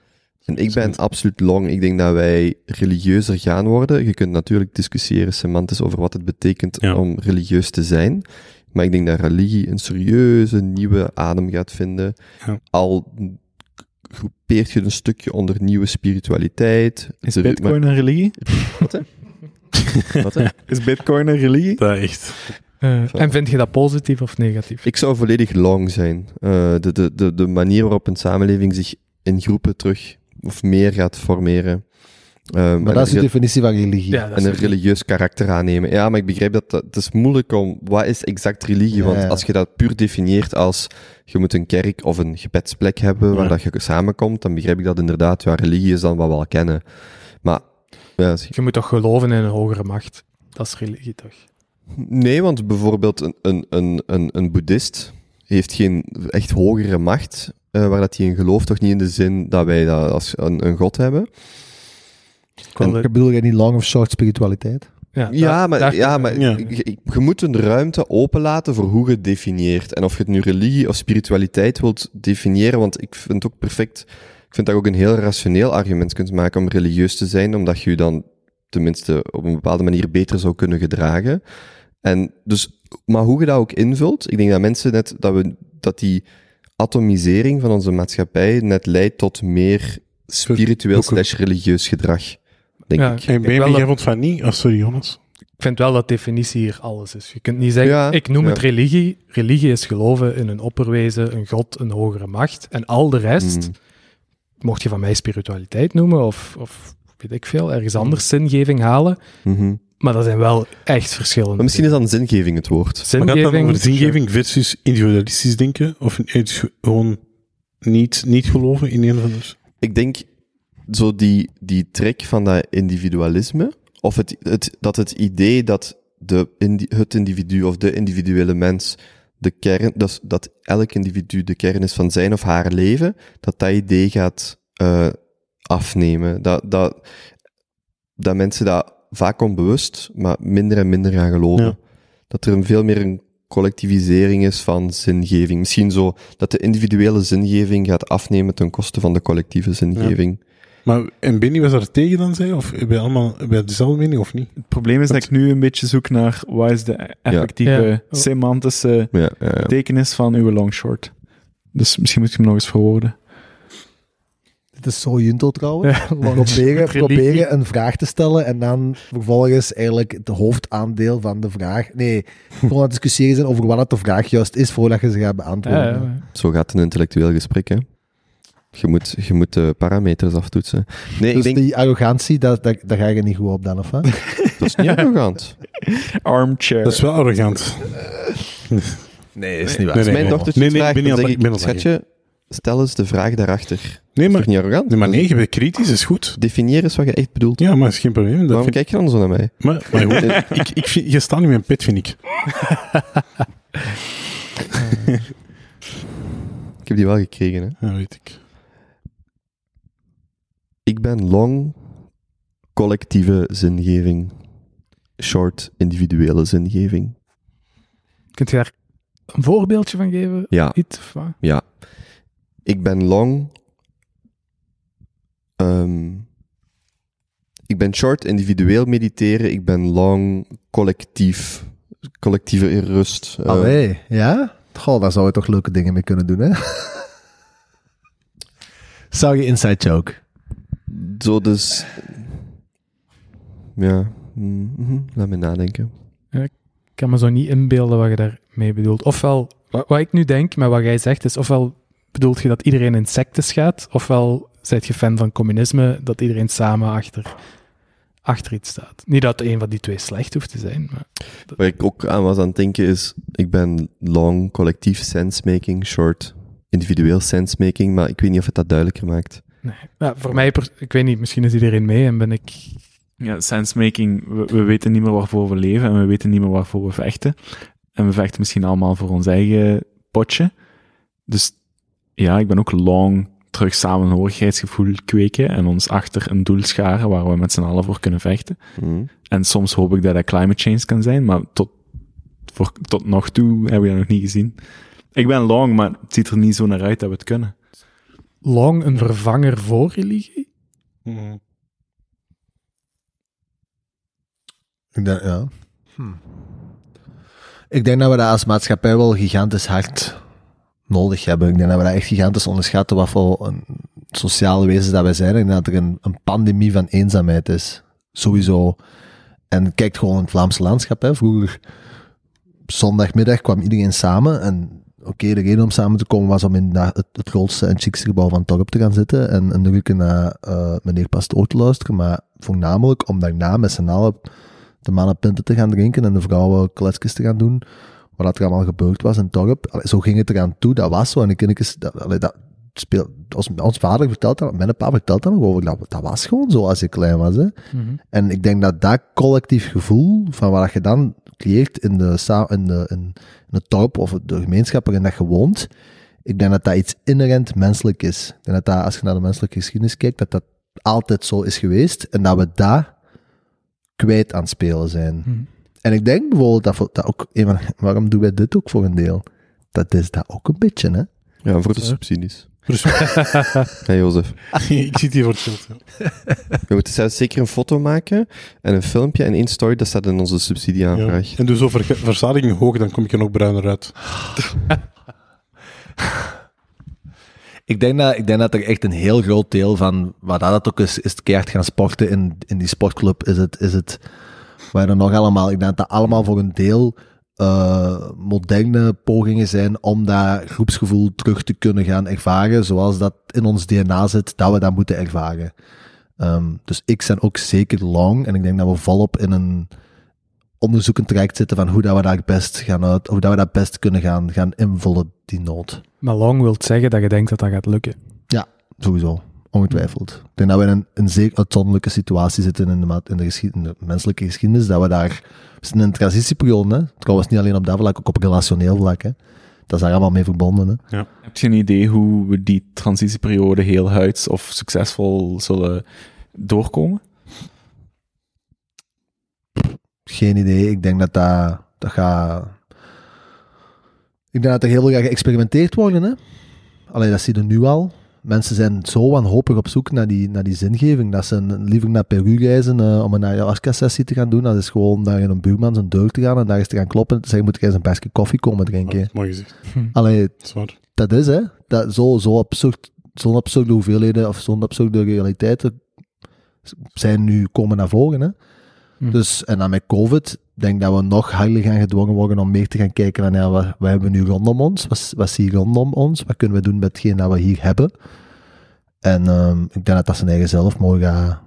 Speaker 4: En ik ben absoluut long. Ik denk dat wij religieuzer gaan worden. Je kunt natuurlijk discussiëren semantisch over wat het betekent
Speaker 5: Ja.
Speaker 4: om religieus te zijn. Maar ik denk dat religie een serieuze nieuwe adem gaat vinden.
Speaker 5: Ja.
Speaker 4: Al groepeert je een stukje onder nieuwe spiritualiteit.
Speaker 2: Is
Speaker 4: De-
Speaker 2: bitcoin een religie?
Speaker 4: Wat, hè? <laughs> Wat?
Speaker 2: Is bitcoin een religie?
Speaker 5: Dat echt.
Speaker 3: Eh, en vind je dat positief of negatief?
Speaker 4: Ik zou volledig long zijn. Eh, de, de, de, de manier waarop een samenleving zich in groepen terug of meer gaat formeren. Ehm,
Speaker 1: Maar dat is de definitie van religie.
Speaker 3: Ja,
Speaker 4: en een religieus karakter aannemen. Ja, maar ik begrijp dat, dat het is moeilijk om, wat is exact religie?
Speaker 1: Ja,
Speaker 4: Want
Speaker 1: ja.
Speaker 4: als je dat puur definieert als, je moet een kerk of een gebedsplek hebben waar
Speaker 5: Ja.
Speaker 4: dat je samenkomt, dan begrijp ik dat inderdaad, ja, religie is dan wat we al kennen. Maar, ja,
Speaker 3: Je moet toch geloven in een hogere macht? Dat is religie toch?
Speaker 4: Nee, want bijvoorbeeld een, een, een, een, een boeddhist heeft geen echt hogere macht, eh, waar dat hij in gelooft, toch niet in de zin dat wij dat als een, een god hebben.
Speaker 3: Ik
Speaker 1: En bedoel je niet long of short spiritualiteit?
Speaker 3: Ja,
Speaker 4: Ja,
Speaker 3: daar-
Speaker 4: maar,
Speaker 3: daar-
Speaker 4: ja, maar
Speaker 5: Ja.
Speaker 4: Je, je moet een ruimte openlaten voor hoe je het definieert. En of je het nu religie of spiritualiteit wilt definiëren, want ik vind het ook perfect, ik vind dat je ook een heel rationeel argument kunt maken om religieus te zijn, omdat je je dan tenminste op een bepaalde manier beter zou kunnen gedragen. En dus, maar hoe je dat ook invult, ik denk dat mensen net, dat we, dat die atomisering van onze maatschappij net leidt tot meer spiritueel slash religieus gedrag, denk
Speaker 3: Ja,
Speaker 4: ik.
Speaker 5: En
Speaker 3: Ik
Speaker 5: ben
Speaker 3: dat-
Speaker 5: vond van niet? Oh, sorry, Jonas.
Speaker 3: Ik vind wel dat definitie hier alles is. Je kunt niet zeggen,
Speaker 4: Ja,
Speaker 3: ik noem
Speaker 4: ja.
Speaker 3: het religie. Religie is geloven in een opperwezen, een god, een hogere macht. En al de rest,
Speaker 4: Mm.
Speaker 3: Mocht je van mij spiritualiteit noemen of, of weet ik veel, ergens anders zingeving halen.
Speaker 4: Mhm.
Speaker 3: Maar dat zijn wel echt verschillende
Speaker 4: Maar misschien is dan zingeving het woord.
Speaker 5: Maar gaat het dan
Speaker 3: Zingeving,
Speaker 5: over zingeving versus individualistisch denken? Of gewoon niet, niet geloven in een van de...
Speaker 4: Ik denk, zo die, die trek van dat individualisme, of het, het, dat het idee dat de, het individu of de individuele mens de kern, dat, dat elk individu de kern is van zijn of haar leven, dat dat idee gaat eh, afnemen. Dat, dat, dat mensen dat vaak onbewust, maar minder en minder gaan geloven.
Speaker 5: Ja.
Speaker 4: Dat er een veel meer een collectivisering is van zingeving. Misschien zo dat de individuele zingeving gaat afnemen ten koste van de collectieve zingeving.
Speaker 5: Maar, en Benny was daar tegen dan, zei je? Of we allemaal we dezelfde mening of niet?
Speaker 2: Het probleem is dat ik nu een beetje zoek naar wat is de effectieve
Speaker 3: Ja.
Speaker 2: Semantische
Speaker 4: Ja, ja, ja.
Speaker 2: betekenis van uw long short. Dus misschien moet ik hem nog eens verwoorden.
Speaker 1: Dit is zo junto trouwens.
Speaker 3: Ja, <laughs>
Speaker 1: Proberen, proberen een vraag te stellen en dan vervolgens eigenlijk het hoofdaandeel van de vraag. Nee, gewoon aan het discussiëren zijn over wat het de vraag juist is voordat je ze gaat beantwoorden.
Speaker 3: Ja, ja.
Speaker 4: Zo gaat een intellectueel gesprek, hè. Je moet, je moet de parameters aftoetsen. Nee,
Speaker 1: Dus
Speaker 4: ik denk,
Speaker 1: die arrogantie, dat, dat, daar ga je niet goed op dan, of wat? <laughs>
Speaker 4: dat is niet arrogant.
Speaker 2: Armchair.
Speaker 5: Dat is wel arrogant.
Speaker 1: Nee, is niet waar.
Speaker 5: Nee,
Speaker 4: Als
Speaker 5: nee,
Speaker 4: mijn
Speaker 5: nee.
Speaker 4: dochtertje
Speaker 5: Nee, nee,
Speaker 4: vraagt,
Speaker 5: ik ben
Speaker 4: dan
Speaker 5: niet
Speaker 4: zeg
Speaker 5: aan- ik ben
Speaker 4: schatje, stel eens de vraag daarachter.
Speaker 5: Nee,
Speaker 4: Is
Speaker 5: maar,
Speaker 4: niet arrogant?
Speaker 5: nee, maar nee, je bent kritisch, is goed.
Speaker 4: Definieer eens wat je echt bedoelt.
Speaker 5: Ja, maar dat is geen probleem. Dat
Speaker 4: Waarom
Speaker 5: vind,
Speaker 4: kijk je dan zo naar mij?
Speaker 5: maar, maar goed, <laughs> ik, ik vind, je staat niet in mijn pet, vind ik. <laughs>
Speaker 4: Ik heb die wel gekregen, hè.
Speaker 5: Ja, weet ik.
Speaker 4: Ik ben long collectieve zingeving. Short individuele zingeving.
Speaker 3: Kunt je daar een voorbeeldje van geven?
Speaker 4: Ja.
Speaker 3: Iets of wat?
Speaker 4: Ja. Ik ben long. ehm, ik ben short individueel mediteren. Ik ben long collectief. Collectieve rust. eh,
Speaker 1: Allee, ja? Goh, daar zou je toch leuke dingen mee kunnen doen, hè? <laughs> Zou je inside joke?
Speaker 4: Zo dus. Ja. mhm, Laat me nadenken.
Speaker 3: Ik kan me zo niet inbeelden wat je daarmee bedoelt. Ofwel, wat, wat ik nu denk, met wat jij zegt, is ofwel bedoelt je dat iedereen in sectes gaat, ofwel zijt je fan van communisme, dat iedereen samen achter, achter iets staat. Niet dat een van die twee slecht hoeft te zijn, maar...
Speaker 4: Waar ik ook aan was aan het denken is, ik ben long collectief sensemaking, short individueel sensemaking, maar ik weet niet of het dat duidelijker maakt.
Speaker 3: Nee. Ja, voor mij, ik weet niet, misschien is iedereen mee en ben ik...
Speaker 2: Ja, sensemaking, we, we weten niet meer waarvoor we leven en we weten niet meer waarvoor we vechten. En we vechten misschien allemaal voor ons eigen potje. Dus ja, ik ben ook long terug samenhorigheidsgevoel kweken en ons achter een doel scharen waar we met z'n allen voor kunnen vechten.
Speaker 4: Hm.
Speaker 2: En soms hoop ik dat dat climate change kan zijn, maar tot, voor, tot nog toe hebben we dat nog niet gezien. Ik ben long, maar het ziet er niet zo naar uit dat we het kunnen.
Speaker 3: Long een vervanger voor religie?
Speaker 5: Mhm.
Speaker 1: Ik denk, ja. Hm. Ik denk dat we dat als maatschappij wel gigantisch hard nodig hebben. Ik denk dat we dat echt gigantisch onderschatten wat voor een sociale wezens dat wij zijn. Denk dat er een, een pandemie van eenzaamheid is. Sowieso. En kijk gewoon in het Vlaamse landschap. Hè. Vroeger, zondagmiddag kwam iedereen samen. En oké, de reden om samen te komen was om in dat- het, het grootste en chicste gebouw van het dorp te gaan zitten. En een uurtje naar eh meneer Pastoor te luisteren. Maar voornamelijk om daarna met z'n allen de mannen pinten te gaan drinken en de vrouwen kletsjes te gaan doen. Wat er allemaal gebeurd was in het dorp. Allee, zo ging het eraan toe, dat was zo. En de kindjes, dat, allee, dat speelt, ons, ons vader vertelt dat, mijn pa vertelt dat nog over, dat, dat was gewoon zo als ik klein was. Hè. En ik denk dat dat collectief gevoel van wat je dan creëert in, de, sa- in, de, in, in het dorp of de gemeenschap waarin dat je woont, ik denk dat dat iets inherent menselijk is. Ik denk dat, dat als je naar de menselijke geschiedenis kijkt, dat dat altijd zo is geweest en dat we dat kwijt aan het spelen zijn.
Speaker 3: Hm.
Speaker 1: En ik denk bijvoorbeeld dat, voor- dat ook, een van- waarom doen wij dit ook voor een deel? Dat is dat ook een beetje, hè?
Speaker 4: Ja, voor de subsidies.
Speaker 5: Dus, <laughs>
Speaker 4: Hey Jozef. <laughs>
Speaker 5: ik zit hier voor het schild.
Speaker 4: We moeten zelfs zeker een foto maken en een filmpje en één story, dat staat in onze subsidieaanvraag.
Speaker 5: Ja. En doe zo ver verzadiging hoog, dan kom ik er nog bruiner uit. <laughs>
Speaker 1: Ik denk, dat, ik denk dat er echt een heel groot deel van wat dat ook is, is het keihard gaan sporten in, in die sportclub. Is het, is het, waar er nog allemaal, ik denk dat dat allemaal voor een deel eh, moderne pogingen zijn om dat groepsgevoel terug te kunnen gaan ervaren, zoals dat in ons DNA zit, dat we dat moeten ervaren. Ehm, dus ik ben ook zeker long en ik denk dat we volop in een onderzoekend traject zitten van hoe dat we daar best gaan uit, hoe dat we dat best kunnen gaan, gaan invullen, die nood.
Speaker 3: Maar long wil zeggen dat je denkt dat dat gaat lukken.
Speaker 1: Sowieso, ongetwijfeld. Ik denk dat we in een, een zeer uitzonderlijke situatie zitten in de, in de, geschied- in de menselijke geschiedenis, dat we daar... We zitten in een transitieperiode, hè. Trouwens, niet alleen op dat vlak, ook op relationeel vlak, hè. Dat is daar allemaal mee verbonden, hè.
Speaker 2: Heb je een idee hoe we die transitieperiode heel huids of succesvol zullen doorkomen?
Speaker 1: Geen idee. Ik denk dat dat, dat gaat... Ik denk dat er heel veel gaat geëxperimenteerd worden, hè. Alleen dat zie je nu al. Mensen zijn zo wanhopig op zoek naar die, naar die zingeving, dat ze een- liever naar Peru reizen eh, om een ayahuasca-sessie te gaan doen. Dat is gewoon naar een buurman zijn deur te gaan en daar eens te gaan kloppen en te zeggen, moet ik eens een bakje koffie komen drinken.
Speaker 5: Is mooi gezegd.
Speaker 1: Allee, <laughs>
Speaker 5: Zwaar.
Speaker 1: dat is hè. Dat, zo, zo absurd, zo'n absurde hoeveelheden of zo'n absurde realiteiten zijn nu komen naar voren. Hè.
Speaker 3: Hm.
Speaker 1: Dus, en dan met COVID, denk dat we nog harder gaan gedwongen worden om meer te gaan kijken van, ja, wat, wat hebben we nu rondom ons? Wat, wat zie je rondom ons? Wat kunnen we doen met hetgeen dat we hier hebben? En ehm, ik denk dat dat zijn eigen zelfmoord gaat...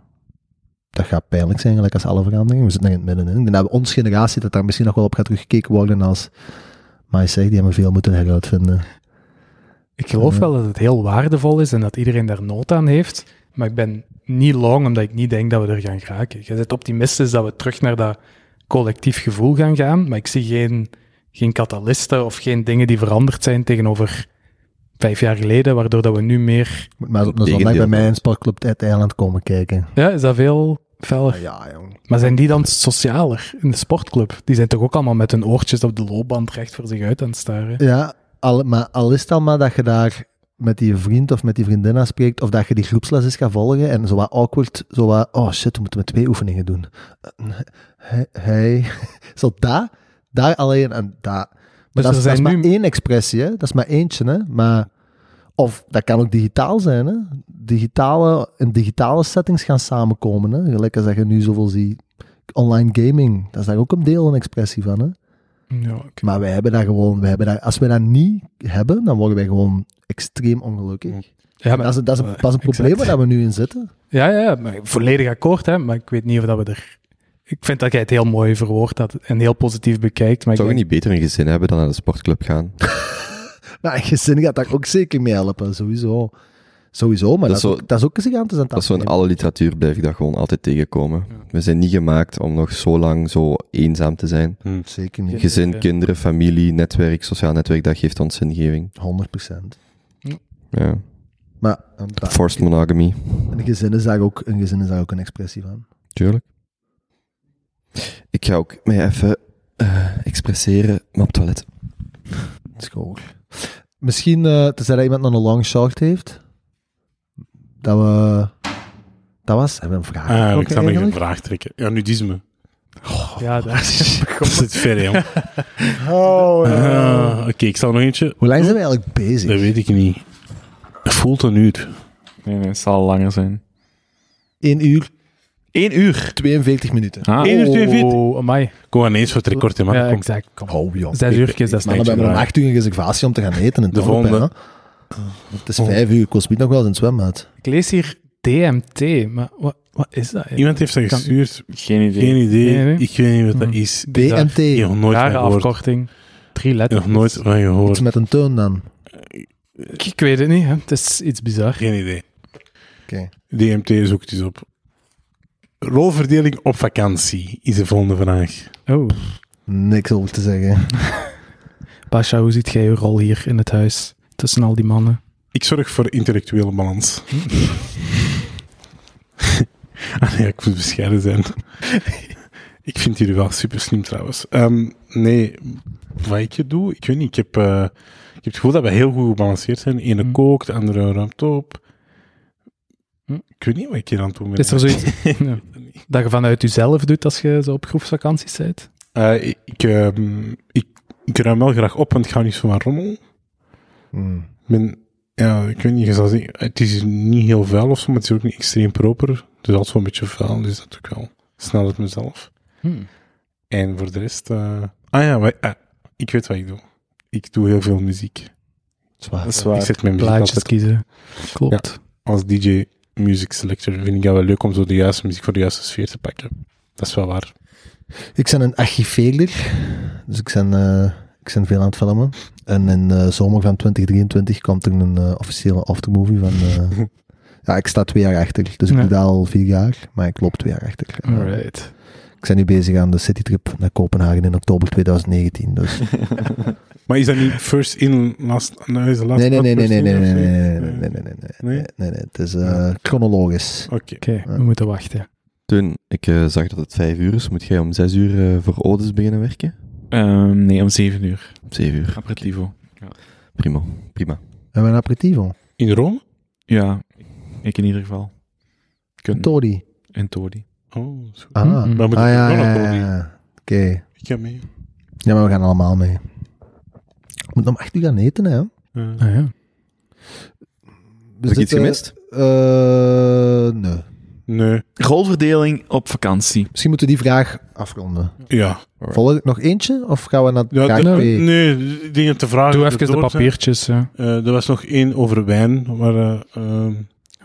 Speaker 1: Dat gaat pijnlijk zijn, gelijk als alle veranderingen. We zitten er in het middenin. Ik denk dat we ons generatie, dat daar misschien nog wel op gaat teruggekeken worden als... Maar je zegt, die hebben veel moeten heruitvinden.
Speaker 3: Ik geloof wel dat het heel waardevol is en dat iedereen daar nood aan heeft. Maar ik ben niet long omdat ik niet denk dat we er gaan geraken. Je bent optimistisch dat we terug naar dat collectief gevoel gaan gaan. Maar ik zie geen, geen katalisten of geen dingen die veranderd zijn tegenover vijf jaar geleden, waardoor dat we nu meer...
Speaker 1: Moet maar eens op een
Speaker 4: Tegendeel.
Speaker 1: zondag bij mij in Sportclub het Eiland komen kijken.
Speaker 3: Ja, is dat veel feller?
Speaker 1: ja, jong.
Speaker 3: Maar zijn die dan socialer in de sportclub? Die zijn toch ook allemaal met hun oortjes op de loopband recht voor zich uit aan het staren?
Speaker 1: Ja, al, maar al is het al maar dat je daar met die vriend of met die vriendin aan spreekt, of dat je die groepsles eens gaat volgen en zo wat awkward, zo wat, oh shit, we moeten met twee oefeningen doen. Eh, Hey, hey. <laughs> zo daar, daar alleen en daar. Maar
Speaker 3: Dus
Speaker 1: dat, is, dat is maar
Speaker 3: nu-
Speaker 1: één expressie, hè? dat is maar eentje. Hè? Maar, of dat kan ook digitaal zijn. Hè? Digitale, in digitale settings gaan samenkomen. Hè? Gelijk als dat je nu zoveel ziet. Online gaming, dat is daar ook een deel een expressie van. Hè?
Speaker 3: Ja.
Speaker 1: Maar wij hebben daar gewoon, wij hebben daar, als we dat niet hebben, dan worden wij gewoon extreem ongelukkig.
Speaker 3: Ja,
Speaker 1: dat is, dat is, een, dat is een
Speaker 3: exact.
Speaker 1: probleem waar we nu in zitten.
Speaker 3: Ja, ja, ja, maar volledig akkoord, hè, maar ik weet niet of dat we er... Ik vind dat jij het heel mooi verwoord had en heel positief bekijkt, maar ik
Speaker 4: Zou je
Speaker 3: denk-
Speaker 4: niet beter een gezin hebben dan naar de sportclub gaan? <laughs>
Speaker 1: Maar een gezin gaat daar ook zeker mee helpen, sowieso. Sowieso, maar dat,
Speaker 4: Dat
Speaker 1: is, ook, dat is ook een gigantisch aan het
Speaker 4: Dat is zo in alle literatuur blijf ik dat gewoon altijd tegenkomen. We zijn niet gemaakt om nog zo lang zo eenzaam te zijn.
Speaker 1: Zeker niet,
Speaker 4: Gezin,
Speaker 3: Ja.
Speaker 4: kinderen, familie, netwerk, sociaal netwerk, dat geeft ons zingeving.
Speaker 1: 100%.
Speaker 4: Ja.
Speaker 1: Maar dat-
Speaker 4: Forced monogamy,
Speaker 1: een, gezin is daar ook, een gezin is daar ook een expressie van.
Speaker 4: tuurlijk. Ik ga ook mij even eh, expresseren, maar op het toilet.
Speaker 1: School. Misschien, eh tenzij dat iemand nog een long short heeft, dat we... Dat was, hebben we een vraag
Speaker 5: Ah, ik zou nog een vraag trekken. Ja, nudisme.
Speaker 3: Ja, daar
Speaker 5: Dat <laughs> zit ver, jong.
Speaker 1: Oh,
Speaker 5: Ah, Oké, ik zal nog eentje.
Speaker 1: Hoe lang zijn we eigenlijk bezig?
Speaker 5: Dat weet ik niet. Het voelt een uur.
Speaker 2: Nee, nee, het zal langer zijn.
Speaker 1: 1 uur,
Speaker 2: 1 uur.
Speaker 1: 42 minuten.
Speaker 2: Ah,
Speaker 5: Eén uur, twee, vier.
Speaker 3: Oh, amai.
Speaker 5: Kom maar eens voor het record in, man.
Speaker 3: Ja, exact. Kom.
Speaker 1: Oh, joh.
Speaker 3: Zes uurtjes, dat is
Speaker 1: Maar we
Speaker 3: niks.
Speaker 1: hebben om
Speaker 5: vraag.
Speaker 1: 8 uur een reservatie om te gaan eten. In
Speaker 5: De volgende.
Speaker 1: hè. Het is 5 uur, ik wil niet nog wel eens het zwembad.
Speaker 3: Ik lees hier DMT, maar wat, wat is dat?
Speaker 5: Iemand heeft dat
Speaker 3: Kan-
Speaker 5: gestuurd.
Speaker 2: geen idee.
Speaker 5: Geen idee.
Speaker 3: Nee, nee.
Speaker 5: Ik weet niet wat dat
Speaker 3: Hm.
Speaker 5: is.
Speaker 1: DMT.
Speaker 5: Ik heb nog nooit van
Speaker 3: Rare
Speaker 5: gehoord.
Speaker 3: afkorting. Drie
Speaker 5: Ik
Speaker 3: letters.
Speaker 5: heb nog nooit van
Speaker 1: Iets
Speaker 5: gehoord.
Speaker 1: met een toon dan.
Speaker 3: Ik, ik weet het niet, hè. het is iets bizar.
Speaker 5: Geen idee.
Speaker 1: Oké.
Speaker 5: DMT zoekt eens op. Rolverdeling op vakantie is de volgende vraag.
Speaker 3: Oh,
Speaker 1: Niks over te zeggen. <laughs>
Speaker 3: Pasha, hoe ziet jij je rol hier in het huis tussen al die mannen?
Speaker 5: Ik zorg voor intellectuele balans. <laughs> ah nee, ik moet bescheiden zijn. <laughs> Ik vind jullie wel super slim trouwens. Ehm, nee, wat ik hier doe, ik weet niet. Ik heb, eh, ik heb het gevoel dat we heel goed gebalanceerd zijn. De ene
Speaker 3: Hm.
Speaker 5: kookt, de andere ruimt op.
Speaker 3: Hm.
Speaker 5: Ik weet niet wat ik hier aan het doen ben.
Speaker 3: Is er zoiets <laughs> ja, dat je vanuit jezelf doet als je zo op groepsvakanties bent?
Speaker 5: Eh, ik, ik, ehm, ik, ik ruim wel graag op, want ik ga niet zo van rommel. Ik ben, ja, ik weet niet, je zal zeggen, het is niet heel vuil of zo, maar het is ook niet extreem proper. Het is altijd wel een beetje vuil, dus dat doe ik wel snel uit mezelf.
Speaker 3: Hmm.
Speaker 5: En voor de rest, eh, ah ja, maar, ah, ik weet wat ik doe. Ik doe heel veel muziek.
Speaker 1: Zwaar.
Speaker 2: Dat is waar.
Speaker 5: Ik zet mijn muziek
Speaker 3: Plaatjes
Speaker 5: altijd
Speaker 3: kiezen. Klopt.
Speaker 5: als DJ music selector. Vind ik dat wel leuk om zo de juiste muziek voor de juiste sfeer te pakken. Dat is wel waar.
Speaker 1: Ik ben een archiveerder, dus ik ben, eh, ik ben veel aan het filmen. En in de zomer van 2023 komt er een eh, officiële aftermovie van... eh, <laughs> ja, ik sta twee jaar achter, dus ik
Speaker 3: Ja.
Speaker 1: doe dat al vier jaar, maar ik loop twee jaar achter. Eh,
Speaker 3: Alright.
Speaker 1: Ik ben nu bezig aan de citytrip naar Kopenhagen in oktober 2019, dus... <laughs>
Speaker 5: Maar is dat niet first in, last, nou is de laatste
Speaker 1: Nee, nee, nee, nee, nee,
Speaker 5: in,
Speaker 1: nee, nee, nee, nee, nee, nee, nee, nee,
Speaker 5: Nee?
Speaker 1: nee, nee, nee, het is eh, chronologisch.
Speaker 5: Oké.
Speaker 3: Oké, we moeten wachten.
Speaker 4: Toen ik eh, zag dat het vijf uur is, moet jij om zes uur eh, voor Odes beginnen werken?
Speaker 2: Ehm, nee, om zeven uur.
Speaker 4: Om zeven uur.
Speaker 2: Aperitivo.
Speaker 4: Prima, prima.
Speaker 1: En een aperitivo.
Speaker 5: In Rome?
Speaker 2: Ja, ik in ieder geval. Kunnen.
Speaker 1: Todi.
Speaker 2: In Tori.
Speaker 5: Oh, zo.
Speaker 1: Ah.
Speaker 5: Maar moet
Speaker 1: ah
Speaker 5: ik
Speaker 1: ja, ja, ja, ja. Oké.
Speaker 5: Ik ga mee.
Speaker 1: Ja, maar we gaan allemaal mee. We moeten om echt uur gaan eten, hè.
Speaker 5: Eh,
Speaker 3: Ah, ja.
Speaker 4: Heb ik iets gemist?
Speaker 1: eh, nee.
Speaker 5: Nee.
Speaker 2: Rolverdeling op vakantie.
Speaker 1: Misschien moeten we die vraag afronden.
Speaker 5: Ja.
Speaker 1: Volg ik nog eentje? Of gaan we naar
Speaker 5: ja de-
Speaker 1: twee?
Speaker 5: nee, dingen te vragen.
Speaker 3: Doe even de papiertjes. Ja.
Speaker 5: Eh, er was nog één over wijn, maar eh, ehm,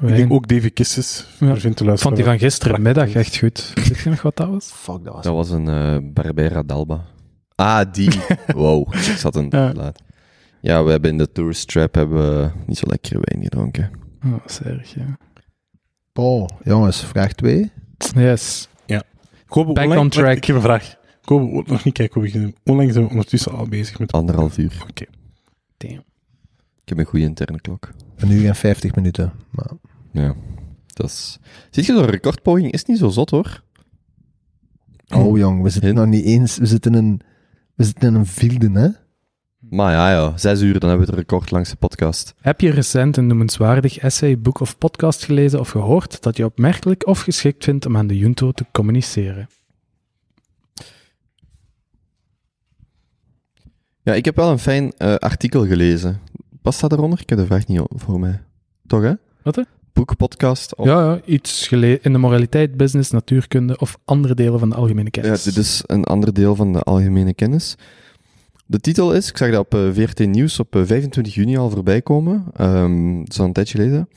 Speaker 5: ik denk ook Davy Kisses.
Speaker 3: Ja. Vond die van gisterenmiddag echt goed. Weet je nog wat dat was?
Speaker 1: Fuck, dat was...
Speaker 4: Dat was een eh, Barbera d'Alba. Ah, die. <laughs> wow, ik zat een
Speaker 3: Ja.
Speaker 4: laat. Ja, we hebben in de tourist trap hebben we niet zo lekkere wijn gedronken.
Speaker 3: Oh, dat is erg, ja.
Speaker 1: Oh, jongens, vraag 2.
Speaker 3: Yes.
Speaker 5: Kobe,
Speaker 3: Back on track.
Speaker 5: Ik heb een vraag. Kobe, nog niet kijken hoe we Hoe lang zijn we ondertussen al bezig met...
Speaker 4: Anderhalf uur.
Speaker 5: Oké.
Speaker 3: Damn.
Speaker 4: Ik heb een goede interne klok.
Speaker 1: Een uur en 50 minuten. Maar...
Speaker 4: Ja. Dat is... Ziet je, zo'n recordpoging is niet zo zot, hoor.
Speaker 1: Oh, jong, we zitten nog niet eens... We zitten in, we zitten in een vierde, hè?
Speaker 4: Maar ja, ja, zes uur, dan hebben we het record langs de podcast.
Speaker 3: Heb je recent een noemenswaardig essay, boek of podcast gelezen of gehoord dat je opmerkelijk of geschikt vindt om aan de junto te communiceren?
Speaker 4: Ja, ik heb wel een fijn eh, artikel gelezen. Past dat eronder? Ik heb de vraag niet voor mij. Toch, hè?
Speaker 3: Wat, hè?
Speaker 4: Boek, podcast. Of...
Speaker 3: Ja, ja, iets in de moraliteit, business, natuurkunde of andere delen van de algemene
Speaker 4: Ja,
Speaker 3: kennis.
Speaker 4: dit is een ander deel van de algemene kennis. De titel is, ik zag dat op eh, VRT Nieuws op eh, 25 juni al voorbij komen. Ehm dat is al een tijdje geleden.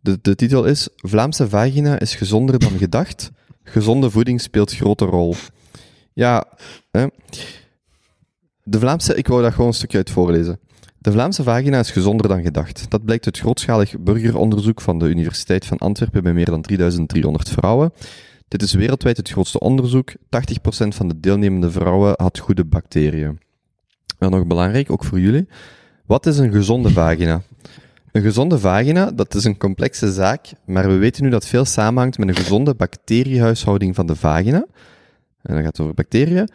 Speaker 4: De, de titel is, Vlaamse vagina is gezonder dan gedacht. Gezonde voeding speelt grote rol. Ja, hè. De Vlaamse, ik wou dat gewoon een stukje uit voorlezen. De Vlaamse vagina is gezonder dan gedacht. Dat blijkt uit grootschalig burgeronderzoek van de Universiteit van Antwerpen bij meer dan 3300 vrouwen. Dit is wereldwijd het grootste onderzoek. 80% van de deelnemende vrouwen had goede bacteriën. En nog belangrijk, ook voor jullie. Wat is een gezonde vagina? Een gezonde vagina, dat is een complexe zaak, maar we weten nu dat veel samenhangt met een gezonde bacteriehuishouding van de vagina. En dan gaat het over bacteriën.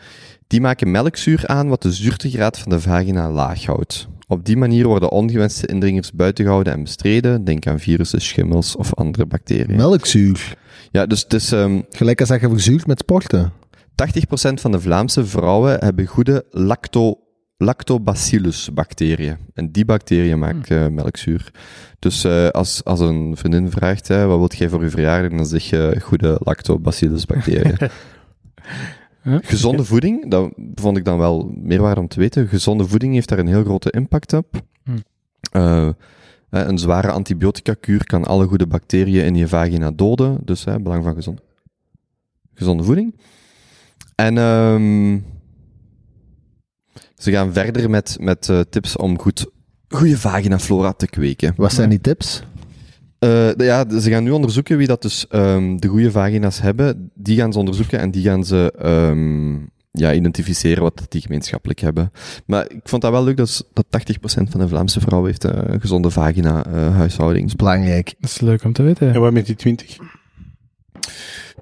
Speaker 4: Die maken melkzuur aan wat de zuurtegraad van de vagina laag houdt. Op die manier worden ongewenste indringers buiten gehouden en bestreden. Denk aan virussen, schimmels of andere bacteriën.
Speaker 1: Melkzuur.
Speaker 4: ja, dus het is... ehm,
Speaker 1: Gelijk als dat je verzuurt met sporten.
Speaker 4: 80% van de Vlaamse vrouwen hebben goede lacto, lactobacillus-bacteriën. En die bacteriën maken eh, melkzuur. Dus eh, als, als een vriendin vraagt, hè, wat wilt jij voor je verjaardag, dan zeg je goede lactobacillus-bacteriën. <laughs>
Speaker 3: Ja.
Speaker 4: Gezonde voeding, dat vond ik dan wel meerwaarde om te weten. Gezonde voeding heeft daar een heel grote impact op.
Speaker 3: Hm.
Speaker 4: Eh, eh, een zware antibiotica-kuur kan alle goede bacteriën in je vagina doden. Dus hè, belang van gezond, gezonde voeding. En ehm, ze gaan verder met, met eh, tips om goed, goede vaginaflora te kweken.
Speaker 1: Wat zijn die tips?
Speaker 4: Eh, ja, ze gaan nu onderzoeken wie dat dus ehm, de goede vagina's hebben. Die gaan ze onderzoeken en die gaan ze ehm, ja, identificeren wat die gemeenschappelijk hebben. Maar ik vond dat wel leuk dat, dat 80% van de Vlaamse vrouwen heeft eh, een gezonde vagina-huishouding.
Speaker 1: Dat is belangrijk.
Speaker 3: Dat is leuk om te weten.
Speaker 5: En wat met die 20?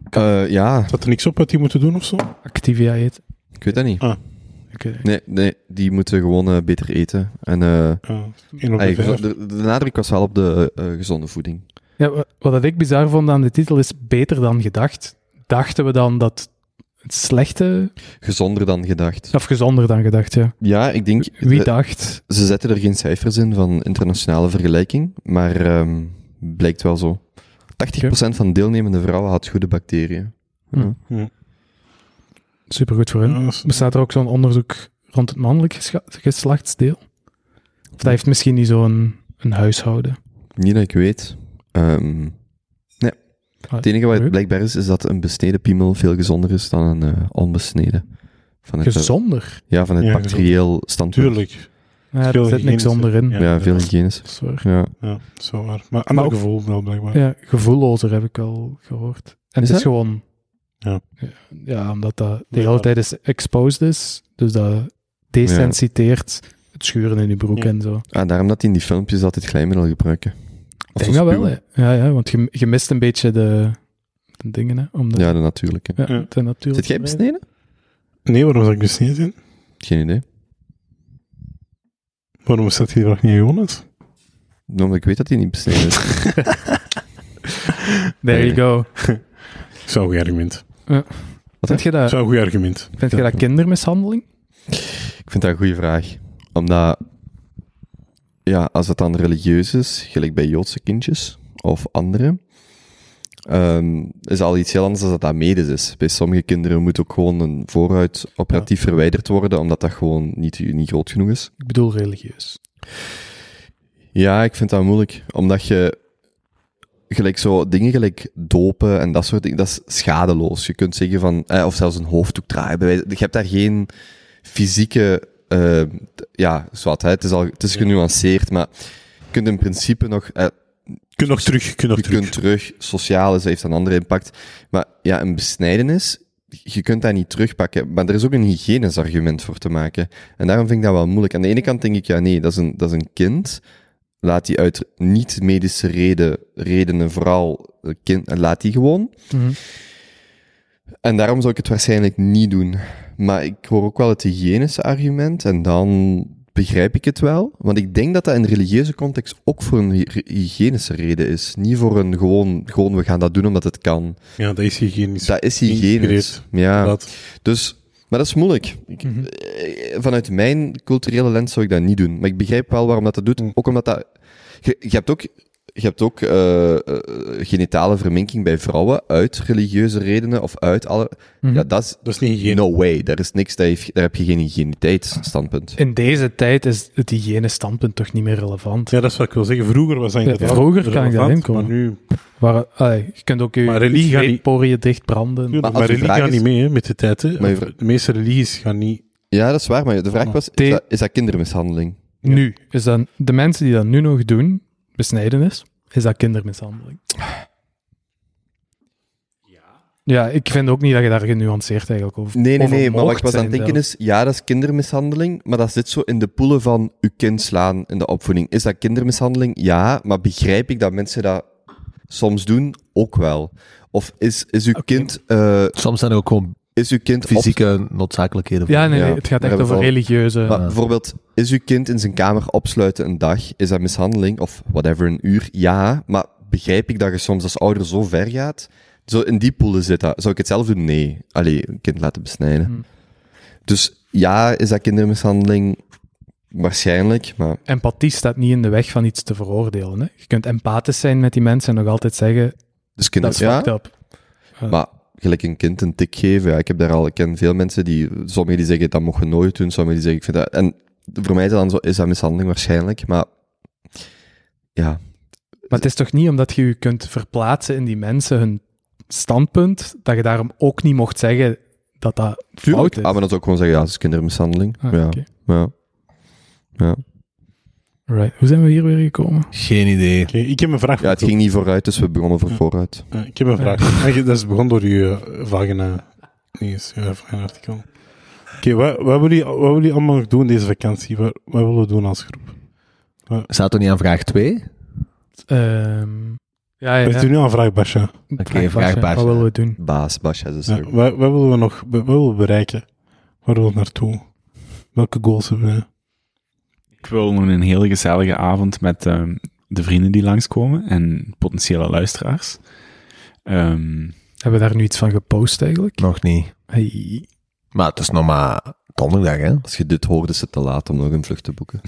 Speaker 4: Eh, ja,
Speaker 5: Staat er niks op wat die moeten doen of zo?
Speaker 3: Activia eten.
Speaker 4: ik weet dat niet.
Speaker 3: Ik.
Speaker 4: Nee, nee die moeten gewoon eh, beter eten. En eh,
Speaker 5: Ja, één op de
Speaker 4: de, de nadruk was wel op de eh, gezonde voeding.
Speaker 3: Ja, wa- wat dat ik bizar vond aan de titel is beter dan gedacht. Dachten we dan dat het slechte,
Speaker 4: Gezonder dan gedacht.
Speaker 3: of gezonder dan gedacht, ja.
Speaker 4: Ja, ik denk...
Speaker 3: Wie dacht?
Speaker 4: Ze zetten er geen cijfers in van internationale vergelijking, maar ehm, blijkt wel zo. 80% van deelnemende vrouwen had goede bacteriën.
Speaker 3: Hm.
Speaker 5: Ja.
Speaker 3: Supergoed voor hun.
Speaker 5: Ja, dat is-
Speaker 3: Bestaat er ook zo'n onderzoek rond het mannelijk geslachtsdeel? Of dat heeft misschien niet zo'n een huishouden?
Speaker 4: Niet dat ik weet. Ehm, het enige wat blijkbaar is, is dat een besneden piemel veel gezonder is dan een eh, onbesneden. Van het,
Speaker 3: Gezonder?
Speaker 4: Ja, van het
Speaker 5: Ja,
Speaker 4: bacterieel standpunt.
Speaker 5: Tuurlijk.
Speaker 3: Ja, er zit niks onderin.
Speaker 5: Ja.
Speaker 4: Ja, veel hygiënisch.
Speaker 3: Dat is waar.
Speaker 4: Ja.
Speaker 5: Ja, dat is wel waar. Maar ander
Speaker 3: ook-
Speaker 5: gevoel wel blijkbaar.
Speaker 3: Ja, gevoellozer heb ik al gehoord. En
Speaker 4: Is
Speaker 3: het is
Speaker 4: dat?
Speaker 3: gewoon...
Speaker 5: Ja.
Speaker 3: Ja, omdat dat de
Speaker 5: Ja.
Speaker 3: hele tijd is exposed is. Dus dat desensiteert het schuren in je broek
Speaker 5: Ja.
Speaker 3: en zo.
Speaker 4: Ah, daarom dat die in die filmpjes altijd glijmiddel gebruiken.
Speaker 3: Ik
Speaker 4: Of
Speaker 3: denk
Speaker 4: zo
Speaker 3: dat wel, hè. Ja, ja, want je, je mist een beetje de, de dingen, hè. Om de,
Speaker 4: Ja, de natuurlijke.
Speaker 3: ja,
Speaker 5: Ja.
Speaker 3: de natuur
Speaker 4: Zit jij besneden?
Speaker 5: Nee, waarom zou ik dus niet zijn?
Speaker 4: Geen idee.
Speaker 5: Waarom staat die vraag niet Jonas?
Speaker 4: Omdat ik weet dat hij niet besneden is. <laughs>
Speaker 3: There you go. <laughs>
Speaker 5: Zo'n goed argument.
Speaker 3: Vind je dat,
Speaker 5: Zo'n goed argument.
Speaker 3: vind je dat kindermishandeling?
Speaker 4: Ik vind dat een goede vraag. Omdat, ja, als het dan religieus is, gelijk bij Joodse kindjes of andere, ehm, is al iets heel anders dan dat dat medisch is. Bij sommige kinderen moet ook gewoon een vooruit operatief verwijderd worden, omdat dat gewoon niet, niet groot genoeg is.
Speaker 3: Ik bedoel religieus.
Speaker 4: Ja, ik vind dat moeilijk, omdat je gelijk zo dingen gelijk dopen en dat soort dingen, dat is schadeloos. Je kunt zeggen van, eh, of zelfs een hoofddoek draaien. Je hebt daar geen fysieke, eh, ja, zwart, hè, het is al, het is genuanceerd, maar je kunt in principe nog, eh,
Speaker 5: Je kunt nog terug. Je kunt nog
Speaker 4: je
Speaker 5: terug.
Speaker 4: kunt terug, sociaal is, heeft een andere impact. Maar ja, een besnijdenis, je kunt dat niet terugpakken. Maar er is ook een hygiënisch argument voor te maken. En daarom vind ik dat wel moeilijk. Aan de ene kant denk ik, ja nee, dat is een, dat is een kind. Laat die uit niet-medische reden, redenen vooral, een kind, laat die gewoon.
Speaker 3: Mhm.
Speaker 4: En daarom zou ik het waarschijnlijk niet doen. Maar ik hoor ook wel het hygiënische argument en dan begrijp ik het wel. Want ik denk dat dat in de religieuze context ook voor een hy- hygiënische reden is. Niet voor een gewoon, gewoon we gaan dat doen omdat het kan.
Speaker 5: Ja, dat is hygiënisch.
Speaker 4: Dat is hygiënisch. Ja,
Speaker 5: Dat,
Speaker 4: dus, maar dat is moeilijk. Ik-
Speaker 3: Mhm.
Speaker 4: eh, Vanuit mijn culturele lens zou ik dat niet doen. Maar ik begrijp wel waarom dat, dat doet.
Speaker 5: Mm.
Speaker 4: Ook omdat dat... Je, je hebt ook, je hebt ook eh, eh, genitale verminking bij vrouwen uit religieuze redenen of uit alle...
Speaker 3: Mhm.
Speaker 4: Ja, dat is...
Speaker 5: dat is niet.
Speaker 4: No way. Daar is niks, daar, heeft, daar heb je geen hygiëniteitsstandpunt.
Speaker 3: In deze tijd is het hygiënisch standpunt toch niet meer relevant.
Speaker 5: Ja, dat is wat ik wil zeggen. Vroeger was dat
Speaker 3: Ja,
Speaker 5: inderdaad
Speaker 3: vroeger kan ik daarin komen.
Speaker 5: Maar nu...
Speaker 3: Waar, allee, je kunt ook je,
Speaker 5: Maar religie gaat niet-
Speaker 3: poriën dichtbranden.
Speaker 5: Tuurlijk,
Speaker 4: als
Speaker 5: maar
Speaker 4: de
Speaker 5: religie gaat niet mee hè, met de tijd. Hè.
Speaker 4: Maar
Speaker 5: De meeste religies gaan niet...
Speaker 4: Ja, dat is waar. Maar de vraag was, is dat, is dat kindermishandeling?
Speaker 3: Nu, is dat de mensen die dat nu nog doen, besnijdenis, is dat kindermishandeling. Ja, ik vind ook niet dat je daar genuanceerd eigenlijk over
Speaker 4: Nee, nee, nee. Maar wat ik was aan het denken is, ja, dat is kindermishandeling, maar dat zit zo in de poelen van uw kind slaan in de opvoeding. Is dat kindermishandeling? Ja, maar begrijp ik dat mensen dat soms doen? Ook wel. Of is, is uw kind, eh,
Speaker 1: Soms zijn er ook gewoon
Speaker 4: is uw kind op-
Speaker 1: fysieke noodzakelijkheden.
Speaker 3: Ja, nee, het gaat echt over religieuze...
Speaker 4: Maar
Speaker 1: Ja.
Speaker 4: bijvoorbeeld, is uw kind in zijn kamer opsluiten een dag? Is dat mishandeling? Of whatever, een uur? Ja, maar begrijp ik dat je soms als ouder zo ver gaat? Zo in die poelen zit dat. Zou ik het zelf doen? Nee. Allee, een kind laten besnijden.
Speaker 3: Hm.
Speaker 4: Dus ja, is dat kindermishandeling? Waarschijnlijk, maar
Speaker 3: Empathie staat niet in de weg van iets te veroordelen. Hè? Je kunt empathisch zijn met die mensen en nog altijd zeggen,
Speaker 4: dus kinder,
Speaker 3: dat is
Speaker 4: ja,
Speaker 3: fucked up.
Speaker 4: maar gelijk een kind een tik geven, ja, ik heb daar al, ik ken veel mensen die, sommigen die zeggen dat mocht je nooit doen, sommigen die zeggen ik vind dat, en voor mij is dat dan zo, is dat mishandeling waarschijnlijk, maar ja,
Speaker 3: Maar het is toch niet omdat je je kunt verplaatsen in die mensen hun standpunt, dat je daarom ook niet mocht zeggen dat dat fout is.
Speaker 4: Ah, maar dan zou ik gewoon zeggen, ja, het is kindermishandeling.
Speaker 3: Ah,
Speaker 4: ja, ja, ja.
Speaker 3: Right. Hoe zijn we hier weer gekomen?
Speaker 1: Geen idee.
Speaker 5: Ik heb een vraag.
Speaker 4: Ja, het ging niet vooruit, dus we begonnen voor vooruit.
Speaker 5: Ik heb een vraag. Dat is begonnen door je eh, vagina. Nee, is je vagina artikel. Oké, wat, wat, willen jullie- wat willen jullie allemaal nog doen deze vakantie? Wat, wat willen we doen als groep?
Speaker 1: Staat er niet aan vraag 2?
Speaker 3: Ehm, Ja, ja.
Speaker 5: We
Speaker 3: ja.
Speaker 5: doen nu aan vraag, Basja.
Speaker 1: Oké, vraag Bas.
Speaker 3: Wat willen we doen?
Speaker 4: Baas, Basja, is
Speaker 5: Ja, wat, wat willen we nog wat willen we bereiken? Waar willen we naartoe? Welke goals hebben we?
Speaker 2: Ik wil nog een hele gezellige avond met ehm, de vrienden die langskomen en potentiële luisteraars. Ehm,
Speaker 3: Hebben we daar nu iets van gepost eigenlijk?
Speaker 1: Nog niet.
Speaker 3: Hey.
Speaker 1: Maar het is nog maar donderdag, hè?
Speaker 4: Als je dit hoort, is het te laat om nog een vlucht te boeken. <laughs>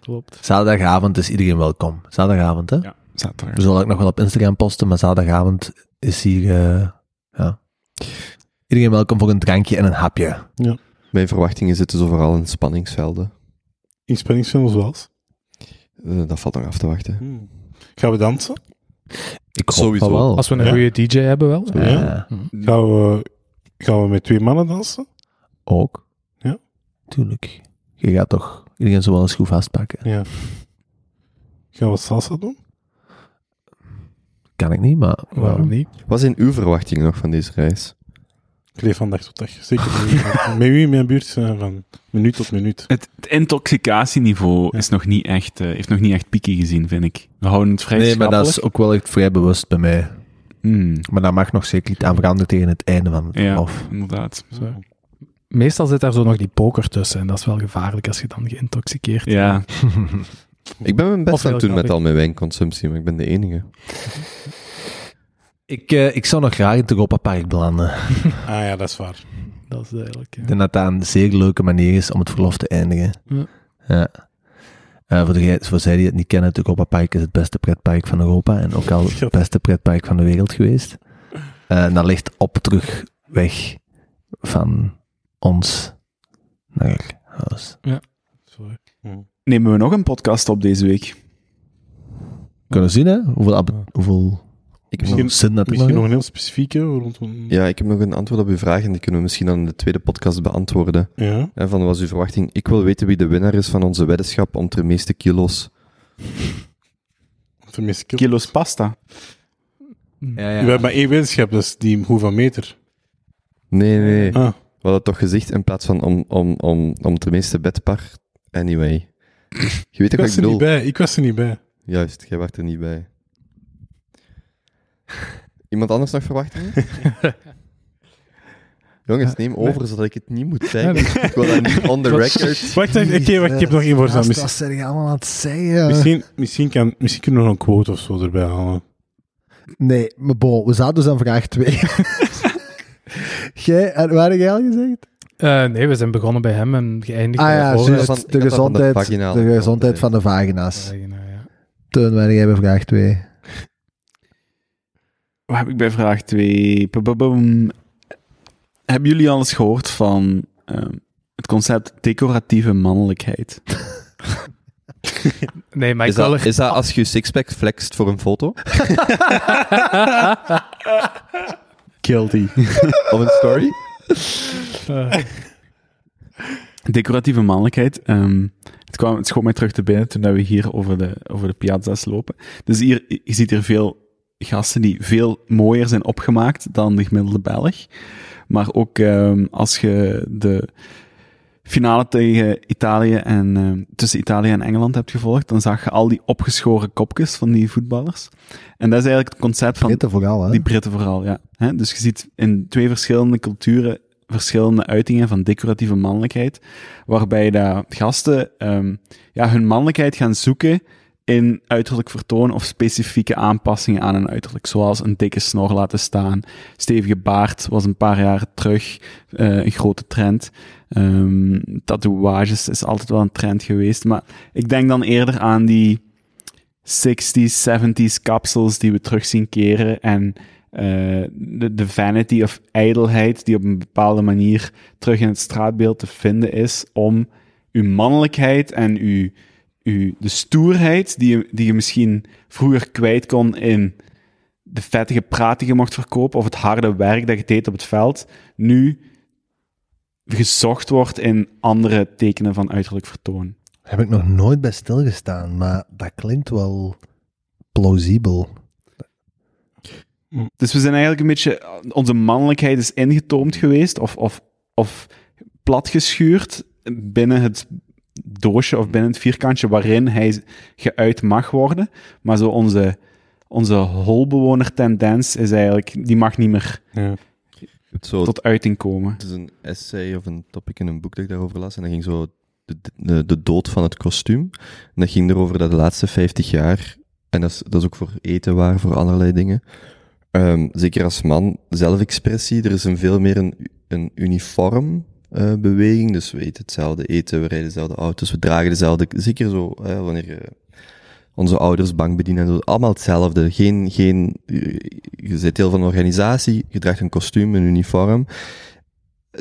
Speaker 3: Klopt.
Speaker 1: Zaterdagavond is iedereen welkom. Zaterdagavond, hè?
Speaker 2: ja, zaterdag.
Speaker 1: We zullen ook nog wel op Instagram posten, maar zaterdagavond is hier, eh, ja. Iedereen welkom voor een drankje en een hapje.
Speaker 4: Mijn verwachtingen zitten zo vooral in spanningsvelden.
Speaker 5: Inspanningsfilms zoals?
Speaker 4: Eh, dat valt nog af te wachten.
Speaker 5: Hmm. Gaan we dansen?
Speaker 1: Ik hoop
Speaker 4: Sowieso.
Speaker 1: wel.
Speaker 3: Als we een
Speaker 5: Ja.
Speaker 3: goede DJ hebben wel.
Speaker 5: Ja.
Speaker 1: Ja,
Speaker 5: Gaan we, gaan we met twee mannen dansen?
Speaker 1: ook.
Speaker 5: Ja.
Speaker 1: Tuurlijk. Je gaat toch iedereen zo wel eens goed vastpakken.
Speaker 5: Ja. Gaan we salsa doen?
Speaker 1: Kan ik niet, maar...
Speaker 3: Waarom niet?
Speaker 4: Wat zijn uw verwachtingen nog van deze reis?
Speaker 5: Ik leef van dag tot dag. Zeker met u. u in mijn buurt zijn van minuut tot minuut.
Speaker 2: Het, het intoxicatieniveau
Speaker 5: Ja.
Speaker 2: is nog niet echt, eh, heeft nog niet echt pieken gezien, vind ik. We houden het vrij
Speaker 1: Nee, maar dat is ook wel echt vrij bewust bij mij.
Speaker 2: Hmm,
Speaker 1: Maar dat mag nog zeker niet aan veranderen tegen het einde van het
Speaker 2: ja, inderdaad.
Speaker 3: Zo. Meestal zit daar zo nog die poker tussen en dat is wel gevaarlijk als je dan geïntoxiceerd
Speaker 2: Ja,
Speaker 4: Ik ben mijn best aan het doen met al mijn wijnconsumptie, maar ik ben de enige. <laughs>
Speaker 1: ik, eh, ik zou nog graag in het Europa-park belanden.
Speaker 5: Ah ja, dat is waar.
Speaker 3: Dat is duidelijk. ja.
Speaker 1: Ik denk dat dat een zeer leuke manier is om het verlof te eindigen.
Speaker 3: Ja.
Speaker 1: Ja. Eh, voor, de, voor zij die het niet kennen, het Europa Park is het beste pretpark van Europa en ook al <laughs> het beste pretpark van de wereld geweest. Eh, en dat ligt op terugweg van ons naar huis.
Speaker 5: Sorry. Hmm.
Speaker 2: nemen we nog een podcast op deze week?
Speaker 1: Kunnen zien, hè? Hoeveel, hoeveel,
Speaker 4: Ik
Speaker 5: Misschien-
Speaker 4: nog-
Speaker 1: zin dat
Speaker 5: Misschien nog een heel specifieke rondom...
Speaker 4: ja, ik heb nog een antwoord op uw vraag en die kunnen we misschien dan in de tweede podcast beantwoorden.
Speaker 5: Ja.
Speaker 4: En van wat is uw verwachting? Ik wil weten wie de winnaar is van onze weddenschap om de meeste kilo's.
Speaker 5: Tenminste, ik-
Speaker 2: Kilo's pasta.
Speaker 1: Ja,
Speaker 5: We hebben maar één wetenschap, dus die hoeveel meter?
Speaker 4: Nee, nee.
Speaker 5: Ah,
Speaker 4: We hadden toch gezegd in plaats van om, om, om, om de meeste bedpar. Anyway. <laughs> Je weet
Speaker 5: ik was
Speaker 4: ik
Speaker 5: er niet bij. Ik was er niet bij.
Speaker 4: Juist, jij was er niet bij. Iemand anders nog verwachtingen? <laughs> Jongens, neem over zodat ik het niet moet zeggen. Ik wil dat niet on the <laughs> record. <laughs>
Speaker 5: Wacht, oké, wacht, ik heb nog één voorstel.
Speaker 1: Wat
Speaker 5: Misschien,
Speaker 1: zijn je allemaal aan het zeggen?
Speaker 5: misschien, misschien, kan, misschien kunnen we nog een quote of zo erbij halen.
Speaker 1: Nee, maar bon, we zaten dus aan vraag 2. Jij, en waar heb jij al gezegd?
Speaker 3: Eh, nee, we zijn begonnen bij hem en geëindigd
Speaker 1: Ah
Speaker 3: bij
Speaker 1: ja, juist, de
Speaker 4: dat de
Speaker 1: gezondheid, de
Speaker 4: kant,
Speaker 1: gezondheid van de vagina's.
Speaker 3: Vagina, ja.
Speaker 1: Teun, waar heb jij bij vraag 2?
Speaker 2: Wat heb ik bij vraag 2? Hebben jullie al eens gehoord van ehm, het concept decoratieve mannelijkheid? <laughs>
Speaker 3: Nee, maar
Speaker 4: Is dat,
Speaker 3: er...
Speaker 4: is dat <laughs> als je je sixpack flext voor een foto? <laughs>
Speaker 2: Guilty.
Speaker 4: Of een story?
Speaker 2: Decoratieve mannelijkheid. ehm, het, kwam, het schoot mij terug te binnen toen dat we hier over de, over de piazza's lopen. Dus hier, je ziet hier veel gasten die veel mooier zijn opgemaakt dan de gemiddelde Belg. Maar ook ehm, als je de finale tegen Italië en ehm, tussen Italië en Engeland hebt gevolgd, dan zag je al die opgeschoren kopjes van die voetballers. En dat is eigenlijk het concept van
Speaker 1: Britten vooral, hè?
Speaker 2: die Britten vooral, ja. Dus je ziet in twee verschillende culturen verschillende uitingen van decoratieve mannelijkheid, waarbij de gasten ehm, ja, hun mannelijkheid gaan zoeken in uiterlijk vertoon of specifieke aanpassingen aan een uiterlijk, zoals een dikke snor laten staan. Stevige baard was een paar jaar terug eh, een grote trend. Ehm tatoeages is altijd wel een trend geweest, maar ik denk dan eerder aan die 60s, 70s kapsels die we terug zien keren en eh, de, de vanity of ijdelheid die op een bepaalde manier terug in het straatbeeld te vinden is om uw mannelijkheid en uw, de stoerheid die je, die je misschien vroeger kwijt kon in de vettige praat die je mocht verkopen of het harde werk dat je deed op het veld, nu gezocht wordt in andere tekenen van uiterlijk vertoon.
Speaker 1: Daar heb ik nog nooit bij stilgestaan, maar dat klinkt wel plausibel.
Speaker 2: Dus we zijn eigenlijk een beetje, onze mannelijkheid is ingetoomd geweest of, of, of platgeschuurd binnen het doosje of binnen het vierkantje waarin hij geuit mag worden. Maar zo onze, onze holbewoner tendens is eigenlijk, die mag niet meer
Speaker 5: Ja.
Speaker 4: Zo,
Speaker 2: tot uiting komen.
Speaker 4: Het is een essay of een topic in een boek dat ik daarover las. En dat ging zo de, de, de dood van het kostuum. En dat ging erover dat de laatste 50 jaar, en dat is, dat is ook voor eten waar, voor allerlei dingen. Ehm, zeker als man, zelfexpressie. Er is een veel meer een, een uniform eh, beweging. Dus we eten hetzelfde eten, we rijden dezelfde auto's, we dragen dezelfde. Zeker zo, hè, wanneer je onze ouders bank bedienen. Allemaal hetzelfde. Geen, geen, je je zit deel van een organisatie, je draagt een kostuum, een uniform.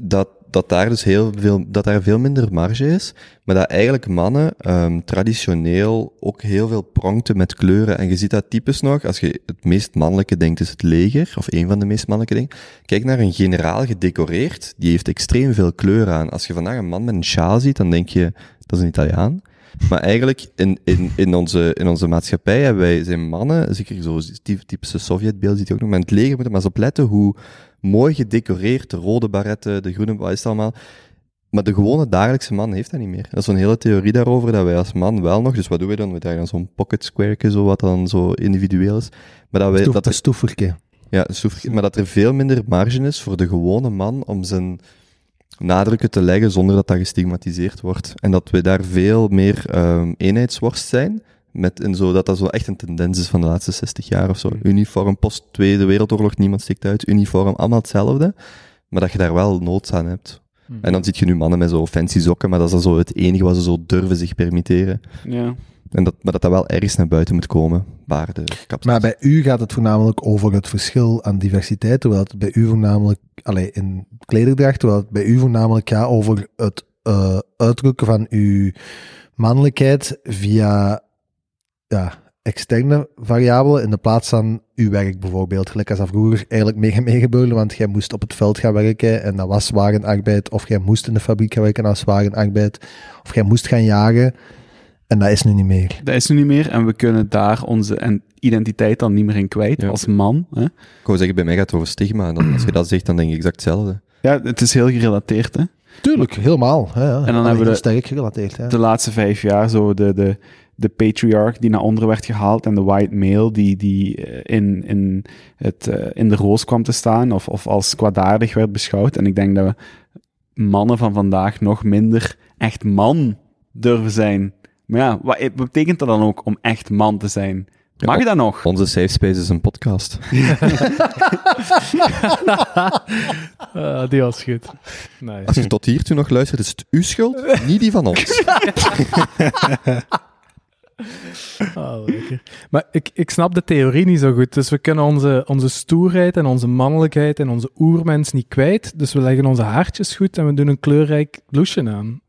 Speaker 4: Dat, dat daar dus heel veel, dat daar veel minder marge is. Maar dat eigenlijk mannen ehm, traditioneel ook heel veel pronkten met kleuren. En je ziet dat typisch nog, als je het meest mannelijke denkt, is het leger, of een van de meest mannelijke dingen. Kijk naar een generaal gedecoreerd, die heeft extreem veel kleur aan. Als je vandaag een man met een sjaal ziet, dan denk je, dat is een Italiaan. Maar eigenlijk, in, in, in, onze, in onze maatschappij hebben wij, zijn mannen, zeker zo ty- typische Sovjetbeeld ziet je ook nog, maar in het leger moeten we maar eens opletten hoe mooi gedecoreerd, de rode baretten, de groene, wat is het allemaal. Maar de gewone dagelijkse man heeft dat niet meer. Dat is zo'n hele theorie daarover, dat wij als man wel nog, dus wat doen wij dan? We dragen dan zo'n pocket square, zo wat dan zo individueel is. Maar dat wij, dat
Speaker 1: een
Speaker 4: er,
Speaker 1: stoeferke.
Speaker 4: ja, een soef- maar dat er veel minder marge is voor de gewone man om zijn nadrukken te leggen zonder dat dat gestigmatiseerd wordt. En dat we daar veel meer ehm, eenheidsworst zijn. Met en zo, dat dat zo echt een tendens is van de laatste 60 jaar of zo. Uniform, post Tweede Wereldoorlog, niemand stikt uit. Uniform, allemaal hetzelfde. Maar dat je daar wel nood aan hebt. En dan zie je nu mannen met zo fancy sokken, maar dat is dan zo het enige wat ze zo durven zich permitteren.
Speaker 2: Ja.
Speaker 4: En dat, maar dat dat wel ergens naar buiten moet komen. Kapsels.
Speaker 1: Maar bij u gaat het voornamelijk over het verschil aan diversiteit, terwijl het bij u voornamelijk, allee, in klederdracht, terwijl het bij u voornamelijk gaat over het eh, uitdrukken van uw mannelijkheid via ja, externe variabelen in de plaats van uw werk bijvoorbeeld. Gelijk als dat vroeger eigenlijk mega mee <laughs> gebeurde, want jij moest op het veld gaan werken en dat was zware arbeid, of jij moest in de fabriek gaan werken en dat was zware arbeid, of jij moest gaan jagen. En dat is nu niet meer.
Speaker 2: Dat is nu niet meer en we kunnen daar onze en identiteit dan niet meer in kwijt
Speaker 4: Ja.
Speaker 2: als man. Hè?
Speaker 4: Ik wou zeggen, bij mij gaat het over stigma. En dan, als je dat zegt, dan denk ik exact hetzelfde.
Speaker 2: Ja, het is heel gerelateerd. Hè?
Speaker 1: Tuurlijk, helemaal. Ja, ja.
Speaker 2: dan
Speaker 1: Allee,
Speaker 2: hebben we de-
Speaker 1: sterk gerelateerd. Ja.
Speaker 2: De laatste vijf jaar zo de, de, de patriarch die naar onderen werd gehaald en de white male die, die eh, in, in, het, eh, in de roos kwam te staan of, of als kwaadaardig werd beschouwd. En ik denk dat we mannen van vandaag nog minder echt man durven zijn. Maar ja, wat wat betekent dat dan ook om echt man te zijn? Mag je dat nog?
Speaker 4: Onze safe space is een podcast. <laughs>
Speaker 3: Ah, die was goed. Nice.
Speaker 4: Als je tot hier toe nog luistert, is het uw schuld, niet die van ons. <laughs>
Speaker 3: Lekker. Maar ik, ik snap de theorie niet zo goed. Dus we kunnen onze, onze stoerheid en onze mannelijkheid en onze oermens niet kwijt. Dus we leggen onze haartjes goed en we doen een kleurrijk blouseje aan.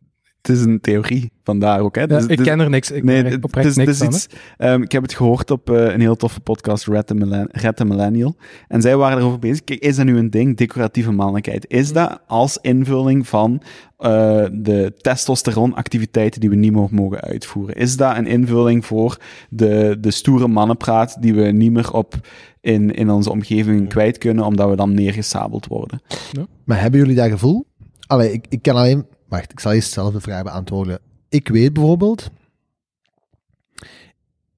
Speaker 2: Het is een theorie, vandaar ook. Hè?
Speaker 3: Ja,
Speaker 2: Dus-
Speaker 3: ik
Speaker 2: dus-
Speaker 3: ken er niks. Ik
Speaker 2: nee,
Speaker 3: ken er oprecht
Speaker 2: het is,
Speaker 3: niks van.
Speaker 2: iets, ehm, ik heb het gehoord op eh, een heel toffe podcast, Red the, Millen- Red the Millennial. En zij waren erover bezig. Kijk, is dat nu een ding, decoratieve mannelijkheid? Is dat als invulling van eh, de testosteronactiviteiten die we niet meer mogen uitvoeren? Is dat een invulling voor de, de stoere mannenpraat die we niet meer op in, in onze omgeving kwijt kunnen, omdat we dan neergesabeld worden?
Speaker 1: Maar hebben jullie dat gevoel? Allee, ik, ik kan alleen... Wacht, ik zal eerst zelf de vraag beantwoorden. Ik weet bijvoorbeeld...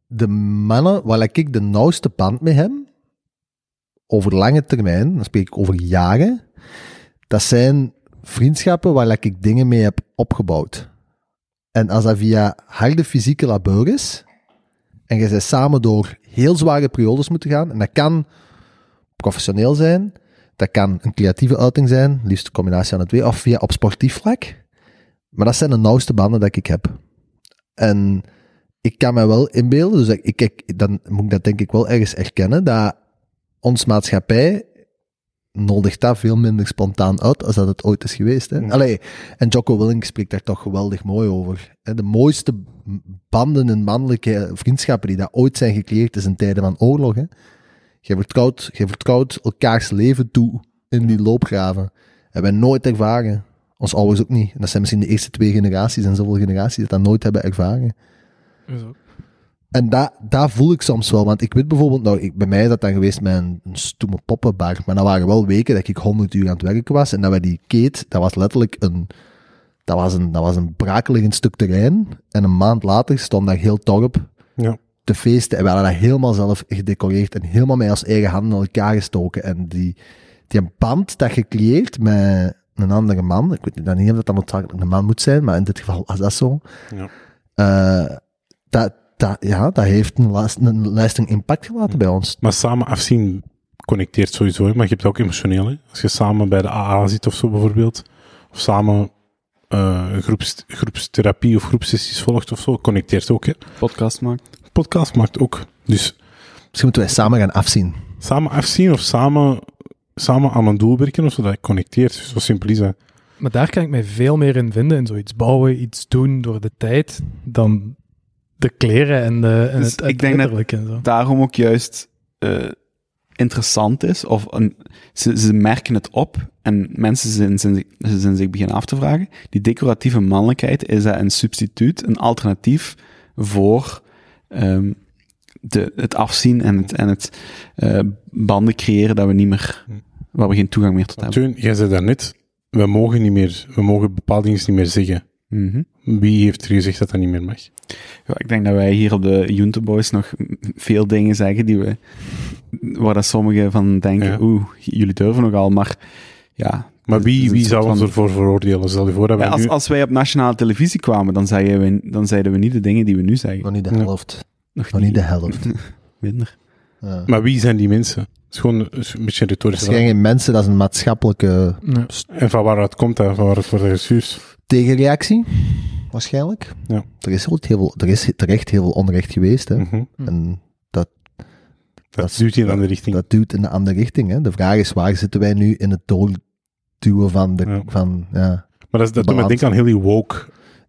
Speaker 1: De mannen waar ik de nauwste band mee heb, over lange termijn, dan spreek ik over jaren, dat zijn vriendschappen waar ik dingen mee heb opgebouwd. En als dat via harde fysieke labeur is, en je bent samen door heel zware periodes moeten gaan, en dat kan professioneel zijn, dat kan een creatieve uiting zijn, liefst een combinatie van de twee, of via op sportief vlak. Maar dat zijn de nauwste banden dat ik heb. En ik kan me wel inbeelden, dus ik, ik, dan moet ik dat denk ik wel ergens erkennen, dat ons maatschappij nodigt dat veel minder spontaan uit als dat het ooit is geweest. Hè? Allee, en Jocko Willink spreekt daar toch geweldig mooi over. Hè? De mooiste banden en mannelijke vriendschappen die dat ooit zijn gecreëerd is in tijden van oorlog. Hè? Je vertrouwt, je vertrouwt elkaars leven toe in die loopgraven. Hebben wij nooit ervaren. Ons ouders ook niet. En dat zijn misschien de eerste twee generaties en zoveel generaties die dat nooit hebben ervaren.
Speaker 3: Ook.
Speaker 1: En dat, dat voel ik soms wel. Want ik weet bijvoorbeeld, nou, ik, bij mij is dat dan geweest met een, een stoeme poppenbar. Maar dat waren wel weken dat ik 100 uur aan het werken was. En dat we die keet, dat was letterlijk een dat was een, dat was een brakeligend stuk terrein. En een maand later stond daar heel dorp
Speaker 5: Ja.
Speaker 1: te feesten. En we hadden dat helemaal zelf gedecoreerd en helemaal met ons eigen handen in elkaar gestoken. En die, die band dat gecreëerd met een andere man, ik weet dan niet of dat dan noodzakelijk een man moet zijn, maar in dit geval was dat zo.
Speaker 5: Ja.
Speaker 1: Eh, dat, dat, ja, dat heeft een, last, een lasting impact gelaten bij ons.
Speaker 5: Maar samen afzien connecteert sowieso, hè, maar je hebt het ook emotioneel. Hè. Als je samen bij de AA zit of zo bijvoorbeeld, of samen eh, een groeps, groepstherapie of groepsessies volgt of zo, connecteert ook. Hè.
Speaker 2: Podcast maakt.
Speaker 5: Podcast maakt ook. Dus
Speaker 1: Misschien moeten wij samen gaan afzien.
Speaker 5: samen afzien of samen, samen aan een doel werken of zo, dat connecteert. Zo simpel is dat.
Speaker 3: Maar daar kan ik mij veel meer in vinden, in zoiets bouwen, iets doen door de tijd, dan de kleren en, de, en
Speaker 7: Dus
Speaker 3: het,
Speaker 7: ik denk dat-
Speaker 3: en zo.
Speaker 7: daarom ook juist eh, interessant is, of een, ze, ze merken het op en mensen zijn, zijn, zijn zich beginnen af te vragen, die decoratieve mannelijkheid, is dat een substituut, een alternatief voor ehm, de, het afzien en het, en het eh, banden creëren dat we niet meer, waar we geen toegang meer tot hebben.
Speaker 5: Teun, jij zei daarnet, we mogen niet meer, we mogen bepaalde dingen niet meer zeggen.
Speaker 7: Mhm.
Speaker 5: Wie heeft er gezegd dat dat niet meer mag?
Speaker 7: Ja, ik denk dat wij hier op de Junte Boys nog veel dingen zeggen die we, waar dat sommigen van denken,
Speaker 5: Ja.
Speaker 7: oeh, jullie durven nogal, maar ja.
Speaker 5: Maar
Speaker 7: het
Speaker 5: wie, wie zou ons
Speaker 7: van-
Speaker 5: ervoor veroordelen? Stel je voor dat wij
Speaker 7: Ja, als,
Speaker 5: nu...
Speaker 7: als wij op nationale televisie kwamen, dan zeiden, we, dan zeiden we niet de dingen die we nu zeggen.
Speaker 1: Nog niet de
Speaker 5: Ja.
Speaker 1: helft.
Speaker 7: Nog
Speaker 1: niet de helft. <laughs>
Speaker 7: Minder.
Speaker 1: Ja.
Speaker 5: Maar wie zijn die mensen? Het is gewoon een een beetje een retorische
Speaker 1: Het zijn geen mensen, dat is een maatschappelijke.
Speaker 5: En van waaruit komt dat? Van waaruit wordt dat gestuurd?
Speaker 1: tegenreactie, waarschijnlijk.
Speaker 5: Ja.
Speaker 1: Er is, heel veel, er is terecht heel veel onrecht geweest. Hè.
Speaker 5: Mhm.
Speaker 1: En dat,
Speaker 5: Dat
Speaker 1: is-
Speaker 5: duwt in een andere richting.
Speaker 1: dat duwt in de andere richting. Hè. De vraag is, waar zitten wij nu in het doorduwen van de...
Speaker 5: Ja.
Speaker 1: Van, ja.
Speaker 5: Maar dat, is- dat doet me denken aan heel die woke.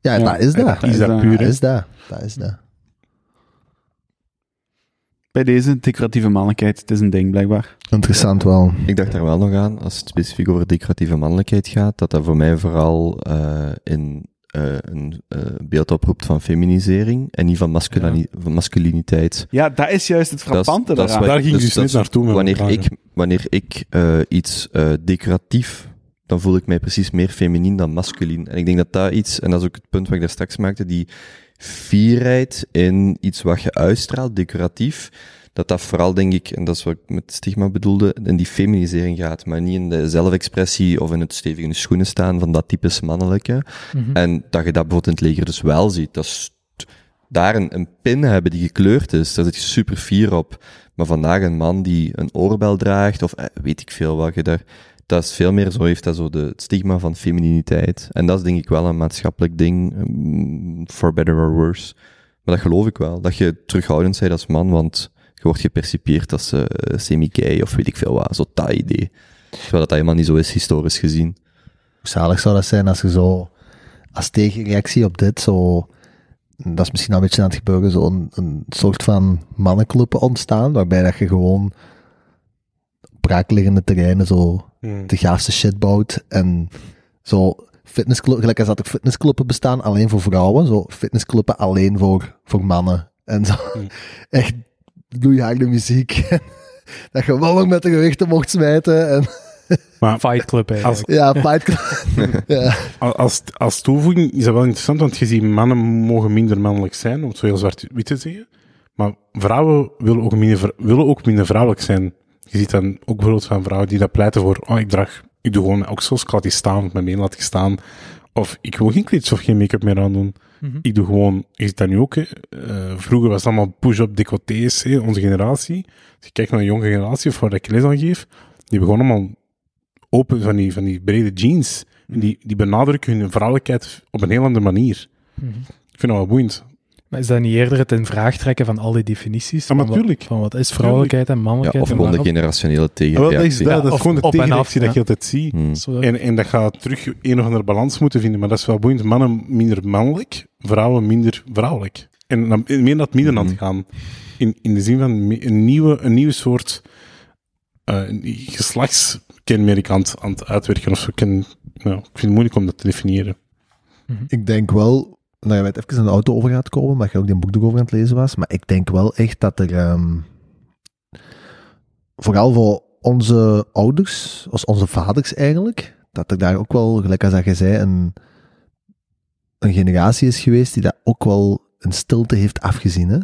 Speaker 1: ja,
Speaker 7: Ja,
Speaker 1: dat is dat.
Speaker 7: dat
Speaker 5: is dat
Speaker 7: dat.
Speaker 5: puur,
Speaker 1: Dat is dat. Dat is dat.
Speaker 7: Bij deze decoratieve mannelijkheid, het is een ding blijkbaar.
Speaker 1: Interessant wel.
Speaker 4: Ik dacht daar wel nog aan, als het specifiek over decoratieve mannelijkheid gaat, dat dat voor mij vooral eh, in eh, een eh, beeld oproept van feminisering en niet van, masculini- van masculiniteit.
Speaker 7: Ja, dat is juist het frappante
Speaker 4: dat is
Speaker 7: daaraan.
Speaker 4: wat-
Speaker 5: Daar ging
Speaker 4: dus
Speaker 5: dus naartoe met
Speaker 4: Wanneer ik, wanneer ik eh, iets eh, decoratief, dan voel ik mij precies meer feminien dan masculin. En ik denk dat dat iets, en dat is ook het punt wat ik daar straks maakte, die fierheid in iets wat je uitstraalt, decoratief, dat dat vooral, denk ik, en dat is wat ik met stigma bedoelde, in die feminisering gaat, maar niet in de zelfexpressie of in het stevig in de schoenen staan van dat types mannelijke.
Speaker 3: Mhm.
Speaker 4: En dat je dat bijvoorbeeld in het leger dus wel ziet. Dat is daar een, een pin hebben die gekleurd is, daar zit je super fier op. Maar vandaag een man die een oorbel draagt, of eh, weet ik veel wat je daar... Dat is veel meer zo, heeft dat zo de, het stigma van femininiteit. En dat is denk ik wel een maatschappelijk ding, mm, for better or worse. Maar dat geloof ik wel, dat je terughoudend bent als man, want je wordt gepercipieerd als eh, semi-gay of weet ik veel wat, zo dat idee. Terwijl dat, dat helemaal niet zo is, historisch gezien.
Speaker 1: Hoe zalig zou dat zijn als je zo, als tegenreactie op dit, zo, dat is misschien al een beetje aan het gebeuren, zo een, soort van mannenclubben ontstaan, waarbij dat je gewoon braakliggende terreinen zo
Speaker 5: Hmm.
Speaker 1: de gaafste shit bouwt en zo fitnessclub, gelijk als dat er fitnessclubben bestaan alleen voor vrouwen, zo fitnessclubben alleen voor, voor mannen. En zo
Speaker 5: Hmm. <laughs>
Speaker 1: echt loeiharde muziek. <laughs> dat je wel nog met de gewichten mocht smijten en <laughs>
Speaker 5: Maar
Speaker 3: Fight Club eigenlijk.
Speaker 5: als,
Speaker 1: ja, fight club. ja.
Speaker 5: als, als toevoeging is dat wel interessant, want je ziet mannen mogen minder mannelijk zijn, om het zo heel zwart-wit te zeggen. Maar vrouwen willen ook, minder, willen ook minder vrouwelijk zijn. Je ziet dan ook bijvoorbeeld van vrouwen die dat pleiten voor, oh, ik draag, ik doe gewoon oksels, ik laat die staan, mijn been laat ik staan. Of ik wil geen klits of geen make-up meer aandoen.
Speaker 3: Mhm.
Speaker 5: Ik doe gewoon, je ziet dat nu ook, hè. Eh, vroeger was het allemaal push-up decolletés, hè, onze generatie. Als je kijkt naar de jonge generatie, of waar ik les aan geef, die hebben gewoon allemaal open van die, van die brede jeans. En die, die benadrukken hun vrouwelijkheid op een heel andere manier.
Speaker 3: Mhm.
Speaker 5: Ik vind dat wel boeiend.
Speaker 3: Maar is dat niet eerder het in vraag trekken van al die definities?
Speaker 5: Ja, maar
Speaker 3: van, wat,
Speaker 5: tuurlijk.
Speaker 3: van wat is vrouwelijkheid en
Speaker 4: Ja,
Speaker 3: mannelijkheid?
Speaker 4: of gewoon de generationele
Speaker 5: Ah,
Speaker 4: tegenreactie.
Speaker 5: dat is, dat, dat is
Speaker 3: of
Speaker 5: gewoon de
Speaker 3: op en af,
Speaker 5: tegenreactie dat je altijd ziet.
Speaker 4: Hmm.
Speaker 5: En, en dat gaat terug een of andere balans moeten vinden. Maar dat is wel boeiend. Mannen minder mannelijk, vrouwen minder vrouwelijk. En dan meer naar het midden aan het
Speaker 4: Mhm.
Speaker 5: gaan. In, in de zin van een nieuwe, een nieuwe soort eh, een geslachtskenmerk aan het, aan het uitwerken. Of zo. Ik, ken, nou, ik vind het moeilijk om dat te definiëren.
Speaker 1: Ik denk wel, dat je het even in de auto over gaat komen, maar je ook die boek erover aan het lezen was, maar ik denk wel echt dat er, ehm, vooral voor onze ouders, als onze vaders eigenlijk, dat er daar ook wel, gelijk als dat je zei, een, een generatie is geweest die dat ook wel een stilte heeft afgezien, hè?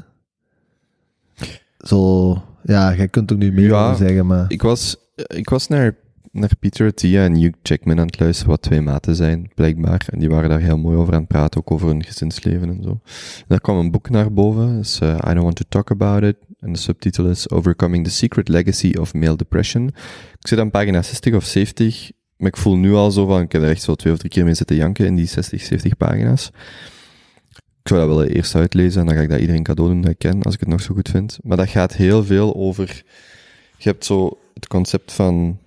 Speaker 1: Zo, ja, jij kunt er nu meer
Speaker 4: Ja.
Speaker 1: over zeggen, maar...
Speaker 4: Ik was, ik was naar, naar Peter Attia en Hugh Jackman aan het luisteren, wat twee maten zijn, blijkbaar. En die waren daar heel mooi over aan het praten, ook over hun gezinsleven en zo. Daar kwam een boek naar boven, dus, eh, I Don't Want to Talk About It. En de subtitel is Overcoming the Secret Legacy of Male Depression. Ik zit aan pagina 60 of 70, maar ik voel nu al zo van, ik heb er echt zo twee of drie keer mee zitten janken in die 60, 70 pagina's. Ik zou dat willen eerst uitlezen en dan ga ik dat iedereen cadeau doen dat ik ken, als ik het nog zo goed vind. Maar dat gaat heel veel over... Je hebt zo het concept van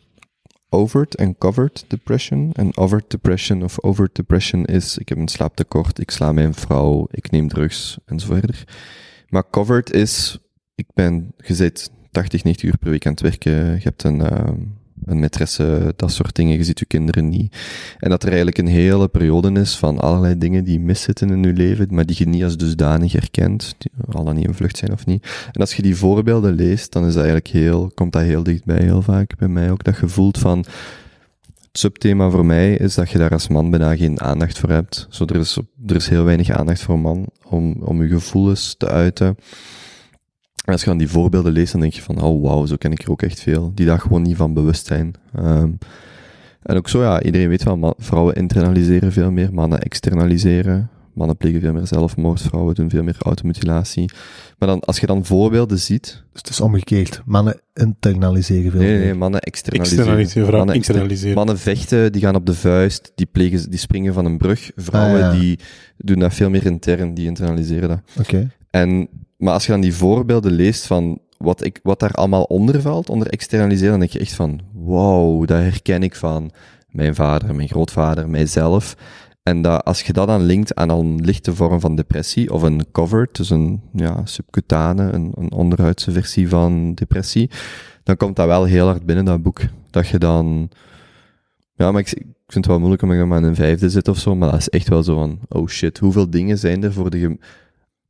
Speaker 4: overt en covered depression. En overt depression of overt depression is, ik heb een slaaptekort, ik sla mijn vrouw, ik neem drugs, en zo verder. Maar covered is, ik ben, je zit 80, 90 uur per week aan het werken, je hebt een, ehm, een maîtresse, dat soort dingen, je ziet je kinderen niet. En dat er eigenlijk een hele periode is van allerlei dingen die miszitten in je leven, maar die je niet als dusdanig herkent, die al dan niet een vlucht zijn of niet. En als je die voorbeelden leest, dan is dat eigenlijk heel, komt dat heel dichtbij heel vaak bij mij ook, dat je voelt van, het subthema voor mij is dat je daar als man bijna geen aandacht voor hebt. Zo, er, is, er is heel weinig aandacht voor man om, om je gevoelens te uiten. En als je dan die voorbeelden leest, dan denk je van, oh wauw, zo ken ik er ook echt veel. Die daar gewoon niet van bewust zijn. Ehm, en ook zo, ja, iedereen weet wel, vrouwen internaliseren veel meer, mannen externaliseren. Mannen plegen veel meer zelfmoord, vrouwen doen veel meer automutilatie. Maar dan, als je dan voorbeelden ziet,
Speaker 1: Dus het is omgekeerd. Mannen internaliseren veel
Speaker 4: nee, nee,
Speaker 1: meer.
Speaker 4: nee, mannen externaliseren.
Speaker 5: Externaliseren, vrouwen
Speaker 4: Mannen exter-
Speaker 5: internaliseren.
Speaker 4: Mannen vechten, die gaan op de vuist, die, plegen, die springen van een brug. Vrouwen,
Speaker 1: Ah, ja.
Speaker 4: die doen dat veel meer intern, die internaliseren dat.
Speaker 1: Oké.
Speaker 4: En, maar als je dan die voorbeelden leest van wat, ik, wat daar allemaal onder valt, onder externaliseren, dan denk je echt van, wow, dat herken ik van mijn vader, mijn grootvader, mijzelf. En dat, als je dat dan linkt aan een lichte vorm van depressie, of een covered, dus een ja, subcutane, een, een onderhuidse versie van depressie, dan komt dat wel heel hard binnen, dat boek. Dat je dan... Ja, maar ik, ik vind het wel moeilijk om ik dan maar in een vijfde zit of zo, maar dat is echt wel zo van, oh shit, hoeveel dingen zijn er voor de,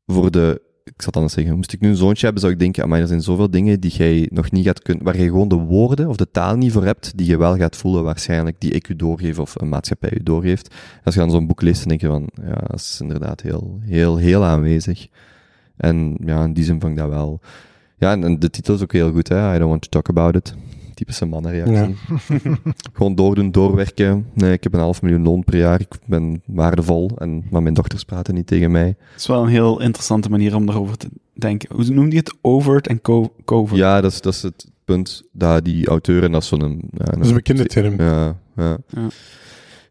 Speaker 4: voor de ik zal dan zeggen, moest ik nu een zoontje hebben, zou ik denken, maar er zijn zoveel dingen die jij nog niet gaat kunnen, waar je gewoon de woorden of de taal niet voor hebt, die je wel gaat voelen waarschijnlijk, die ik u doorgeef of een maatschappij u doorgeeft. Als je dan zo'n boek leest, dan denk je van, ja, dat is inderdaad heel, heel, heel aanwezig. En ja, in die zin vond ik dat wel. Ja, en, en de titel is ook heel goed, hè, I don't want to talk about it. Typische mannenreactie. <laughs> Gewoon doordoen, doorwerken. Nee, ik heb een half miljoen loon per jaar, ik ben waardevol, en, maar mijn dochters praten niet tegen mij.
Speaker 7: Het is wel een heel interessante manier om daarover te denken. Hoe noemde je het? Overt en co covert.
Speaker 4: Ja, dat is, dat is het punt dat die auteur, en dat is zo'n... Ja,
Speaker 5: Dat is een bekende term.
Speaker 4: Ja, ja.
Speaker 7: Ja.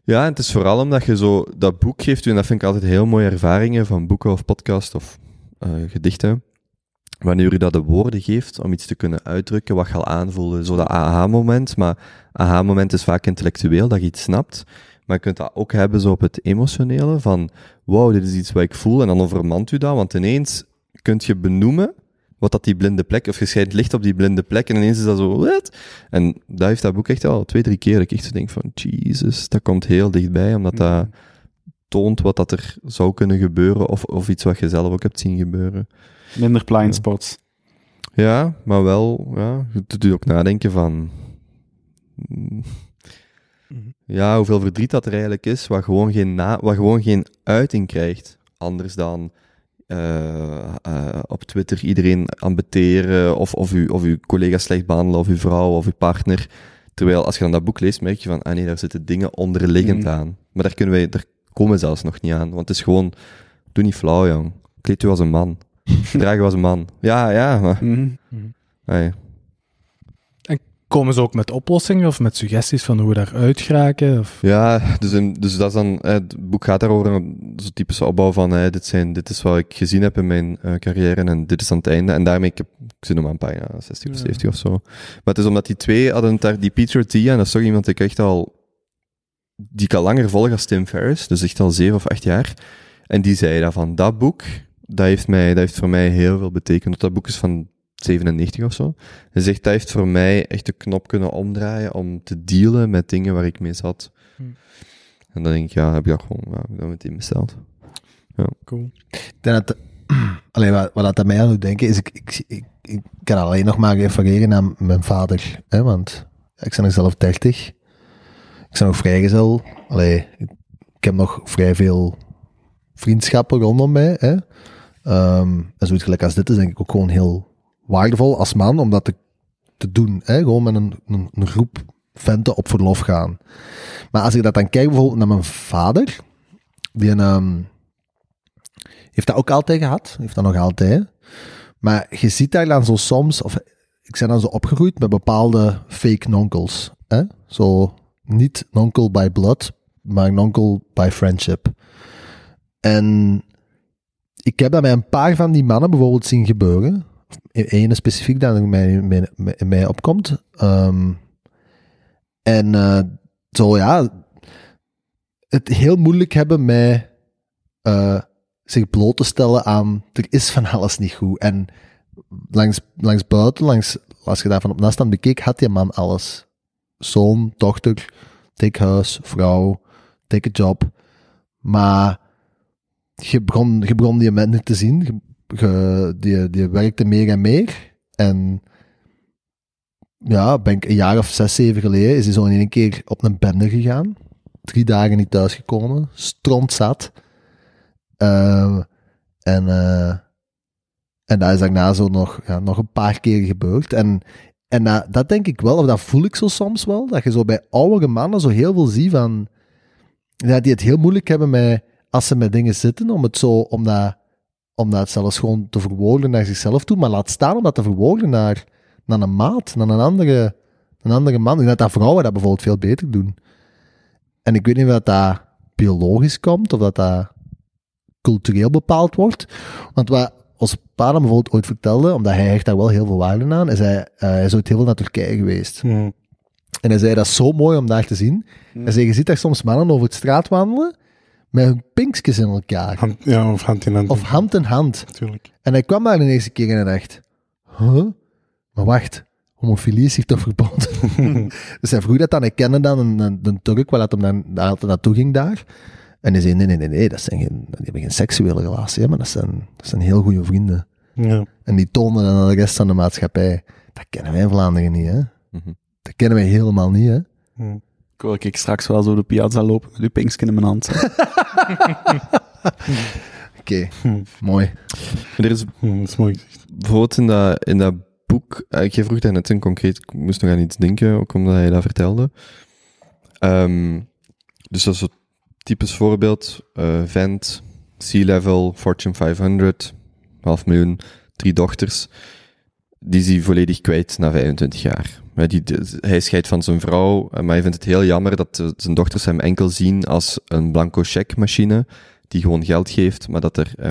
Speaker 4: Ja, en het is vooral omdat je zo... Dat boek geeft u, en dat vind ik altijd heel mooie ervaringen van boeken of podcast of eh, gedichten. Wanneer u dat de woorden geeft om iets te kunnen uitdrukken, wat je al aanvoelde. Zo dat aha-moment, maar aha-moment is vaak intellectueel, dat je iets snapt. Maar je kunt dat ook hebben zo op het emotionele, van wow, dit is iets wat ik voel, en dan overmand u dat, want ineens kunt je benoemen wat dat die blinde plek, of je schijnt licht op die blinde plek, en ineens is dat zo, wat? En dat heeft dat boek echt al twee, drie keer, dat ik echt zo denk van, Jesus, dat komt heel dichtbij, omdat dat toont wat dat er zou kunnen gebeuren, of, of iets wat je zelf ook hebt zien gebeuren.
Speaker 7: Minder blind spots.
Speaker 4: Ja, maar wel, ja, het doet je ook nadenken van, mm, ja, hoeveel verdriet dat er eigenlijk is, wat gewoon geen, na, wat gewoon geen uiting krijgt, anders dan eh, eh, op Twitter iedereen ambeteren, of, of, u, of uw collega slecht behandelen, of uw vrouw, of uw partner. Terwijl als je dan dat boek leest, merk je van, ah nee, daar zitten dingen onderliggend
Speaker 7: Mhm.
Speaker 4: aan. Maar daar kunnen wij, daar komen we zelfs nog niet aan, want het is gewoon, doe niet flauw, jong. Kleed u als een man. Draag u als een man. Ja, ja, maar...
Speaker 7: Mhm.
Speaker 4: Hey.
Speaker 3: Komen ze ook met oplossingen of met suggesties van hoe we daaruit geraken? Of...
Speaker 4: Ja, dus, in- dus dat is dan, het boek gaat daarover, een zo'n typische opbouw van, eh, dit, zijn, dit is wat ik gezien heb in mijn eh, carrière en dit is aan het einde. En daarmee, ik, heb, ik zit nog maar een pagina 60 of
Speaker 3: Ja.
Speaker 4: 70 of zo. Maar het is omdat die twee hadden daar, die Peter T, en dat is toch iemand die ik echt al, die ik al langer volg als Tim Ferriss, dus echt al zeven of acht jaar. En die zei dat van, dat boek, dat heeft, mij, dat heeft voor mij heel veel betekend. Dat boek is van 97 of zo. Hij zegt, dat heeft voor mij echt de knop kunnen omdraaien om te dealen met dingen waar ik mee zat.
Speaker 3: Hm.
Speaker 4: En dan denk ik, ja, heb ik dat gewoon ja, heb ik dat meteen besteld.
Speaker 3: Cool.
Speaker 1: Ik denk dat, <clears throat> alleen wat, wat dat mij aan doet denken is, ik, ik, ik, ik kan alleen nog maar refereren aan mijn vader. Hè, want ik ben nog zelf 30. Ik ben nog vrijgezel. Allee, ik, ik heb nog vrij veel vriendschappen rondom mij. Hè. Ehm, en zoiets gelijk als dit is denk ik ook gewoon heel waardevol als man om dat te, doen. Hè. Gewoon met een, een, een groep venten op verlof gaan. Maar als ik dat dan kijk bijvoorbeeld naar mijn vader, die ehm, heeft dat ook altijd gehad, heeft dat nog altijd. Maar je ziet daar dan zo soms, of ik ben dan zo opgegroeid met bepaalde fake nonkels. Hè? Zo niet nonkel by blood, maar nonkel by friendship. En ik heb dat bij een paar van die mannen bijvoorbeeld zien gebeuren. Eén specifiek dat mij, mij, mij opkomt. Ehm, en eh, zo ja, het heel moeilijk hebben met eh, zich bloot te stellen aan er is van alles niet goed. En langs, langs buiten, langs, als je daar van op afstand bekeek, had die man alles. Zoon, dochter, dik huis, vrouw, dikke job. Maar je begon, je begon die mensen te zien. Je, die, die werkte meer en meer. En ja, ben ik een jaar of zes, zeven geleden, is hij zo in één keer op een bende gegaan. Drie dagen niet thuisgekomen. Strontzat. Eh, en, eh, en dat is daarna zo nog, ja, nog een paar keer gebeurd. En, en dat, dat denk ik wel, of dat voel ik zo soms wel, dat je zo bij oudere mannen zo heel veel ziet van, ja, die het heel moeilijk hebben met, als ze met dingen zitten, om het zo, om dat, om dat zelfs gewoon te verwoorden naar zichzelf toe, maar laat staan om dat te verwoorden naar, naar een maat, naar een andere, een andere man. Ik denk dat, vrouwen dat bijvoorbeeld veel beter doen. En ik weet niet of dat, dat biologisch komt, of dat dat cultureel bepaald wordt. Want wat ons pa dan bijvoorbeeld ooit vertelde, omdat hij hecht daar wel heel veel waarde aan, is hij, eh, hij is ooit heel veel naar Turkije geweest. En hij zei, dat is zo mooi om daar te zien. Hij zei, je ziet daar soms mannen over het straat wandelen, met hun pinkjes in elkaar.
Speaker 5: Hand, ja, of hand in hand.
Speaker 1: Of hand in hand.
Speaker 5: Natuurlijk.
Speaker 1: En hij kwam daar de eerste keer en hij dacht, huh? Maar wacht, homofilie is hier toch verboden? <laughs> dus hij vroeg dat dan, hij kende dan een, een, een Turk, waar dat hem dan daar altijd naartoe ging daar. En hij zei, nee, nee, nee, nee, dat zijn geen, die hebben geen seksuele relatie, hè, maar dat zijn, dat zijn heel goede vrienden.
Speaker 5: Ja.
Speaker 1: En die tonen dan aan de rest van de maatschappij. Dat kennen wij in Vlaanderen niet, hè?
Speaker 4: Mhm.
Speaker 1: Dat kennen wij helemaal niet, hè?
Speaker 5: Hm.
Speaker 7: Ik wil ik straks wel zo de piazza lopen met uw pinksken in mijn hand. <laughs> <laughs>
Speaker 1: Oké, mooi.
Speaker 4: Er is
Speaker 5: dat is mooi gezegd.
Speaker 4: bijvoorbeeld in dat, in dat boek, eh, jij vroeg daar net een concreet, ik moest nog aan iets denken, ook omdat hij dat vertelde. Ehm, dus dat is zo'n typisch voorbeeld, eh vent, C-level, Fortune 500, half miljoen, drie dochters, die is hij volledig kwijt na 25 jaar. Die, hij scheidt van zijn vrouw, eh, maar hij vindt het heel jammer dat zijn dochters hem enkel zien als een blanco cheque machine, die gewoon geld geeft, maar dat er... eh,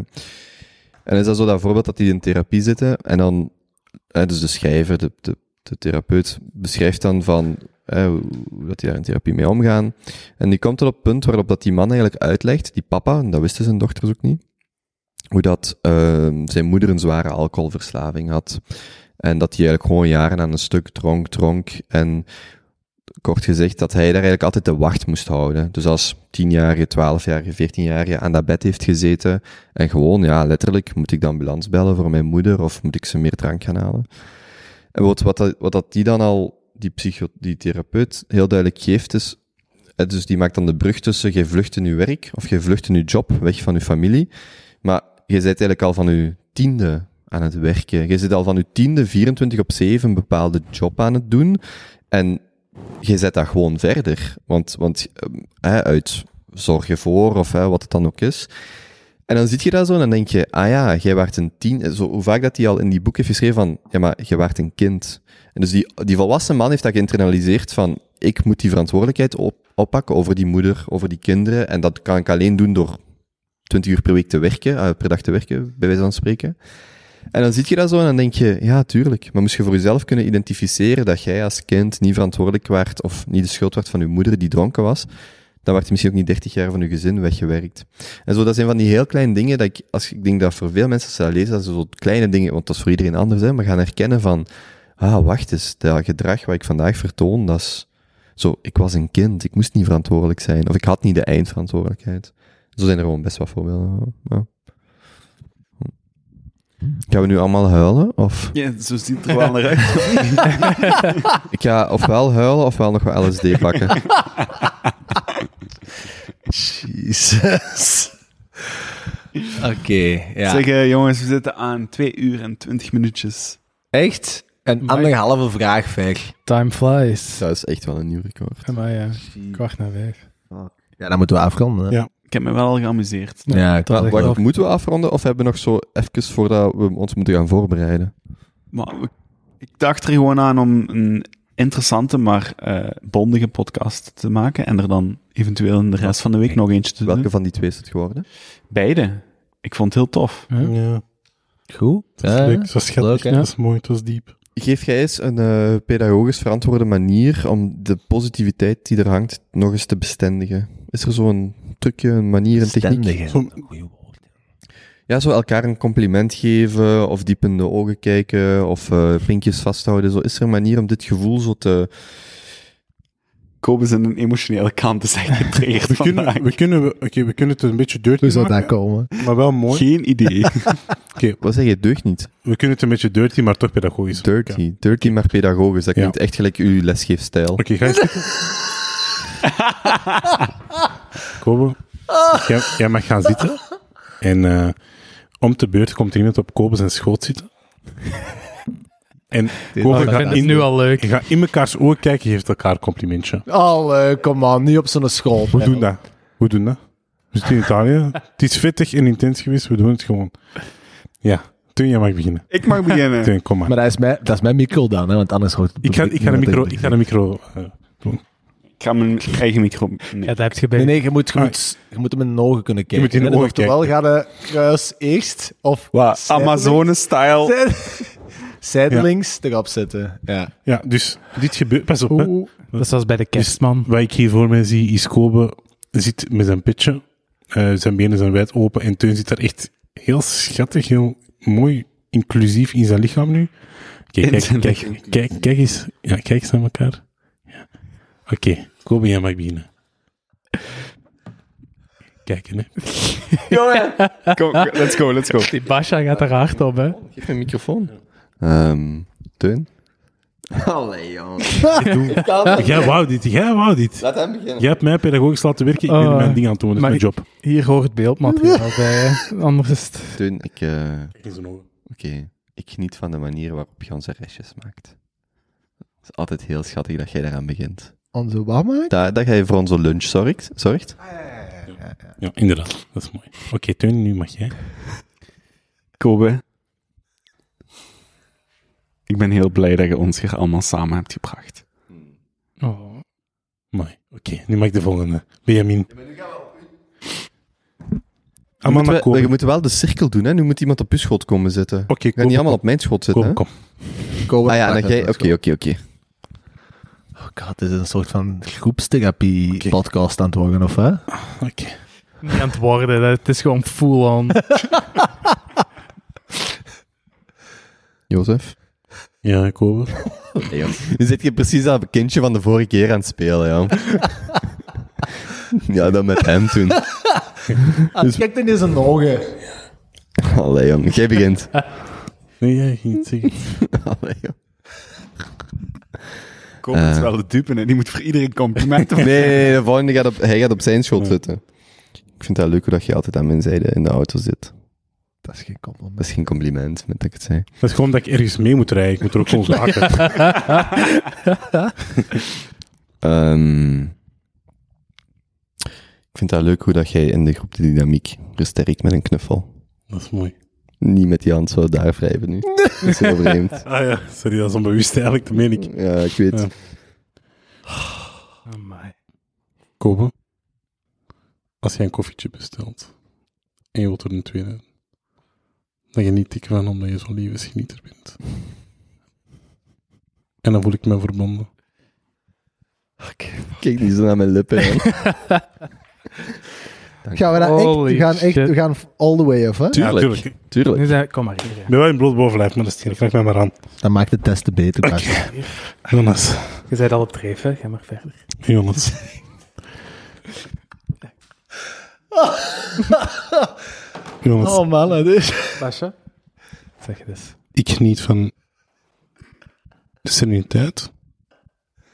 Speaker 4: en is dat zo dat voorbeeld dat die in therapie zitten en dan, dus de schrijver, de, de, de therapeut, beschrijft dan van hoe dat die daar in therapie mee omgaan. En die komt tot op het punt waarop dat die man eigenlijk uitlegt, die papa, en dat wisten zijn dochters ook niet, hoe dat eh, zijn moeder een zware alcoholverslaving had. En dat hij eigenlijk gewoon jaren aan een stuk dronk, dronk. En kort gezegd, dat hij daar eigenlijk altijd de wacht moest houden. Dus als 10-jarige, 12-jarige, 14-jarige aan dat bed heeft gezeten, en gewoon, ja, letterlijk, moet ik de ambulance bellen voor mijn moeder, of moet ik ze meer drank gaan halen? En wat, wat, wat dat die dan al, die, psycho, die therapeut, heel duidelijk geeft, is, dus die maakt dan de brug tussen, je vlucht in je werk, of je vlucht in je job, weg van je familie, maar je bent eigenlijk al van je tiende aan het werken. Je zit al van je tiende, 24 op 7, een bepaalde job aan het doen, en je zet dat gewoon verder. Want, want hè, uit zorg je voor, of wat het dan ook is. En dan zit je dat zo en dan denk je, ah ja, jij waart een tien. Zo, hoe vaak dat hij al in die boek heeft geschreven van, ja, maar jij waart een kind. En dus die, die volwassen man heeft dat geïnternaliseerd van, ik moet die verantwoordelijkheid op, oppakken over die moeder, over die kinderen. En dat kan ik alleen doen door 20 uur per week te werken, eh, per dag te werken, bij wijze van spreken. En dan zit je dat zo en dan denk je, ja, tuurlijk. Maar moest je voor jezelf kunnen identificeren dat jij als kind niet verantwoordelijk waart of niet de schuld werd van je moeder die dronken was, dan werd je misschien ook niet 30 jaar van je gezin weggewerkt. En zo, dat zijn van die heel kleine dingen dat ik, als ik denk dat voor veel mensen als ze dat lezen, dat ze zo kleine dingen, want dat is voor iedereen anders, maar gaan herkennen van, ah, wacht eens, dat gedrag wat ik vandaag vertoon, dat is zo, ik was een kind, ik moest niet verantwoordelijk zijn, of ik had niet de eindverantwoordelijkheid. Zo zijn er gewoon best wat voorbeelden. Ja. Gaan we nu allemaal huilen? Of
Speaker 7: Ja, zo ziet het er wel naar uit. <laughs>
Speaker 4: ik ga ofwel huilen ofwel nog wat LSD pakken. <laughs>
Speaker 1: Jesus. Oké, ja.
Speaker 7: Zeg, eh, jongens, we zitten aan 2 uur en 20 minuutjes.
Speaker 1: Echt? Een
Speaker 3: Amai.
Speaker 1: anderhalve vraag ver.
Speaker 3: Time flies.
Speaker 4: Dat is echt wel een nieuw record.
Speaker 3: Maar ja, kwart naar vijf.
Speaker 1: Ja, dan moeten we afronden. hè.
Speaker 5: Ja.
Speaker 7: Ik heb me wel al geamuseerd.
Speaker 1: Ja,
Speaker 3: Dat
Speaker 4: Maar, wacht,
Speaker 3: af.
Speaker 4: moeten we afronden of hebben we nog zo even voordat we ons moeten gaan voorbereiden?
Speaker 7: Maar ik dacht er gewoon aan om een interessante, maar eh, bondige podcast te maken. En er dan eventueel in de rest van de week nog eentje te
Speaker 4: Welke
Speaker 7: doen.
Speaker 4: van die twee is het geworden?
Speaker 7: Beide. Ik vond het heel tof.
Speaker 3: Ja.
Speaker 5: Ja,
Speaker 1: Goed.
Speaker 5: dat is
Speaker 1: Ja,
Speaker 5: leuk. Dat schattig.
Speaker 1: hè?
Speaker 5: dat is mooi. Het was diep.
Speaker 4: Geef jij eens een eh, pedagogisch verantwoorde manier om de positiviteit die er hangt nog eens te bestendigen? Is er zo'n trucje, een manier, een techniek?
Speaker 5: Zo-.
Speaker 4: Ja, zo elkaar een compliment geven, of diep in de ogen kijken, of eh pinkjes vasthouden. Zo, is er een manier om dit gevoel zo te...
Speaker 7: Kobe zijn een emotionele kant echt getriggerd
Speaker 5: We
Speaker 7: vandaag.
Speaker 5: kunnen, we, kunnen, we, oké, we kunnen het een beetje dirty
Speaker 1: Hoe zou dat
Speaker 5: maken,
Speaker 1: komen?
Speaker 5: maar wel mooi.
Speaker 7: Geen idee. <laughs> <laughs>
Speaker 4: Wat zeg je? Deugd niet.
Speaker 5: We kunnen het een beetje dirty, maar toch pedagogisch.
Speaker 4: Dirty.
Speaker 5: Oké,
Speaker 4: Dirty, maar pedagogisch. Dat
Speaker 5: Ja.
Speaker 4: klinkt echt gelijk uw lesgeefstijl.
Speaker 5: Oké, ga je <laughs> <laughs> Kobe, jij, jij mag gaan zitten. En eh, om te beurt komt er iemand op Kobe zijn schoot zitten. En Kobe
Speaker 3: Oh, ik
Speaker 5: gaat in,
Speaker 3: nu al leuk.
Speaker 5: gaat in mekaars ogen kijken, je geeft elkaar een complimentje.
Speaker 1: Allee, kom aan, niet op zo'n school.
Speaker 5: Hoe doen dat? Hoe doen dat? We zitten in Italië. Het is vettig en intens geweest, we doen het gewoon. Ja, toen jij mag beginnen.
Speaker 7: ik mag beginnen.
Speaker 5: Toen, kom maar.
Speaker 1: Maar dat is, mijn, dat is mijn micro dan, hè, want anders hoort het
Speaker 5: Ik ga, ik ga de micro, ik ga de micro eh, doen.
Speaker 7: Ik ga mijn eigen micro... Nee.
Speaker 3: Ja, dat heb je bij.
Speaker 1: Nee, nee, je moet, je,
Speaker 5: Ah.
Speaker 1: moet, je moet hem in de ogen kunnen kijken.
Speaker 5: moet in de
Speaker 1: En
Speaker 5: ogen
Speaker 1: Oftewel ga de kruis eerst, of
Speaker 7: Wat?
Speaker 1: zijdelings-
Speaker 7: Amazone-style.
Speaker 1: zijd- zijdelings erop zetten. Ja.
Speaker 5: Ja, dus dit gebeurt... Pas op,
Speaker 3: dat is zoals bij de kerstman.
Speaker 5: Wat ik hier voor mij zie, is Kobe zit met zijn pitje. Eh, zijn benen zijn wijd open en Teun zit daar echt heel schattig, heel mooi, inclusief in zijn lichaam nu. Kijk, kijk, kijk, kijk, kijk eens. Ja, kijk eens naar elkaar. Oké, Kobe, jij mag beginnen. Kijken, hè. <laughs>
Speaker 7: Kom, let's go, let's go.
Speaker 3: Die Basha gaat er hard op, hè.
Speaker 4: Geef me een microfoon. Ehm Teun? Allee, jongen.
Speaker 5: Jij wou dit, jij wou dit.
Speaker 4: Laat hem beginnen.
Speaker 5: Jij hebt mij pedagogisch laten werken, ik ben
Speaker 3: Oh.
Speaker 5: mijn ding aan het doen, dat is
Speaker 3: Maar
Speaker 5: mijn job.
Speaker 3: Hier hoort beeldmateriaal <laughs> bij, hè. Anders is het...
Speaker 4: Teun, ik... eh,
Speaker 5: in zijn ogen.
Speaker 4: Oké, ik geniet van de manier waarop je onze restjes maakt. Het is altijd heel schattig dat jij daaraan begint.
Speaker 1: Onze wat maakt?
Speaker 4: Dat, dat jij voor onze lunch zorgt. zorgt.
Speaker 5: Ja, inderdaad, dat is mooi. Oké, Teun, nu mag jij.
Speaker 7: Kobe. Ik ben heel blij dat je ons hier allemaal samen hebt gebracht.
Speaker 3: Oh.
Speaker 5: Mooi. Oké, nu mag ik de volgende. Benjamin.
Speaker 4: Je
Speaker 5: Amanda
Speaker 4: moet, wel,
Speaker 5: Kobe.
Speaker 4: je moet wel de cirkel doen, hè. Nu moet iemand op je schot komen zitten.
Speaker 5: Oké, kom,
Speaker 4: niet allemaal op mijn schot zitten,
Speaker 5: kom,
Speaker 4: hè.
Speaker 5: kom.
Speaker 4: Ah ja, dan jij... Oké, oké, oké.
Speaker 1: Oh god, dit is een soort van groepstherapie-podcast aan het worden, of hè?
Speaker 5: Oké.
Speaker 3: Niet aan het worden, dat- het is gewoon full on. <laughs>
Speaker 4: Jozef?
Speaker 5: Ja.
Speaker 4: Nee, <laughs> joh. Nu zit je precies dat kindje van de vorige keer aan het spelen, ja. ja, dat met hem toen. <laughs>
Speaker 1: Ah, Kijk in zijn ogen.
Speaker 4: Allee, jong. Jij begint.
Speaker 5: Nee, jij ging het zeggen.
Speaker 4: Allee, jong.
Speaker 7: Kobe is wel de dupe en die moet voor iedereen complimenten <laughs>
Speaker 4: Nee, nee, nee, de volgende gaat op, hij gaat op zijn schot zitten. Ik vind het leuk hoe dat je altijd aan mijn zijde in de auto zit.
Speaker 1: Dat is geen compliment.
Speaker 4: Dat is geen compliment, met dat ik het zei.
Speaker 5: Dat is gewoon dat ik ergens mee moet rijden. Ik moet er ook gewoon zaken. <laughs>
Speaker 4: Ehm, ik vind het leuk hoe dat jij in de groep de dynamiek versterkt met een knuffel.
Speaker 5: Dat is mooi.
Speaker 4: Niet met die hand zo daar wrijven nu. Dat is heel vreemd. <laughs>
Speaker 5: Ah ja, sorry, dat is onbewust eigenlijk, dat meen ik.
Speaker 4: Ja, ik weet.
Speaker 5: Ja.
Speaker 3: Amai.
Speaker 5: Kobe, als jij een koffietje bestelt en je wilt er een tweede, dan geniet ik van omdat je zo'n levensgenieter bent. En dan voel ik me verbonden.
Speaker 4: Kijk niet zo naar mijn lippen. <laughs>
Speaker 1: Gaan we dat echt,
Speaker 3: Holy
Speaker 1: we gaan echt, we gaan all the way, of hè?
Speaker 4: Tuurlijk.
Speaker 5: Ja, tuurlijk. Ik
Speaker 4: Tuurlijk.
Speaker 3: Nu zijn, kom maar hier. hè.
Speaker 5: ben wel in bloot bovenlijf, maar dat is het Krijg mij maar aan.
Speaker 1: Dat maakt de testen beter, Bas.
Speaker 5: Jonas.
Speaker 3: Je bent al op dreef, hè? Ga maar verder.
Speaker 5: Jonas. <laughs> Jonas,
Speaker 1: Oh man, dat is...
Speaker 3: Basha? Zeg het eens.
Speaker 5: ik geniet van de sereniteit,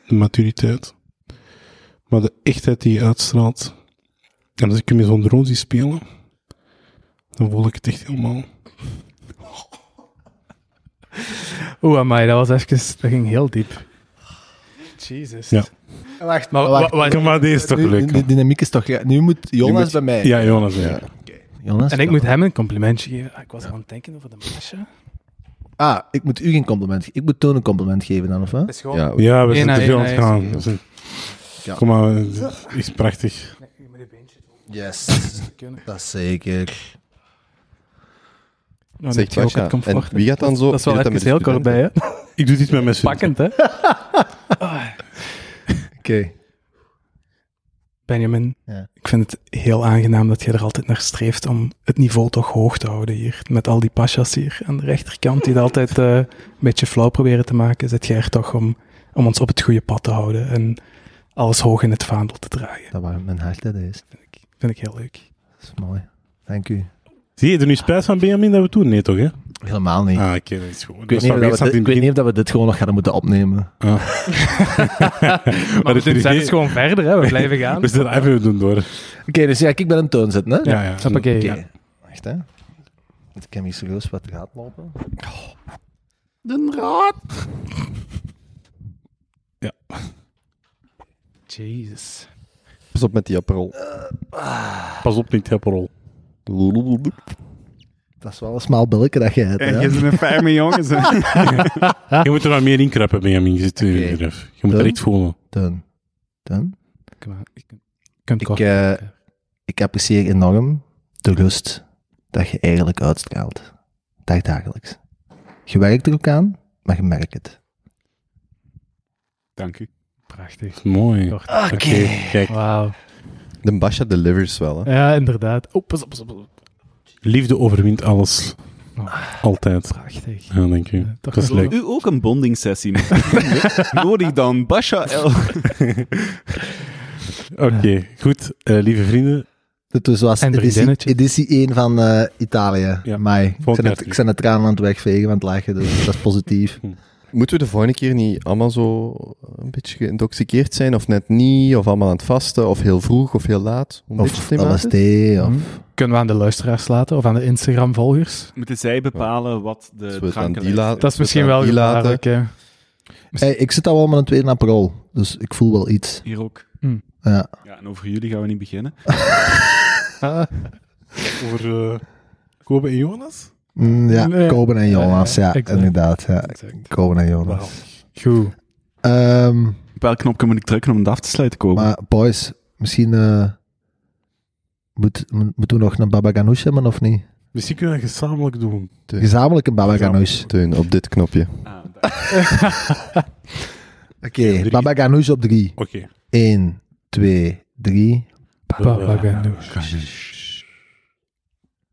Speaker 5: de maturiteit, maar de echtheid die je uitstraalt. En als ik hem in zo'n droom zie spelen, Dan voel ik het echt helemaal. <laughs>
Speaker 3: Oeh, amai, dat was even... Dat ging heel diep. Jezus.
Speaker 5: Ja.
Speaker 1: Wacht,
Speaker 3: Maar
Speaker 1: wacht.
Speaker 3: wa- wa-
Speaker 5: Kom maar, deze is toch leuk.
Speaker 1: De dynamiek is toch... ja, Nu moet Jonas
Speaker 4: moet-
Speaker 1: bij mij.
Speaker 5: Ja, Jonas. Ja.
Speaker 1: Jonas?
Speaker 3: En ik moet hem een complimentje geven. Ah, Ik was aan het denken over de masje.
Speaker 1: Ah, ik moet u geen compliment geven. Ik moet Toon een compliment geven dan, of wat?
Speaker 4: Ja,
Speaker 5: Ja, we zijn te veel aan het gaan.
Speaker 1: Ja.
Speaker 5: Kom maar, het is prachtig.
Speaker 1: Yes. dat is zeker.
Speaker 3: Nou,
Speaker 4: Zeg
Speaker 3: hij ook het comfort.
Speaker 4: en wie gaat dan zo-
Speaker 3: Dat is wel even heel kort bij, hè?
Speaker 5: Ik doe dit met mijn studenten.
Speaker 3: Pakkend, hè? <laughs>
Speaker 1: Oké.
Speaker 3: Benjamin,
Speaker 1: Ja.
Speaker 3: ik vind het heel aangenaam dat je er altijd naar streeft om het niveau toch hoog te houden hier. Met al die pasjas hier aan de rechterkant die het altijd eh, een beetje flauw proberen te maken, zit jij er toch om, om ons op het goede pad te houden en alles hoog in het vaandel te dragen.
Speaker 1: Dat waren mijn hart, dat is.
Speaker 3: Vind ik, heel leuk.
Speaker 1: Dat is mooi. Dank u.
Speaker 5: Zie je er nu spijt van Benjamin dat we het doen? Nee, toch? Hè?
Speaker 1: Helemaal niet.
Speaker 5: Ah, oké, dat is goed.
Speaker 1: ik, weet niet of dat we dit, ik weet niet of dat we dit gewoon nog gaan moeten opnemen. <laughs>
Speaker 3: Maar we
Speaker 5: het
Speaker 3: doen
Speaker 5: idee-
Speaker 3: zelfs gewoon verder, hè? we blijven <laughs> gaan.
Speaker 5: We zitten even doen door.
Speaker 1: Oké, dus ja, ik ben een toon zitten, hè?
Speaker 5: Ja, ja.
Speaker 1: Oké.
Speaker 3: ja.
Speaker 1: Wacht, hè. Ik heb hier serieus wat gaat lopen.
Speaker 3: Jezus.
Speaker 4: Pas op met die aprol.
Speaker 5: Pas op, niet Heppel.
Speaker 1: Dat is wel een smaal billetje dat je hebt,
Speaker 7: En
Speaker 1: hè?
Speaker 7: je bent een ferme jongen. zo. <laughs>
Speaker 5: Je moet er wat meer in kreppen, Benjamin. Je, zit,
Speaker 1: Oké.
Speaker 5: je moet er
Speaker 1: Dan?
Speaker 5: echt voelen.
Speaker 3: Je kunt
Speaker 1: Ik, eh. Ik apprecieer enorm de rust dat je eigenlijk uitstraalt. Dagdagelijks. Je werkt er ook aan, maar je merkt het.
Speaker 7: Dank u.
Speaker 3: Prachtig.
Speaker 5: Mooi. Oké, kijk.
Speaker 3: Wauw.
Speaker 4: De Basha delivers wel, hè.
Speaker 3: Ja, inderdaad. Oh, pas op, pas op. pas op.
Speaker 5: Liefde overwint alles. Altijd.
Speaker 3: Prachtig.
Speaker 5: Ja, dank u.
Speaker 3: Toch
Speaker 5: Dat is leuk.
Speaker 7: U ook een bondingssessie met vrienden? <laughs> Nodig dan Basha L. <laughs>
Speaker 5: Oké, goed. Eh, lieve vrienden,
Speaker 1: Dit was
Speaker 3: En
Speaker 1: editie,
Speaker 3: vriendinnetjes.
Speaker 1: editie 1 van eh, Italië.
Speaker 5: Ja,
Speaker 1: Mai. Ik
Speaker 5: volgend jaar
Speaker 1: het, ik de tranen aan het wegvegen van het lachen, dus dat is positief.
Speaker 4: Moeten we de volgende keer niet allemaal zo een beetje geïntoxiceerd zijn, of net niet, of allemaal aan het vasten, of heel vroeg, of heel laat? Een
Speaker 1: Of? LSD, of...
Speaker 3: Hm. Kunnen we aan de luisteraars laten of aan de Instagram-volgers?
Speaker 7: Moeten zij bepalen wat de
Speaker 4: Zullen we het aan
Speaker 7: drankenlijst
Speaker 4: die
Speaker 7: is?
Speaker 4: laten?
Speaker 3: Dat is misschien
Speaker 4: we
Speaker 3: wel gevaarlijk. hè.
Speaker 1: Hey, ik zit al wel met een tweede Aperol, dus ik voel wel iets.
Speaker 7: Hier ook.
Speaker 1: Ja.
Speaker 7: Ja, en over jullie gaan we niet beginnen. <laughs> <laughs>
Speaker 5: over eh Kobe en Jonas?
Speaker 1: Mm, ja,
Speaker 3: Nee.
Speaker 1: Koben en Jonas,
Speaker 3: Ja, exact.
Speaker 1: inderdaad. Ja.
Speaker 3: Exact.
Speaker 1: Koben en Jonas.
Speaker 3: Goed.
Speaker 1: Ehm,
Speaker 7: Op welk knopje moet ik drukken om het af te sluiten, Kobe?
Speaker 1: maar boys, misschien eh, moet, mo- moeten we nog een baba ganoush hebben of niet?
Speaker 5: Misschien kunnen we dat gezamenlijk doen.
Speaker 1: Gezamenlijk een baba ganoush.
Speaker 4: Teun, op dit knopje.
Speaker 7: Ah. <laughs>
Speaker 1: Oké,
Speaker 5: drie.
Speaker 1: baba ganoush op drie.
Speaker 5: Oké.
Speaker 1: 1, 2, 3.
Speaker 3: Papa ganoush.